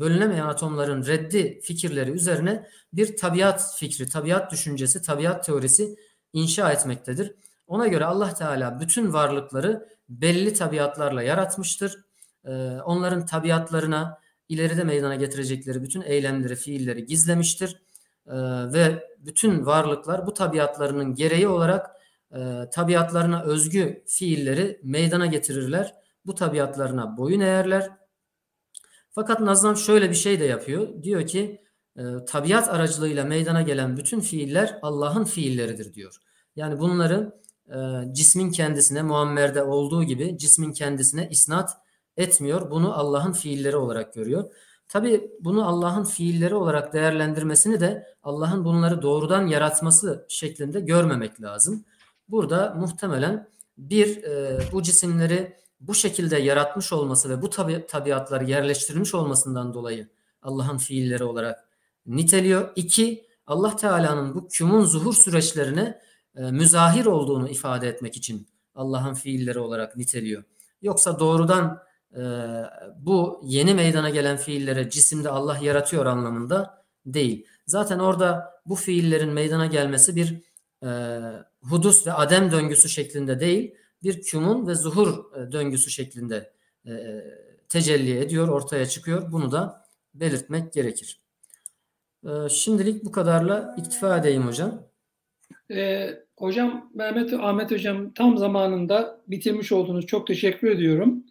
bölünemeyen atomların reddi fikirleri üzerine bir tabiat fikri, tabiat düşüncesi, tabiat teorisi inşa etmektedir. Ona göre Allah Teala bütün varlıkları belli tabiatlarla yaratmıştır. E, onların tabiatlarına ileride meydana getirecekleri bütün eylemleri, fiilleri gizlemiştir. E, ve bütün varlıklar bu tabiatlarının gereği olarak e, tabiatlarına özgü fiilleri meydana getirirler. Bu tabiatlarına boyun eğerler. Fakat Nazım şöyle bir şey de yapıyor. Diyor ki e, tabiat aracılığıyla meydana gelen bütün fiiller Allah'ın fiilleridir diyor. Yani bunları e, cismin kendisine Muammer'de olduğu gibi cismin kendisine isnat etmiyor. Bunu Allah'ın fiilleri olarak görüyor. Tabi bunu Allah'ın fiilleri olarak değerlendirmesini de Allah'ın bunları doğrudan yaratması şeklinde görmemek lazım. Burada muhtemelen bir e, bu cisimleri bu şekilde yaratmış olması ve bu tabi, tabiatları yerleştirilmiş olmasından dolayı Allah'ın fiilleri olarak niteliyor. İki, Allah Teala'nın bu kümun zuhur süreçlerine e, müzahir olduğunu ifade etmek için Allah'ın fiilleri olarak niteliyor. Yoksa doğrudan e, bu yeni meydana gelen fiillere cisimde Allah yaratıyor anlamında değil. Zaten orada bu fiillerin meydana gelmesi bir e, hudus ve adem döngüsü şeklinde değil, bir kümun ve zuhur e, döngüsü şeklinde e, e, tecelli ediyor, ortaya çıkıyor. Bunu da belirtmek gerekir. E, şimdilik bu kadarla iktifa edeyim hocam. E, hocam Mehmet Ahmet hocam tam zamanında bitirmiş oldunuz. Çok teşekkür ediyorum.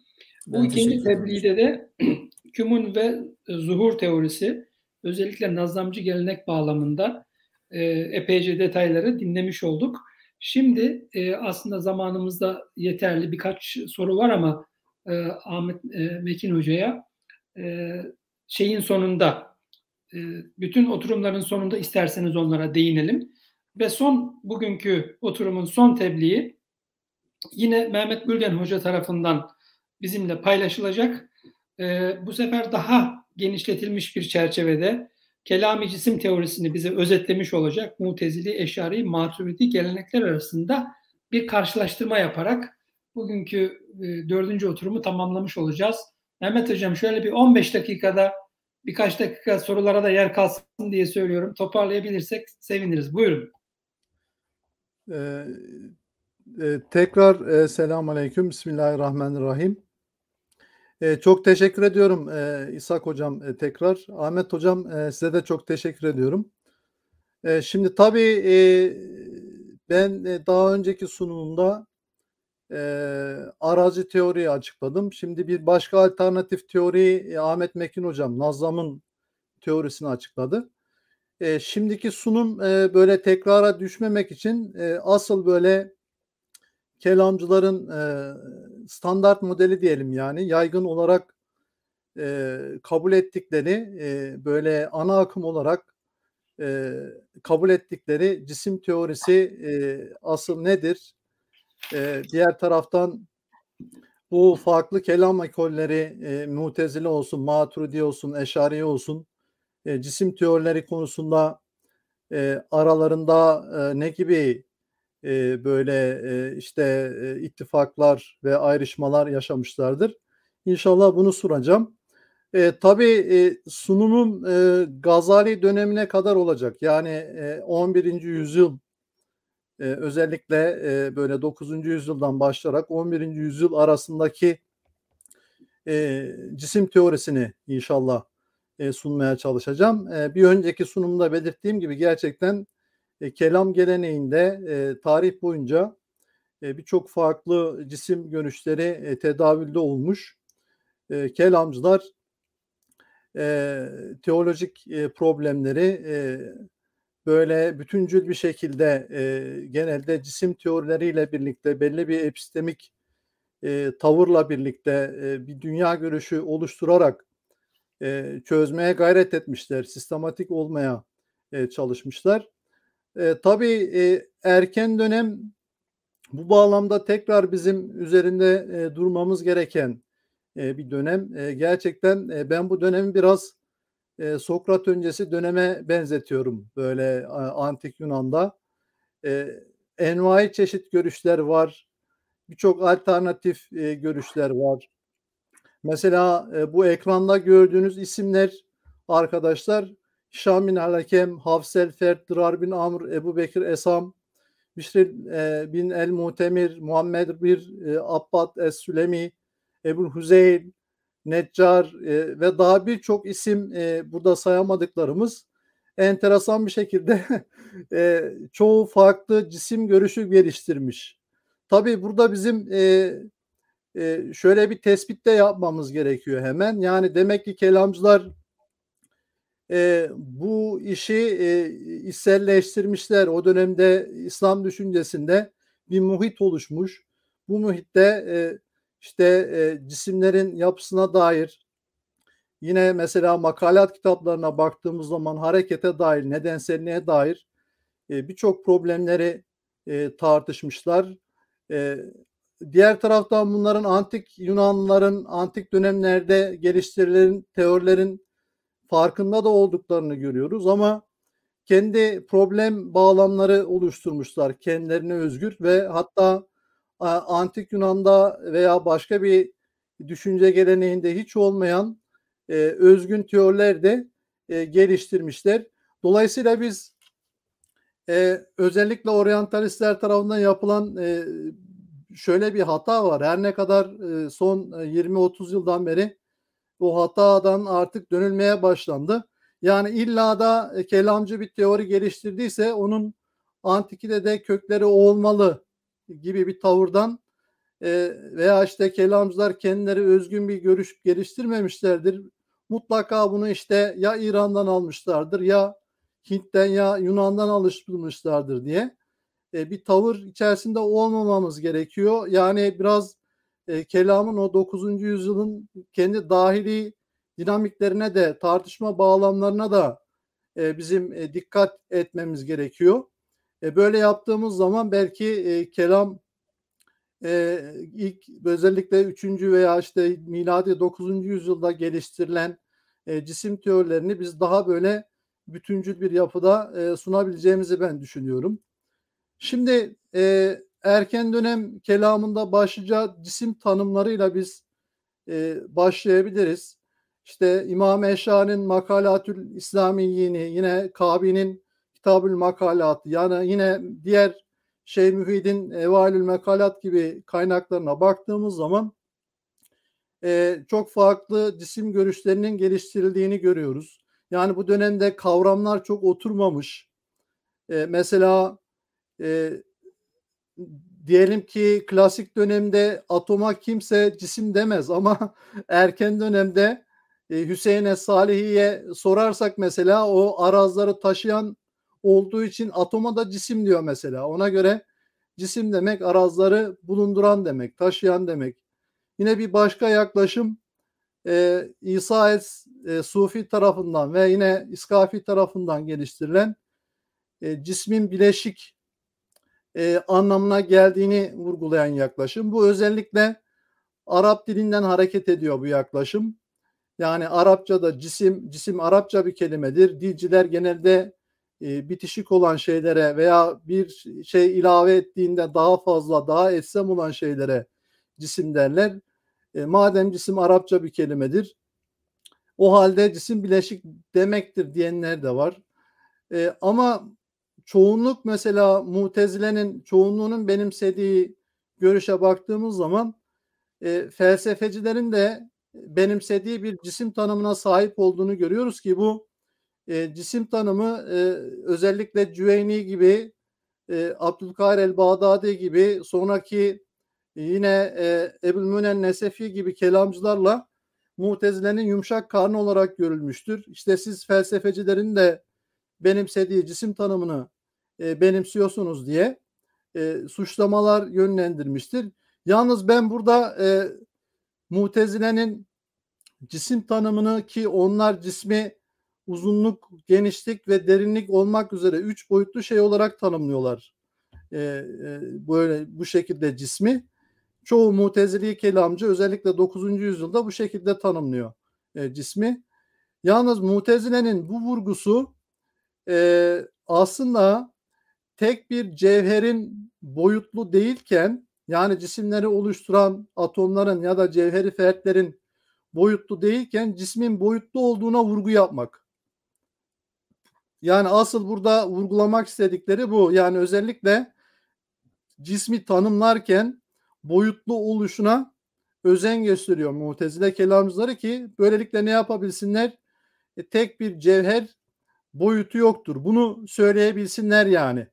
Bu ikinci tebliğde de kümun ve zuhur teorisi özellikle nazlamcı gelenek bağlamında e, epeyce detayları dinlemiş olduk. Şimdi e, aslında zamanımızda yeterli birkaç soru var ama e, Ahmet e, Mekin Hoca'ya e, şeyin sonunda e, bütün oturumların sonunda isterseniz onlara değinelim. Ve son bugünkü oturumun son tebliği yine Mehmet Bülgen Hoca tarafından bizimle paylaşılacak. E, bu sefer daha genişletilmiş bir çerçevede kelami cisim teorisini bize özetlemiş olacak. Mutezili, Eşari, Maturidi gelenekler arasında bir karşılaştırma yaparak bugünkü e, dördüncü oturumu tamamlamış olacağız. Mehmet Hocam şöyle bir 15 dakikada birkaç dakika sorulara da yer kalsın diye söylüyorum. Toparlayabilirsek seviniriz. Buyurun. Ee, e, tekrar e, selamun aleyküm. Bismillahirrahmanirrahim. E, çok teşekkür ediyorum e, İshak Hocam e, tekrar. Ahmet Hocam e, size de çok teşekkür ediyorum. E, şimdi tabii e, ben e, daha önceki sunumunda e, arazi teoriyi açıkladım. Şimdi bir başka alternatif teori e, Ahmet Mekin Hocam Nazlam'ın teorisini açıkladı. E, şimdiki sunum e, böyle tekrara düşmemek için e, asıl böyle kelamcıların e, standart modeli diyelim yani yaygın olarak e, kabul ettikleri e, böyle ana akım olarak e, kabul ettikleri cisim teorisi e, asıl nedir? E, diğer taraftan bu farklı kelam ekolleri e, mutezile olsun, maturidi olsun, eşari olsun e, cisim teorileri konusunda e, aralarında e, ne gibi e, böyle e, işte e, ittifaklar ve ayrışmalar yaşamışlardır. İnşallah bunu soracağım. E, tabii e, sunumum e, Gazali dönemine kadar olacak. Yani e, 11. yüzyıl e, özellikle e, böyle 9. yüzyıldan başlayarak 11. yüzyıl arasındaki e, cisim teorisini inşallah e, sunmaya çalışacağım. E, bir önceki sunumda belirttiğim gibi gerçekten e, kelam geleneğinde e, tarih boyunca e, birçok farklı cisim görüşleri e, tedavülde olmuş. E, kelamcılar e, teolojik e, problemleri e, böyle bütüncül bir şekilde e, genelde cisim teorileriyle birlikte belli bir epistemik e, tavırla birlikte e, bir dünya görüşü oluşturarak e, çözmeye gayret etmişler, sistematik olmaya e, çalışmışlar. E, tabii e, erken dönem bu bağlamda tekrar bizim üzerinde e, durmamız gereken e, bir dönem. E, gerçekten e, ben bu dönemi biraz e, Sokrat öncesi döneme benzetiyorum böyle antik Yunan'da. E, envai çeşit görüşler var. Birçok alternatif e, görüşler var. Mesela e, bu ekranda gördüğünüz isimler arkadaşlar Şam bin Halakem, Hafsel Fert, Dırar bin Amr, Ebu Bekir Esam, Bişri e, bin El Mutemir, Muhammed bir e, Abbad Es Sülemi, Ebu Hüzeyl, Neccar e, ve daha birçok isim e, burada sayamadıklarımız enteresan bir şekilde e, çoğu farklı cisim görüşü geliştirmiş. Tabii burada bizim e, e, şöyle bir tespit de yapmamız gerekiyor hemen. Yani demek ki kelamcılar e, bu işi e, içselleştirmişler. O dönemde İslam düşüncesinde bir muhit oluşmuş. Bu muhitte e, işte e, cisimlerin yapısına dair yine mesela makalat kitaplarına baktığımız zaman harekete dair, nedenselliğe dair e, birçok problemleri e, tartışmışlar. E, diğer taraftan bunların antik Yunanlıların antik dönemlerde geliştirilen teorilerin farkında da olduklarını görüyoruz ama kendi problem bağlamları oluşturmuşlar kendilerine özgür ve hatta antik Yunan'da veya başka bir düşünce geleneğinde hiç olmayan e, özgün teoriler de e, geliştirmişler. Dolayısıyla biz e, özellikle oryantalistler tarafından yapılan e, şöyle bir hata var. Her ne kadar e, son 20-30 yıldan beri bu hatadan artık dönülmeye başlandı. Yani illa da e, kelamcı bir teori geliştirdiyse onun antikide de kökleri olmalı gibi bir tavırdan e, veya işte kelamcılar kendileri özgün bir görüş geliştirmemişlerdir. Mutlaka bunu işte ya İran'dan almışlardır ya Hint'ten ya Yunan'dan alıştırmışlardır diye e, bir tavır içerisinde olmamamız gerekiyor. Yani biraz e, kelamın o 9. yüzyılın kendi dahili dinamiklerine de tartışma bağlamlarına da e, bizim e, dikkat etmemiz gerekiyor. E, böyle yaptığımız zaman belki e, kelam e, ilk özellikle 3. veya işte miladi 9. yüzyılda geliştirilen e, cisim teorilerini biz daha böyle bütüncül bir yapıda e, sunabileceğimizi ben düşünüyorum. Şimdi e, erken dönem kelamında başlıca cisim tanımlarıyla biz e, başlayabiliriz. İşte İmam Eşa'nın Makalatül İslamiyini, yine Kabi'nin Kitabül Makalat, yani yine diğer şey Müfid'in Evalül Mekalat gibi kaynaklarına baktığımız zaman e, çok farklı cisim görüşlerinin geliştirildiğini görüyoruz. Yani bu dönemde kavramlar çok oturmamış. E, mesela e, diyelim ki klasik dönemde atoma kimse cisim demez ama erken dönemde e, Hüseyin'e Salihi'ye sorarsak mesela o arazları taşıyan olduğu için atoma da cisim diyor mesela. Ona göre cisim demek arazları bulunduran demek, taşıyan demek. Yine bir başka yaklaşım e, İsa es, e, Sufi tarafından ve yine İskafi tarafından geliştirilen e, cismin bileşik e, anlamına geldiğini vurgulayan yaklaşım. Bu özellikle Arap dilinden hareket ediyor bu yaklaşım. Yani Arapçada cisim, cisim Arapça bir kelimedir. Dilciler genelde e, bitişik olan şeylere veya bir şey ilave ettiğinde daha fazla, daha etsem olan şeylere cisim derler. E, madem cisim Arapça bir kelimedir, o halde cisim bileşik demektir diyenler de var. E, ama çoğunluk mesela mutezilenin çoğunluğunun benimsediği görüşe baktığımız zaman e, felsefecilerin de benimsediği bir cisim tanımına sahip olduğunu görüyoruz ki bu e, cisim tanımı e, özellikle Cüveyni gibi e, Abdülkahir el-Bağdadi gibi sonraki yine e, Ebul Münen Nesefi gibi kelamcılarla Mutezile'nin yumuşak karnı olarak görülmüştür. İşte siz felsefecilerin de benimsediği cisim tanımını e, benimsiyorsunuz diye e, suçlamalar yönlendirmiştir. Yalnız ben burada e, Mutezile'nin cisim tanımını ki onlar cismi uzunluk, genişlik ve derinlik olmak üzere üç boyutlu şey olarak tanımlıyorlar. E, e, böyle bu şekilde cismi. Çoğu mutezili kelamcı özellikle 9. yüzyılda bu şekilde tanımlıyor e, cismi. Yalnız mutezilenin bu vurgusu e, aslında tek bir cevherin boyutlu değilken yani cisimleri oluşturan atomların ya da cevheri fertlerin boyutlu değilken cismin boyutlu olduğuna vurgu yapmak. Yani asıl burada vurgulamak istedikleri bu. Yani özellikle cismi tanımlarken boyutlu oluşuna özen gösteriyor mutezile kelamcıları ki böylelikle ne yapabilsinler? E, tek bir cevher boyutu yoktur. Bunu söyleyebilsinler yani.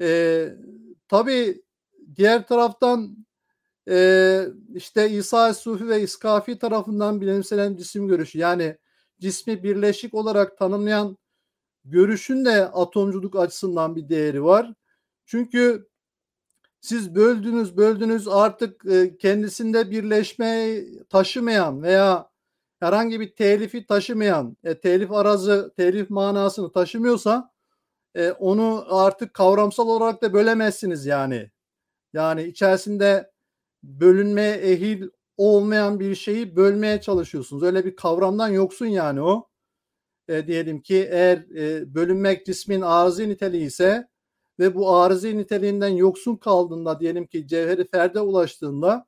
E, tabii diğer taraftan e, işte İsa Sufi ve İskafi tarafından bilimselen cisim görüşü yani cismi birleşik olarak tanımlayan görüşün de atomculuk açısından bir değeri var. Çünkü siz böldünüz böldünüz artık e, kendisinde birleşme taşımayan veya herhangi bir telifi taşımayan, e, telif arazı, telif manasını taşımıyorsa e, onu artık kavramsal olarak da bölemezsiniz yani. Yani içerisinde bölünmeye ehil olmayan bir şeyi bölmeye çalışıyorsunuz. Öyle bir kavramdan yoksun yani o. E, diyelim ki eğer e, bölünmek cismin arızi niteliği ise ve bu arızi niteliğinden yoksun kaldığında diyelim ki cevheri ferde ulaştığında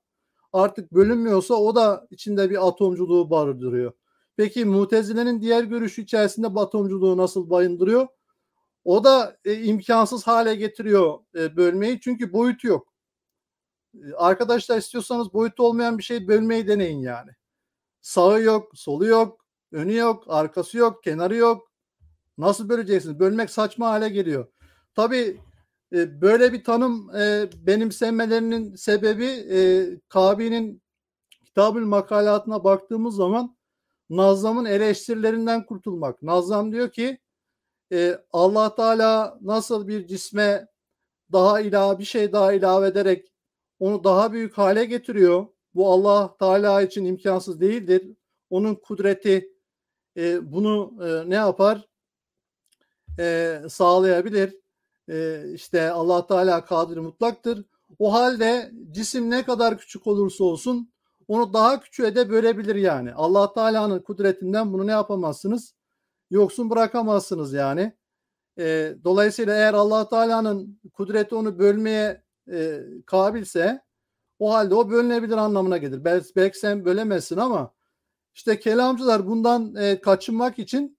artık bölünmüyorsa o da içinde bir atomculuğu barındırıyor. Peki mutezilenin diğer görüşü içerisinde atomculuğu nasıl bayındırıyor? O da e, imkansız hale getiriyor e, bölmeyi çünkü boyutu yok. E, arkadaşlar istiyorsanız boyutu olmayan bir şey bölmeyi deneyin yani. Sağı yok, solu yok, önü yok, arkası yok, kenarı yok. Nasıl böleceksiniz? Bölmek saçma hale geliyor. Tabii E, böyle bir tanım e, benimsemelerinin sebebi e, Kabi'nin kitabül makalatına baktığımız zaman Nazlam'ın eleştirilerinden kurtulmak. Nazlam diyor ki e, Allah Teala nasıl bir cisme daha ilave bir şey daha ilave ederek onu daha büyük hale getiriyor. Bu Allah Teala için imkansız değildir. Onun kudreti e, bunu e, ne yapar? E, sağlayabilir. E, işte Allah Teala kadir mutlaktır. O halde cisim ne kadar küçük olursa olsun onu daha küçüğe de bölebilir yani. Allah Teala'nın kudretinden bunu ne yapamazsınız? Yoksun bırakamazsınız yani. E, dolayısıyla eğer Allah Teala'nın kudreti onu bölmeye e, kabilse o halde o bölünebilir anlamına gelir. Belki, belki sen bölemezsin ama işte kelamcılar bundan e, kaçınmak için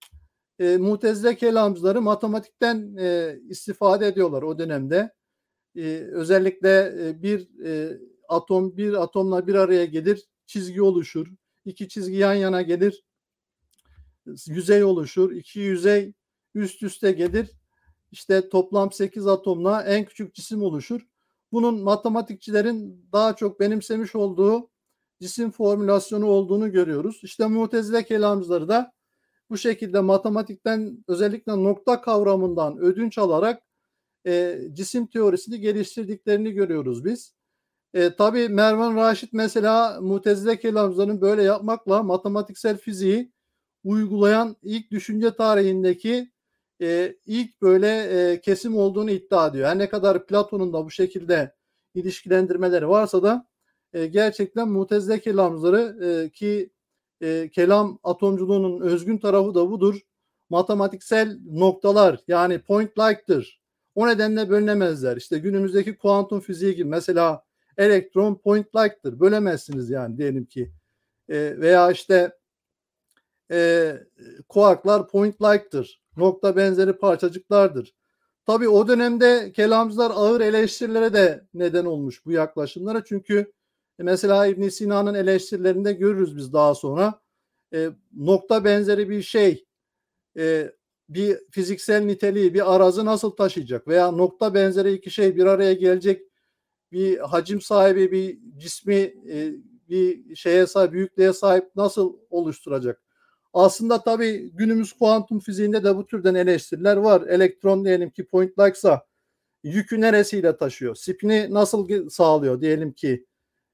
e, mutezile kelamcıları matematikten e, istifade ediyorlar o dönemde. E, özellikle e, bir e, atom bir atomla bir araya gelir, çizgi oluşur. İki çizgi yan yana gelir, yüzey oluşur. İki yüzey üst üste gelir. İşte toplam 8 atomla en küçük cisim oluşur. Bunun matematikçilerin daha çok benimsemiş olduğu cisim formülasyonu olduğunu görüyoruz. İşte mutezile kelamcıları da bu şekilde matematikten özellikle nokta kavramından ödünç alarak e, cisim teorisini geliştirdiklerini görüyoruz biz. E, tabii Mervan Raşit mesela mutezile kelamcılarının böyle yapmakla matematiksel fiziği uygulayan ilk düşünce tarihindeki e, ilk böyle e, kesim olduğunu iddia ediyor. Her ne kadar Platon'un da bu şekilde ilişkilendirmeleri varsa da e, gerçekten mutezile kelamcıları e, ki e, kelam atomculuğunun özgün tarafı da budur. Matematiksel noktalar yani point like'tır. O nedenle bölünemezler. İşte günümüzdeki kuantum fiziği gibi mesela elektron point like'tır. Bölemezsiniz yani diyelim ki. E, veya işte e, kuarklar point like'tır. Nokta benzeri parçacıklardır. Tabi o dönemde kelamcılar ağır eleştirilere de neden olmuş bu yaklaşımlara. Çünkü e, mesela İbn Sina'nın eleştirilerinde görürüz biz daha sonra. E, nokta benzeri bir şey e, bir fiziksel niteliği bir arazı nasıl taşıyacak veya nokta benzeri iki şey bir araya gelecek bir hacim sahibi bir cismi e, bir şeye sahip büyüklüğe sahip nasıl oluşturacak? Aslında tabii günümüz kuantum fiziğinde de bu türden eleştiriler var. Elektron diyelim ki point like'sa yükü neresiyle taşıyor? Spini nasıl sağlıyor diyelim ki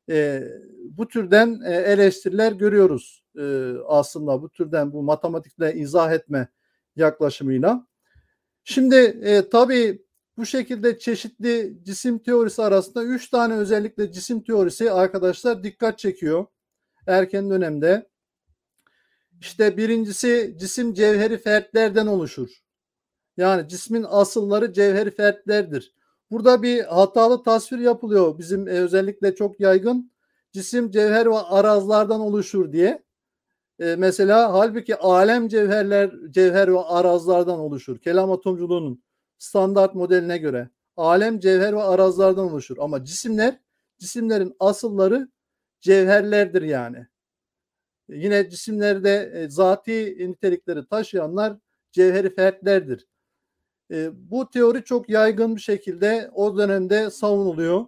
e, bu türden e, eleştiriler görüyoruz e, aslında bu türden bu matematikle izah etme yaklaşımıyla. Şimdi e, tabii bu şekilde çeşitli cisim teorisi arasında üç tane özellikle cisim teorisi arkadaşlar dikkat çekiyor erken dönemde. İşte birincisi cisim cevheri fertlerden oluşur. Yani cismin asılları cevheri fertlerdir. Burada bir hatalı tasvir yapılıyor. Bizim e, özellikle çok yaygın cisim cevher ve arazlardan oluşur diye. E, mesela halbuki alem cevherler cevher ve arazlardan oluşur. Kelam atomculuğunun standart modeline göre alem cevher ve arazlardan oluşur. Ama cisimler cisimlerin asılları cevherlerdir yani. Yine cisimlerde e, zati nitelikleri taşıyanlar cevheri fertlerdir. E, bu teori çok yaygın bir şekilde o dönemde savunuluyor.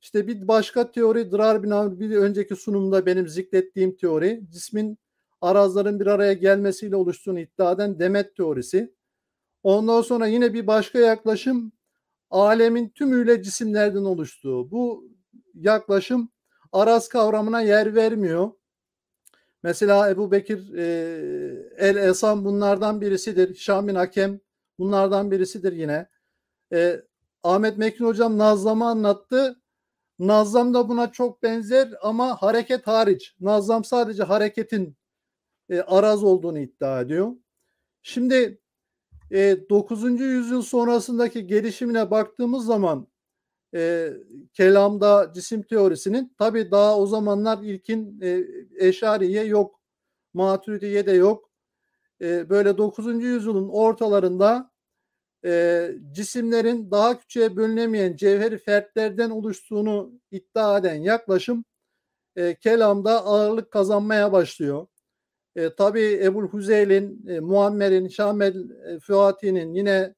İşte bir başka teori Drar bin bir önceki sunumda benim zikrettiğim teori cismin arazların bir araya gelmesiyle oluştuğunu iddia eden Demet teorisi. Ondan sonra yine bir başka yaklaşım alemin tümüyle cisimlerden oluştuğu. Bu yaklaşım araz kavramına yer vermiyor. Mesela Ebu Bekir e, El Esam bunlardan birisidir. Şamin Hakem bunlardan birisidir yine. E, Ahmet Mekin hocam Nazlam'ı anlattı. Nazlam da buna çok benzer ama hareket hariç. Nazlam sadece hareketin e, araz olduğunu iddia ediyor. Şimdi e, 9. yüzyıl sonrasındaki gelişimine baktığımız zaman e, kelamda cisim teorisinin tabi daha o zamanlar ilkin e, Eşariye yok, Maturidiye de yok. E, böyle 9. yüzyılın ortalarında e, cisimlerin daha küçüğe bölünemeyen cevheri fertlerden oluştuğunu iddia eden yaklaşım e, kelamda ağırlık kazanmaya başlıyor. E, tabii Ebul Huzeyl'in, e, Muammer'in, Şamel e, Füati'nin yine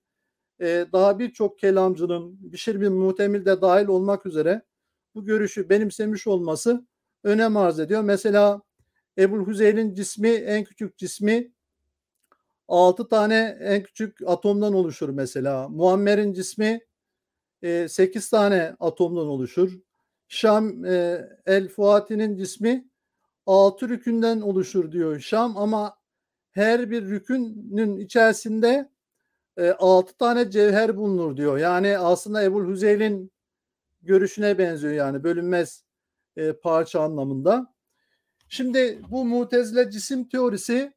e, daha birçok kelamcının Bişir bin Muhtemil de dahil olmak üzere bu görüşü benimsemiş olması önem arz ediyor. Mesela Ebul Hüzeyin'in cismi en küçük cismi 6 tane en küçük atomdan oluşur mesela. Muammer'in cismi e, 8 tane atomdan oluşur. Şam e, El Fuati'nin cismi 6 rükünden oluşur diyor Şam ama her bir rükünün içerisinde e, 6 tane cevher bulunur diyor. Yani aslında Ebul Hüzeyin'in görüşüne benziyor yani bölünmez e, parça anlamında. Şimdi bu mutezile cisim teorisi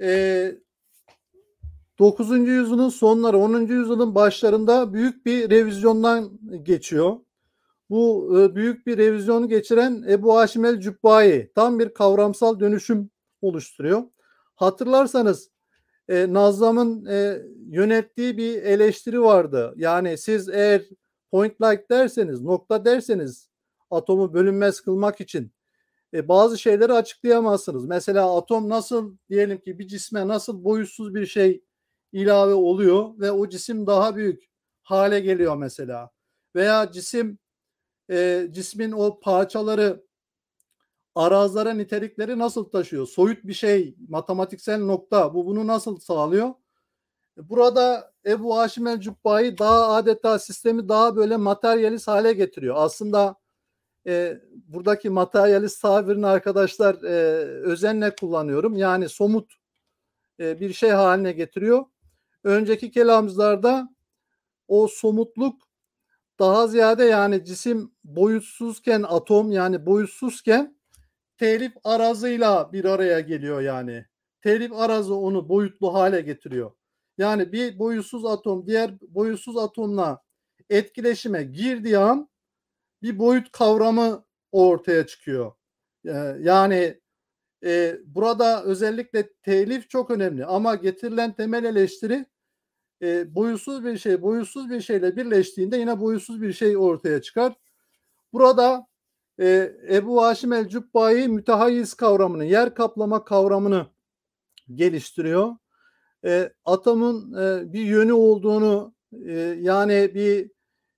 e, 9. yüzyılın sonları 10. yüzyılın başlarında büyük bir revizyondan geçiyor. Bu e, büyük bir revizyonu geçiren Ebu Haşim el Cübbai tam bir kavramsal dönüşüm oluşturuyor. Hatırlarsanız e, Nazlam'ın e, yönettiği bir eleştiri vardı. Yani siz eğer point like derseniz, nokta derseniz atomu bölünmez kılmak için e, bazı şeyleri açıklayamazsınız. Mesela atom nasıl diyelim ki bir cisme nasıl boyutsuz bir şey ilave oluyor ve o cisim daha büyük hale geliyor mesela. Veya cisim e, cismin o parçaları arazlara nitelikleri nasıl taşıyor? Soyut bir şey, matematiksel nokta bu bunu nasıl sağlıyor? Burada Ebu Haşim el Cubbayi daha adeta sistemi daha böyle materyalist hale getiriyor. Aslında e, buradaki materyalist tabirini arkadaşlar e, özenle kullanıyorum. Yani somut e, bir şey haline getiriyor. Önceki kelamcılarda o somutluk daha ziyade yani cisim boyutsuzken atom yani boyutsuzken telif arazıyla bir araya geliyor yani. Telif arazı onu boyutlu hale getiriyor. Yani bir boyutsuz atom diğer boyutsuz atomla etkileşime girdiği an bir boyut kavramı ortaya çıkıyor. Ee, yani e, burada özellikle telif çok önemli ama getirilen temel eleştiri e, boyutsuz bir şey boyutsuz bir şeyle birleştiğinde yine boyutsuz bir şey ortaya çıkar. Burada e, Ebu Haşim el Cübbayi mütehayyiz kavramını, yer kaplama kavramını geliştiriyor. E, atomun e, bir yönü olduğunu e, yani bir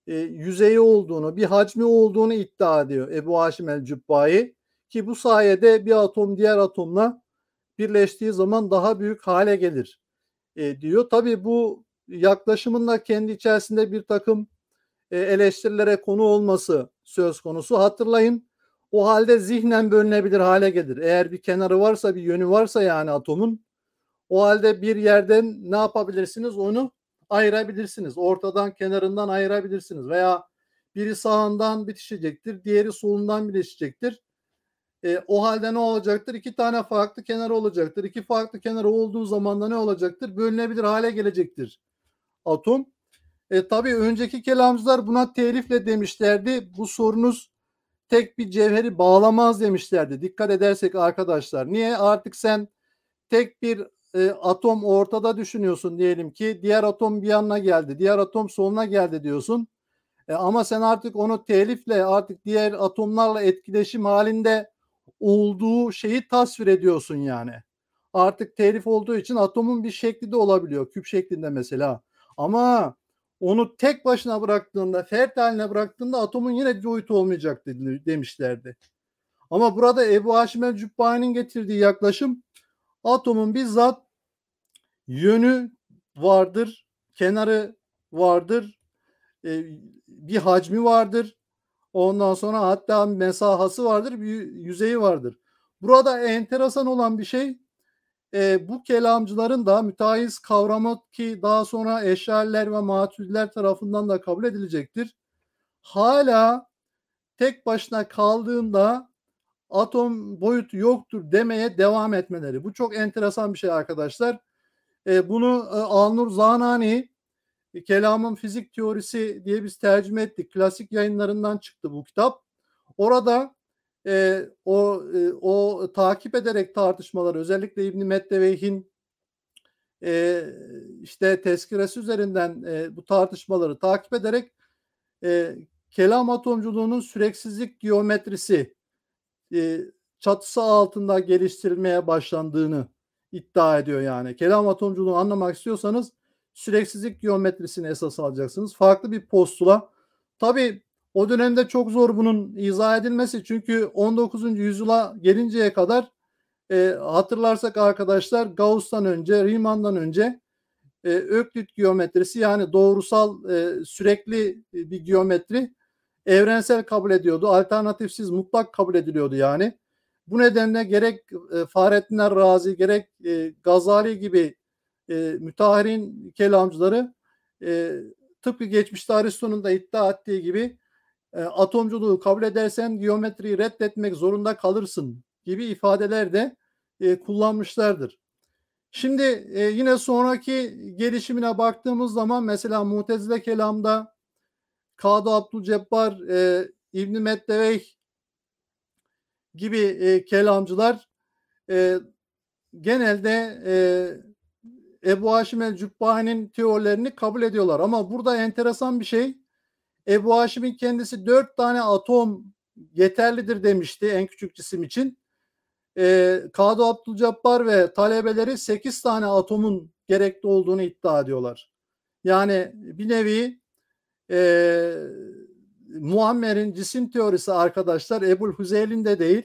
e, yüzeyi olduğunu, bir hacmi olduğunu iddia ediyor Ebu Haşim el Cübbayi. Ki bu sayede bir atom diğer atomla birleştiği zaman daha büyük hale gelir e, diyor. Tabii bu yaklaşımın da kendi içerisinde bir takım eleştirilere konu olması söz konusu. Hatırlayın o halde zihnen bölünebilir hale gelir. Eğer bir kenarı varsa bir yönü varsa yani atomun o halde bir yerden ne yapabilirsiniz? Onu ayırabilirsiniz. Ortadan kenarından ayırabilirsiniz veya biri sağından bitişecektir, diğeri solundan bitişecektir. E, o halde ne olacaktır? İki tane farklı kenar olacaktır. İki farklı kenar olduğu zaman da ne olacaktır? Bölünebilir hale gelecektir atom. E, tabii önceki kelamcılar buna telifle demişlerdi. Bu sorunuz tek bir cevheri bağlamaz demişlerdi. Dikkat edersek arkadaşlar. Niye? Artık sen tek bir e, atom ortada düşünüyorsun diyelim ki. Diğer atom bir yanına geldi. Diğer atom soluna geldi diyorsun. E, ama sen artık onu telifle artık diğer atomlarla etkileşim halinde olduğu şeyi tasvir ediyorsun yani. Artık telif olduğu için atomun bir şekli de olabiliyor. Küp şeklinde mesela. Ama onu tek başına bıraktığında, fert haline bıraktığında atomun yine boyutu olmayacaktı demişlerdi. Ama burada Ebu Haşim el Cübbani'nin getirdiği yaklaşım atomun bizzat yönü vardır, kenarı vardır, e, bir hacmi vardır. Ondan sonra hatta mesahası vardır, bir yüzeyi vardır. Burada enteresan olan bir şey e, bu kelamcıların da müteahhis kavramı ki daha sonra eşariler ve maturidiler tarafından da kabul edilecektir. Hala tek başına kaldığında atom boyutu yoktur demeye devam etmeleri. Bu çok enteresan bir şey arkadaşlar. E, bunu e, Alnur Zanani e, Kelamın Fizik Teorisi diye biz tercüme ettik. Klasik yayınlarından çıktı bu kitap. Orada e, o e, o takip ederek tartışmalar özellikle İbn Metteveyh'in e, işte tezkiresi üzerinden e, bu tartışmaları takip ederek e, kelam atomculuğunun süreksizlik geometrisi e, çatısı altında geliştirilmeye başlandığını iddia ediyor yani. Kelam atomculuğunu anlamak istiyorsanız süreksizlik geometrisini esas alacaksınız. Farklı bir postula. Tabi o dönemde çok zor bunun izah edilmesi çünkü 19. yüzyıla gelinceye kadar e, hatırlarsak arkadaşlar Gauss'tan önce, Riemann'dan önce e, Öklit geometrisi yani doğrusal e, sürekli bir geometri evrensel kabul ediyordu. Alternatifsiz mutlak kabul ediliyordu yani. Bu nedenle gerek e, Fahrettin Razi gerek e, Gazali gibi e, müteahhirin kelamcıları e, tıpkı geçmişte Aristo'nun da iddia ettiği gibi e, atomculuğu kabul edersen geometriyi reddetmek zorunda kalırsın gibi ifadeler de e, kullanmışlardır. Şimdi e, yine sonraki gelişimine baktığımız zaman mesela Mutezile kelamda Kadı Abdülcebbar, e, İbn-i Meddeveyh gibi e, kelamcılar e, genelde e, Ebu Haşim el-Cübbani'nin teorilerini kabul ediyorlar. Ama burada enteresan bir şey Ebu Haşim'in kendisi dört tane atom yeterlidir demişti en küçük cisim için. E, Kadı Abdülcabbar ve talebeleri sekiz tane atomun gerekli olduğunu iddia ediyorlar. Yani bir nevi e, Muammer'in cisim teorisi arkadaşlar Ebu Hüzeyl'in de değil.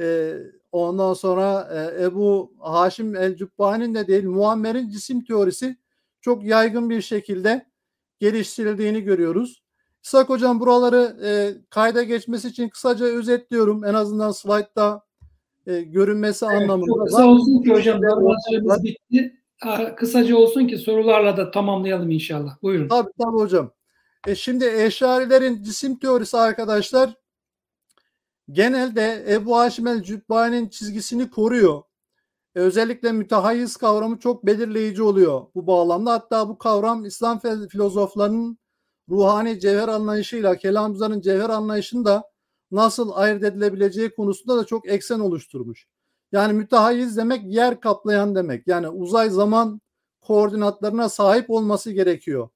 E, ondan sonra e, Ebu Haşim el-Cübbani'nin de değil. Muammer'in cisim teorisi çok yaygın bir şekilde geliştirildiğini görüyoruz. İshak Hocam buraları e, kayda geçmesi için kısaca özetliyorum. En azından slaytta e, görünmesi evet, anlamında. Kısa olsun ki hocam. Süremiz bitti. Kısaca olsun ki sorularla da tamamlayalım inşallah. Buyurun. Tabii tabii hocam. E şimdi Eşarilerin cisim teorisi arkadaşlar genelde Ebu Haşim el Cübbani'nin çizgisini koruyor. E özellikle mütehayyiz kavramı çok belirleyici oluyor bu bağlamda. Hatta bu kavram İslam filozoflarının ruhani cevher anlayışıyla kelamcıların cevher anlayışında nasıl ayırt edilebileceği konusunda da çok eksen oluşturmuş. Yani mütehayyiz demek yer kaplayan demek. Yani uzay zaman koordinatlarına sahip olması gerekiyor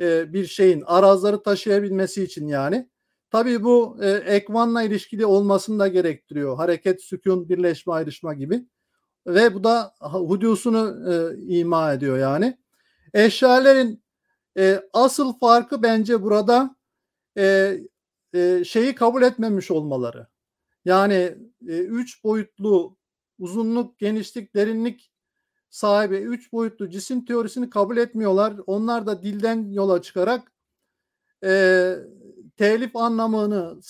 e, bir şeyin arazları taşıyabilmesi için yani. Tabii bu e, ekvanla ilişkili olmasını da gerektiriyor. Hareket, sükun, birleşme, ayrışma gibi. Ve bu da hudusunu e, ima ediyor yani. Eşyalerin e, asıl farkı bence burada e, e, şeyi kabul etmemiş olmaları. Yani e, üç boyutlu uzunluk, genişlik, derinlik sahibi üç boyutlu cisim teorisini kabul etmiyorlar. Onlar da dilden yola çıkarak e, telif anlamını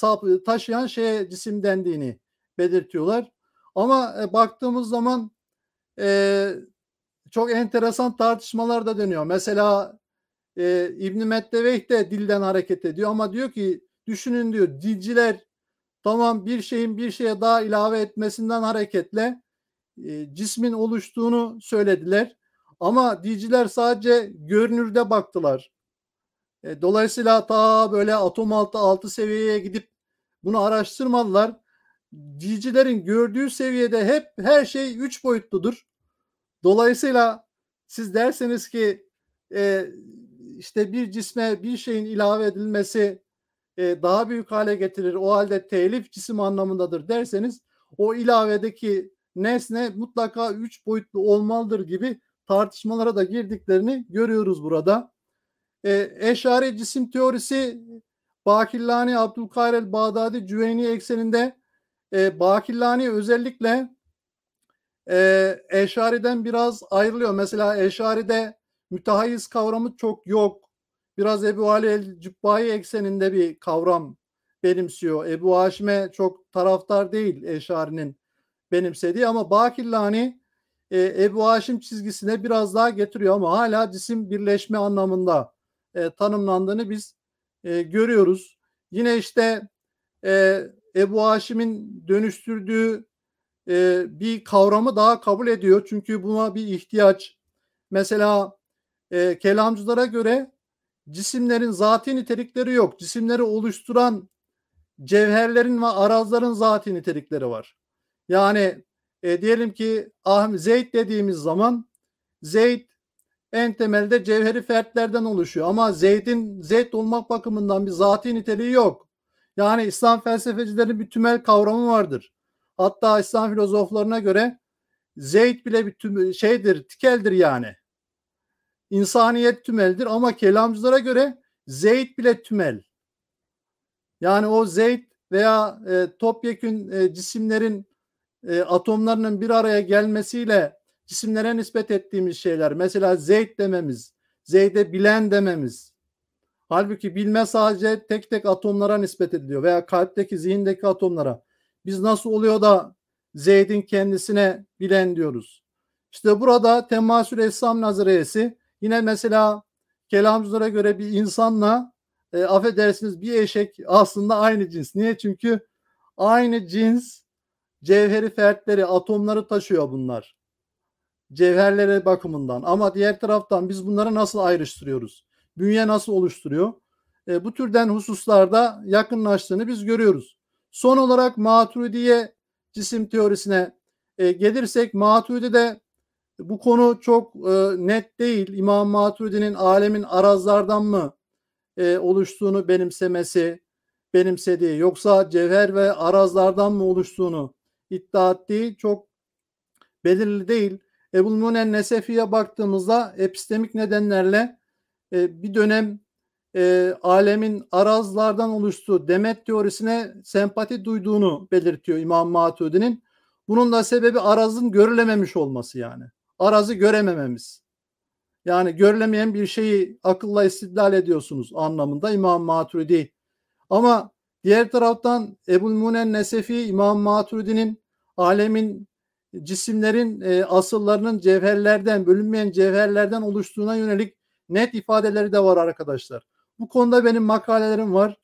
taşıyan şeye cisim dendiğini belirtiyorlar. Ama e, baktığımız zaman e, çok enteresan tartışmalar da dönüyor. Mesela e, İbn-i Meddeveyh de dilden hareket ediyor ama diyor ki düşünün diyor dilciler tamam bir şeyin bir şeye daha ilave etmesinden hareketle e, cismin oluştuğunu söylediler. Ama diciler sadece görünürde baktılar. E, dolayısıyla ta böyle atom altı altı seviyeye gidip bunu araştırmadılar. Dicilerin gördüğü seviyede hep her şey üç boyutludur. Dolayısıyla siz derseniz ki e, işte bir cisme bir şeyin ilave edilmesi e, daha büyük hale getirir. O halde telif cisim anlamındadır derseniz o ilavedeki nesne mutlaka üç boyutlu olmalıdır gibi tartışmalara da girdiklerini görüyoruz burada. E, eşari cisim teorisi Bakillani, Abdülkahir el Bağdadi, Cüveyni ekseninde e, Bakillani özellikle e, Eşari'den biraz ayrılıyor. Mesela Eşari'de mütehayiz kavramı çok yok. Biraz Ebu Ali el Cübbayi ekseninde bir kavram benimsiyor. Ebu Haşim'e çok taraftar değil Eşari'nin benimsediği ama Bakillani e, Ebu Haşim çizgisine biraz daha getiriyor ama hala cisim birleşme anlamında e, tanımlandığını biz e, görüyoruz. Yine işte e, Ebu Haşim'in dönüştürdüğü e, bir kavramı daha kabul ediyor. Çünkü buna bir ihtiyaç. Mesela e, kelamcılara göre cisimlerin zati nitelikleri yok. Cisimleri oluşturan cevherlerin ve arazların zati nitelikleri var. Yani e, diyelim ki ah, Zeyd dediğimiz zaman Zeyd en temelde cevheri fertlerden oluşuyor. Ama Zeyd'in Zeyd olmak bakımından bir zati niteliği yok. Yani İslam felsefecilerinin bir tümel kavramı vardır. Hatta İslam filozoflarına göre Zeyd bile bir tüm, şeydir, tikeldir yani. İnsaniyet tümeldir ama kelamcılara göre zeyt bile tümel. Yani o zeyt veya e, topyekün e, cisimlerin e, atomlarının bir araya gelmesiyle cisimlere nispet ettiğimiz şeyler. Mesela zeyt dememiz, zeyde bilen dememiz. Halbuki bilme sadece tek tek atomlara nispet ediliyor veya kalpteki, zihindeki atomlara. Biz nasıl oluyor da Zeyd'in kendisine bilen diyoruz. İşte burada temasül esam nazariyesi yine mesela kelamcılara göre bir insanla e, affedersiniz bir eşek aslında aynı cins. Niye? Çünkü aynı cins cevheri fertleri, atomları taşıyor bunlar. Cevherlere bakımından. Ama diğer taraftan biz bunları nasıl ayrıştırıyoruz? Bünye nasıl oluşturuyor? E, bu türden hususlarda yakınlaştığını biz görüyoruz. Son olarak Maturidiye cisim teorisine e, gelirsek Maturidi'de bu konu çok e, net değil. İmam Maturidi'nin alemin arazlardan mı e, oluştuğunu benimsemesi, benimsediği yoksa cevher ve arazlardan mı oluştuğunu iddia ettiği çok belirli değil. Ebul Munen Nesefi'ye baktığımızda epistemik nedenlerle e, bir dönem e, alemin arazlardan oluştuğu demet teorisine sempati duyduğunu belirtiyor İmam Maturidi'nin. Bunun da sebebi arazın görülememiş olması yani. Arazı göremememiz. Yani görülemeyen bir şeyi akılla istidlal ediyorsunuz anlamında İmam Maturidi. Ama diğer taraftan Ebul Munen Nesefi İmam Maturidi'nin alemin cisimlerin e, asıllarının cevherlerden, bölünmeyen cevherlerden oluştuğuna yönelik net ifadeleri de var arkadaşlar. Bu konuda benim makalelerim var.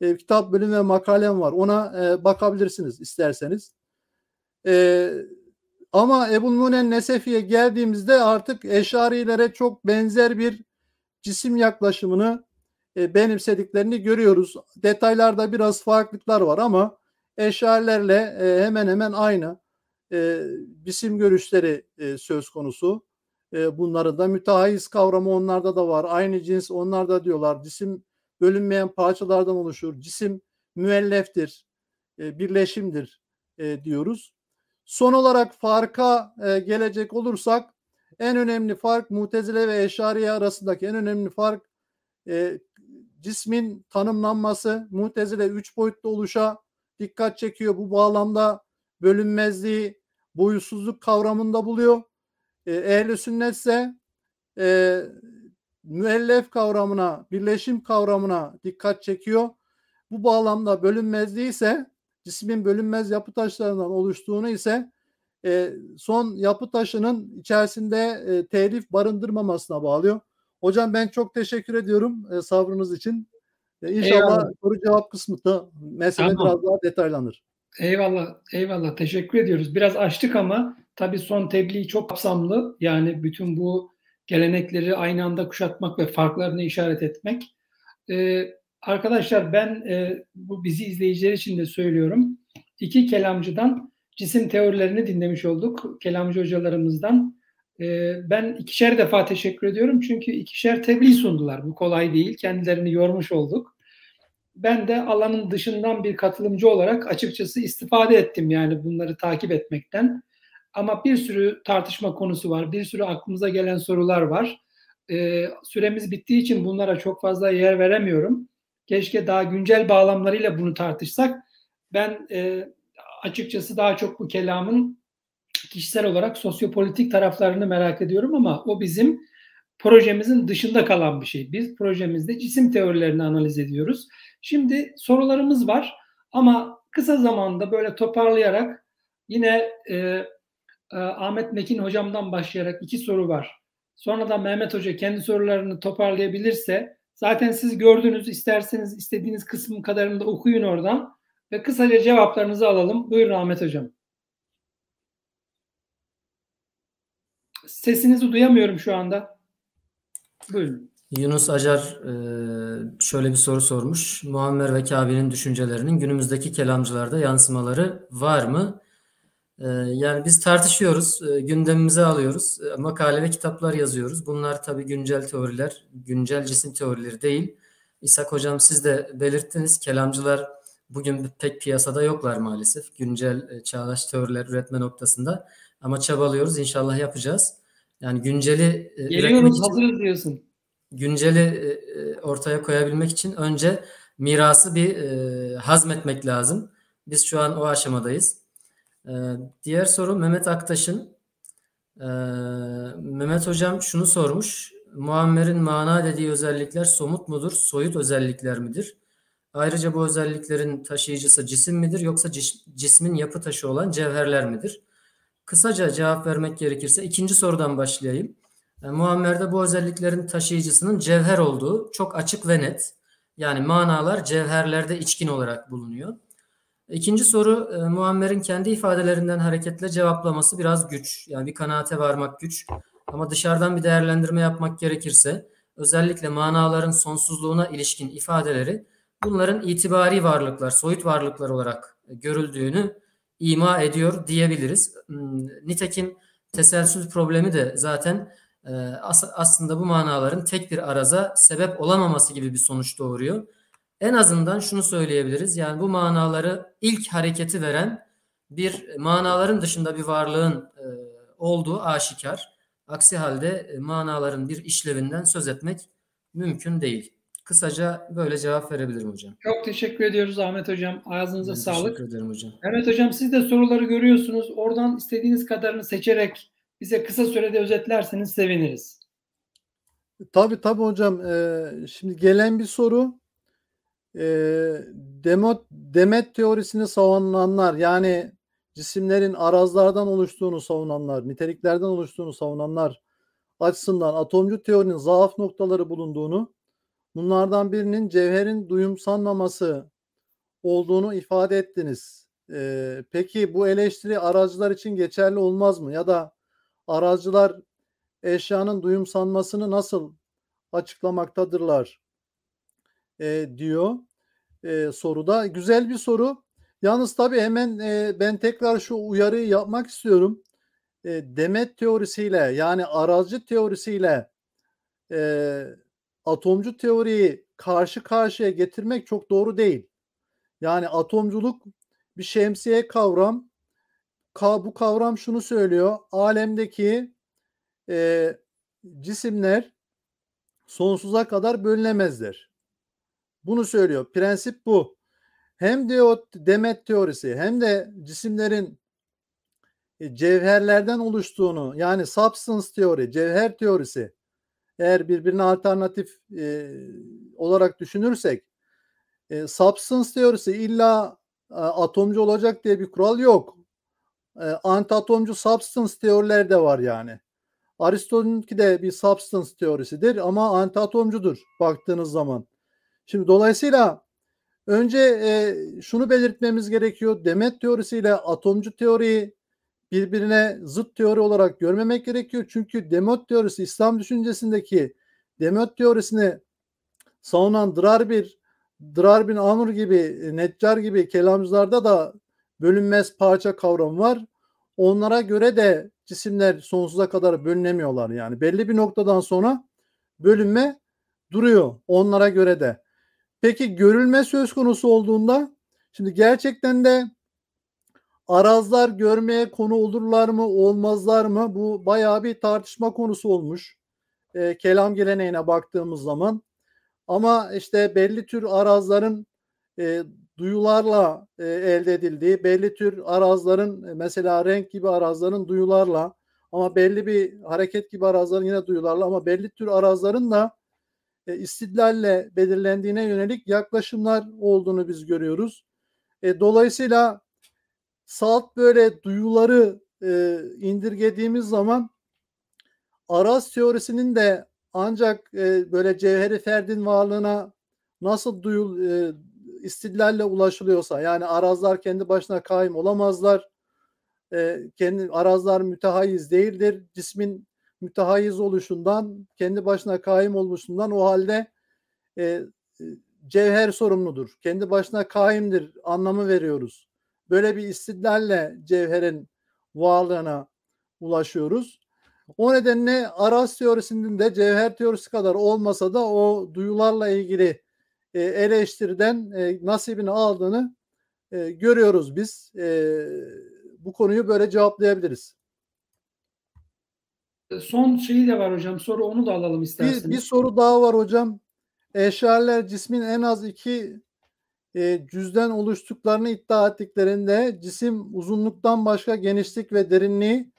E, kitap bölüm ve makalem var. Ona e, bakabilirsiniz isterseniz. E, ama Ebu Munen Nesefi'ye geldiğimizde artık Eşarilere çok benzer bir cisim yaklaşımını e, benimsediklerini görüyoruz. Detaylarda biraz farklılıklar var ama Eşarilerle e, hemen hemen aynı e, cisim görüşleri e, söz konusu. E, bunların da mütehayiz kavramı onlarda da var. Aynı cins onlarda diyorlar. Cisim bölünmeyen parçalardan oluşur. Cisim müelleftir, e, birleşimdir e, diyoruz. Son olarak farka e, gelecek olursak en önemli fark Mutezile ve Eşariye arasındaki en önemli fark e, cismin tanımlanması. Mutezile üç boyutlu oluşa dikkat çekiyor. Bu bağlamda bölünmezliği boyutsuzluk kavramında buluyor. E, ehl sünnet ise e, müellef kavramına, birleşim kavramına dikkat çekiyor. Bu bağlamda bölünmezliği ise cismin bölünmez yapı taşlarından oluştuğunu ise e, son yapı taşının içerisinde e, telif barındırmamasına bağlıyor. Hocam ben çok teşekkür ediyorum e, sabrınız için. E, inşallah Eyvallah. soru cevap kısmında mesele tamam. biraz daha detaylanır. Eyvallah, eyvallah. Teşekkür ediyoruz. Biraz açtık ama tabii son tebliğ çok kapsamlı. Yani bütün bu gelenekleri aynı anda kuşatmak ve farklarını işaret etmek. Ee, arkadaşlar ben e, bu bizi izleyiciler için de söylüyorum. İki kelamcıdan cisim teorilerini dinlemiş olduk. Kelamcı hocalarımızdan. Ee, ben ikişer defa teşekkür ediyorum. Çünkü ikişer tebliğ sundular. Bu kolay değil. Kendilerini yormuş olduk ben de alanın dışından bir katılımcı olarak açıkçası istifade ettim yani bunları takip etmekten. Ama bir sürü tartışma konusu var, bir sürü aklımıza gelen sorular var. Ee, süremiz bittiği için bunlara çok fazla yer veremiyorum. Keşke daha güncel bağlamlarıyla bunu tartışsak. Ben e, açıkçası daha çok bu kelamın kişisel olarak sosyopolitik taraflarını merak ediyorum ama o bizim projemizin dışında kalan bir şey. Biz projemizde cisim teorilerini analiz ediyoruz. Şimdi sorularımız var ama kısa zamanda böyle toparlayarak yine e, e, Ahmet Mekin hocamdan başlayarak iki soru var. Sonra da Mehmet Hoca kendi sorularını toparlayabilirse zaten siz gördünüz isterseniz istediğiniz kısmın kadarını da okuyun oradan ve kısaca cevaplarınızı alalım. Buyurun Ahmet Hocam. Sesinizi duyamıyorum şu anda. Buyurun. Yunus Acar e, şöyle bir soru sormuş. Muammer ve Kabe'nin düşüncelerinin günümüzdeki kelamcılarda yansımaları var mı? E, yani biz tartışıyoruz, e, gündemimize alıyoruz, makale ve kitaplar yazıyoruz. Bunlar tabii güncel teoriler, güncel cisim teorileri değil. İshak Hocam siz de belirttiniz, kelamcılar bugün pek piyasada yoklar maalesef. Güncel çağdaş teoriler üretme noktasında. Ama çabalıyoruz, inşallah yapacağız. Yani günceli e, Geliyoruz için hazırız diyorsun. günceli e, e, ortaya koyabilmek için önce mirası bir e, hazmetmek lazım. Biz şu an o aşamadayız. E, diğer soru Mehmet Aktaş'ın. E, Mehmet Hocam şunu sormuş. Muammer'in mana dediği özellikler somut mudur, soyut özellikler midir? Ayrıca bu özelliklerin taşıyıcısı cisim midir yoksa cis- cismin yapı taşı olan cevherler midir? Kısaca cevap vermek gerekirse ikinci sorudan başlayayım. E, Muammer'de bu özelliklerin taşıyıcısının cevher olduğu çok açık ve net. Yani manalar cevherlerde içkin olarak bulunuyor. İkinci soru e, Muammer'in kendi ifadelerinden hareketle cevaplaması biraz güç. Yani bir kanaate varmak güç. Ama dışarıdan bir değerlendirme yapmak gerekirse özellikle manaların sonsuzluğuna ilişkin ifadeleri bunların itibari varlıklar, soyut varlıklar olarak görüldüğünü ima ediyor diyebiliriz. Hmm, Nitekim teselsül problemi de zaten e, as- aslında bu manaların tek bir araza sebep olamaması gibi bir sonuç doğuruyor. En azından şunu söyleyebiliriz. Yani bu manaları ilk hareketi veren bir manaların dışında bir varlığın e, olduğu aşikar. Aksi halde e, manaların bir işlevinden söz etmek mümkün değil. Kısaca böyle cevap verebilirim hocam. Çok teşekkür ediyoruz Ahmet Hocam. Ağzınıza Ben sağlık. Teşekkür ederim hocam. Mehmet Hocam siz de soruları görüyorsunuz. Oradan istediğiniz kadarını seçerek bize kısa sürede özetlerseniz seviniriz. Tabii tabii hocam. Ee, şimdi gelen bir soru. Ee, Demot, Demet teorisini savunanlar yani cisimlerin arazlardan oluştuğunu savunanlar, niteliklerden oluştuğunu savunanlar açısından atomcu teorinin zaaf noktaları bulunduğunu, bunlardan birinin cevherin duyumsanmaması olduğunu ifade ettiniz. Ee, peki bu eleştiri aracılar için geçerli olmaz mı? Ya da aracılar eşyanın duyumsanmasını nasıl açıklamaktadırlar e, diyor e, soruda. Güzel bir soru. Yalnız tabii hemen e, ben tekrar şu uyarıyı yapmak istiyorum. E, Demet teorisiyle yani aracı teorisiyle e, atomcu teoriyi karşı karşıya getirmek çok doğru değil. Yani atomculuk bir şemsiye kavram. Ka, bu kavram şunu söylüyor. Alemdeki e, cisimler sonsuza kadar bölünemezler. Bunu söylüyor. Prensip bu. Hem diyor Demet teorisi hem de cisimlerin e, cevherlerden oluştuğunu yani substance teori, cevher teorisi eğer birbirine alternatif e, olarak düşünürsek e, substance teorisi illa e, atomcu olacak diye bir kural yok. E, antatomcu substance teoriler de var yani. Aristo'nunki de bir substance teorisidir ama antiatomcudur baktığınız zaman. Şimdi dolayısıyla önce e, şunu belirtmemiz gerekiyor. Demet teorisiyle atomcu teoriyi birbirine zıt teori olarak görmemek gerekiyor. Çünkü Demet teorisi İslam düşüncesindeki Demet teorisini savunan Drarbir, Drarbin Amr gibi, Neccar gibi kelamcılarda da bölünmez parça kavramı var. Onlara göre de cisimler sonsuza kadar bölünemiyorlar yani. Belli bir noktadan sonra bölünme duruyor onlara göre de. Peki görülme söz konusu olduğunda şimdi gerçekten de arazlar görmeye konu olurlar mı olmazlar mı bu bayağı bir tartışma konusu olmuş. E, kelam geleneğine baktığımız zaman ama işte belli tür arazların e, duyularla e, elde edildiği, belli tür arazların e, mesela renk gibi arazların duyularla ama belli bir hareket gibi arazların yine duyularla ama belli tür arazların da e, istidlalle belirlendiğine yönelik yaklaşımlar olduğunu biz görüyoruz. E, dolayısıyla salt böyle duyuları e, indirgediğimiz zaman araz teorisinin de ancak e, böyle cevheri ferdin varlığına nasıl duyul e, istidlalle ulaşılıyorsa yani arazlar kendi başına kaim olamazlar. E, kendi arazlar mütehayiz değildir. Cismin mütehayiz oluşundan, kendi başına kaim oluşundan o halde e, cevher sorumludur. Kendi başına kaimdir anlamı veriyoruz. Böyle bir istidlalle cevherin varlığına ulaşıyoruz. O nedenle araz teorisinin de cevher teorisi kadar olmasa da o duyularla ilgili e, eleştiriden e, nasibini aldığını e, görüyoruz biz. E, bu konuyu böyle cevaplayabiliriz. Son şeyi de var hocam. Soru onu da alalım isterseniz. Bir, bir soru daha var hocam. Eşyalar cismin en az iki e, cüzden oluştuklarını iddia ettiklerinde cisim uzunluktan başka genişlik ve derinliği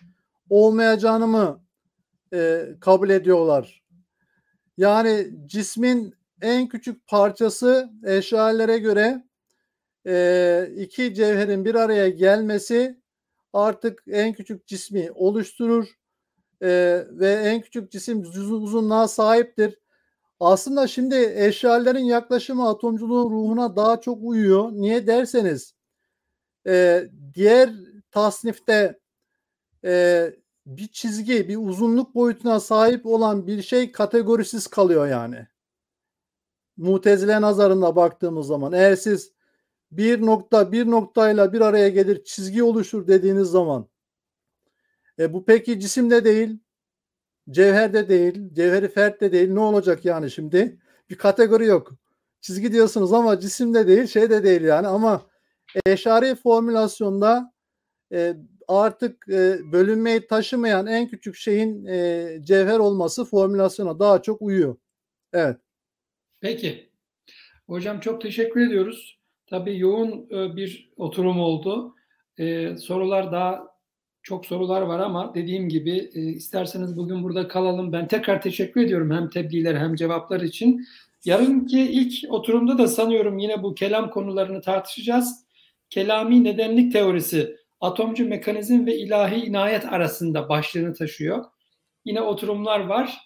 olmayacağını mı e, kabul ediyorlar? Yani cismin en küçük parçası eşyalere göre e, iki cevherin bir araya gelmesi artık en küçük cismi oluşturur e, ve en küçük cisim uzunluğa sahiptir. Aslında şimdi eşyalerin yaklaşımı atomculuğun ruhuna daha çok uyuyor. Niye derseniz e, diğer tasnifte e, bir çizgi, bir uzunluk boyutuna sahip olan bir şey kategorisiz kalıyor yani. Mutezile nazarında baktığımız zaman eğer siz bir nokta bir noktayla bir araya gelir çizgi oluşur dediğiniz zaman e, bu peki cisimde değil cevherde değil cevheri fert de değil ne olacak yani şimdi bir kategori yok çizgi diyorsunuz ama cisimde değil şey de değil yani ama eşari formülasyonda e, artık e, bölünmeyi taşımayan en küçük şeyin e, cevher olması formülasyona daha çok uyuyor. Evet. Peki. Hocam çok teşekkür ediyoruz. Tabii yoğun e, bir oturum oldu. Ee, sorular daha çok sorular var ama dediğim gibi e, isterseniz bugün burada kalalım. Ben tekrar teşekkür ediyorum hem tebliğler hem cevaplar için. Yarınki ilk oturumda da sanıyorum yine bu kelam konularını tartışacağız. Kelami nedenlik teorisi, atomcu mekanizm ve ilahi inayet arasında başlığını taşıyor. Yine oturumlar var.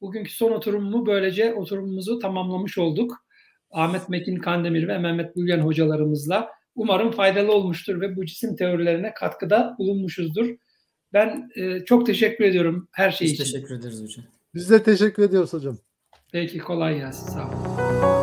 Bugünkü son oturumumu böylece oturumumuzu tamamlamış olduk. Ahmet Mekin Kandemir ve Mehmet Bülgen hocalarımızla. Umarım faydalı olmuştur ve bu cisim teorilerine katkıda bulunmuşuzdur. Ben e, çok teşekkür ediyorum her şey Biz için. teşekkür ederiz hocam. Biz de teşekkür ediyoruz hocam. Peki kolay gelsin. Sağ olun.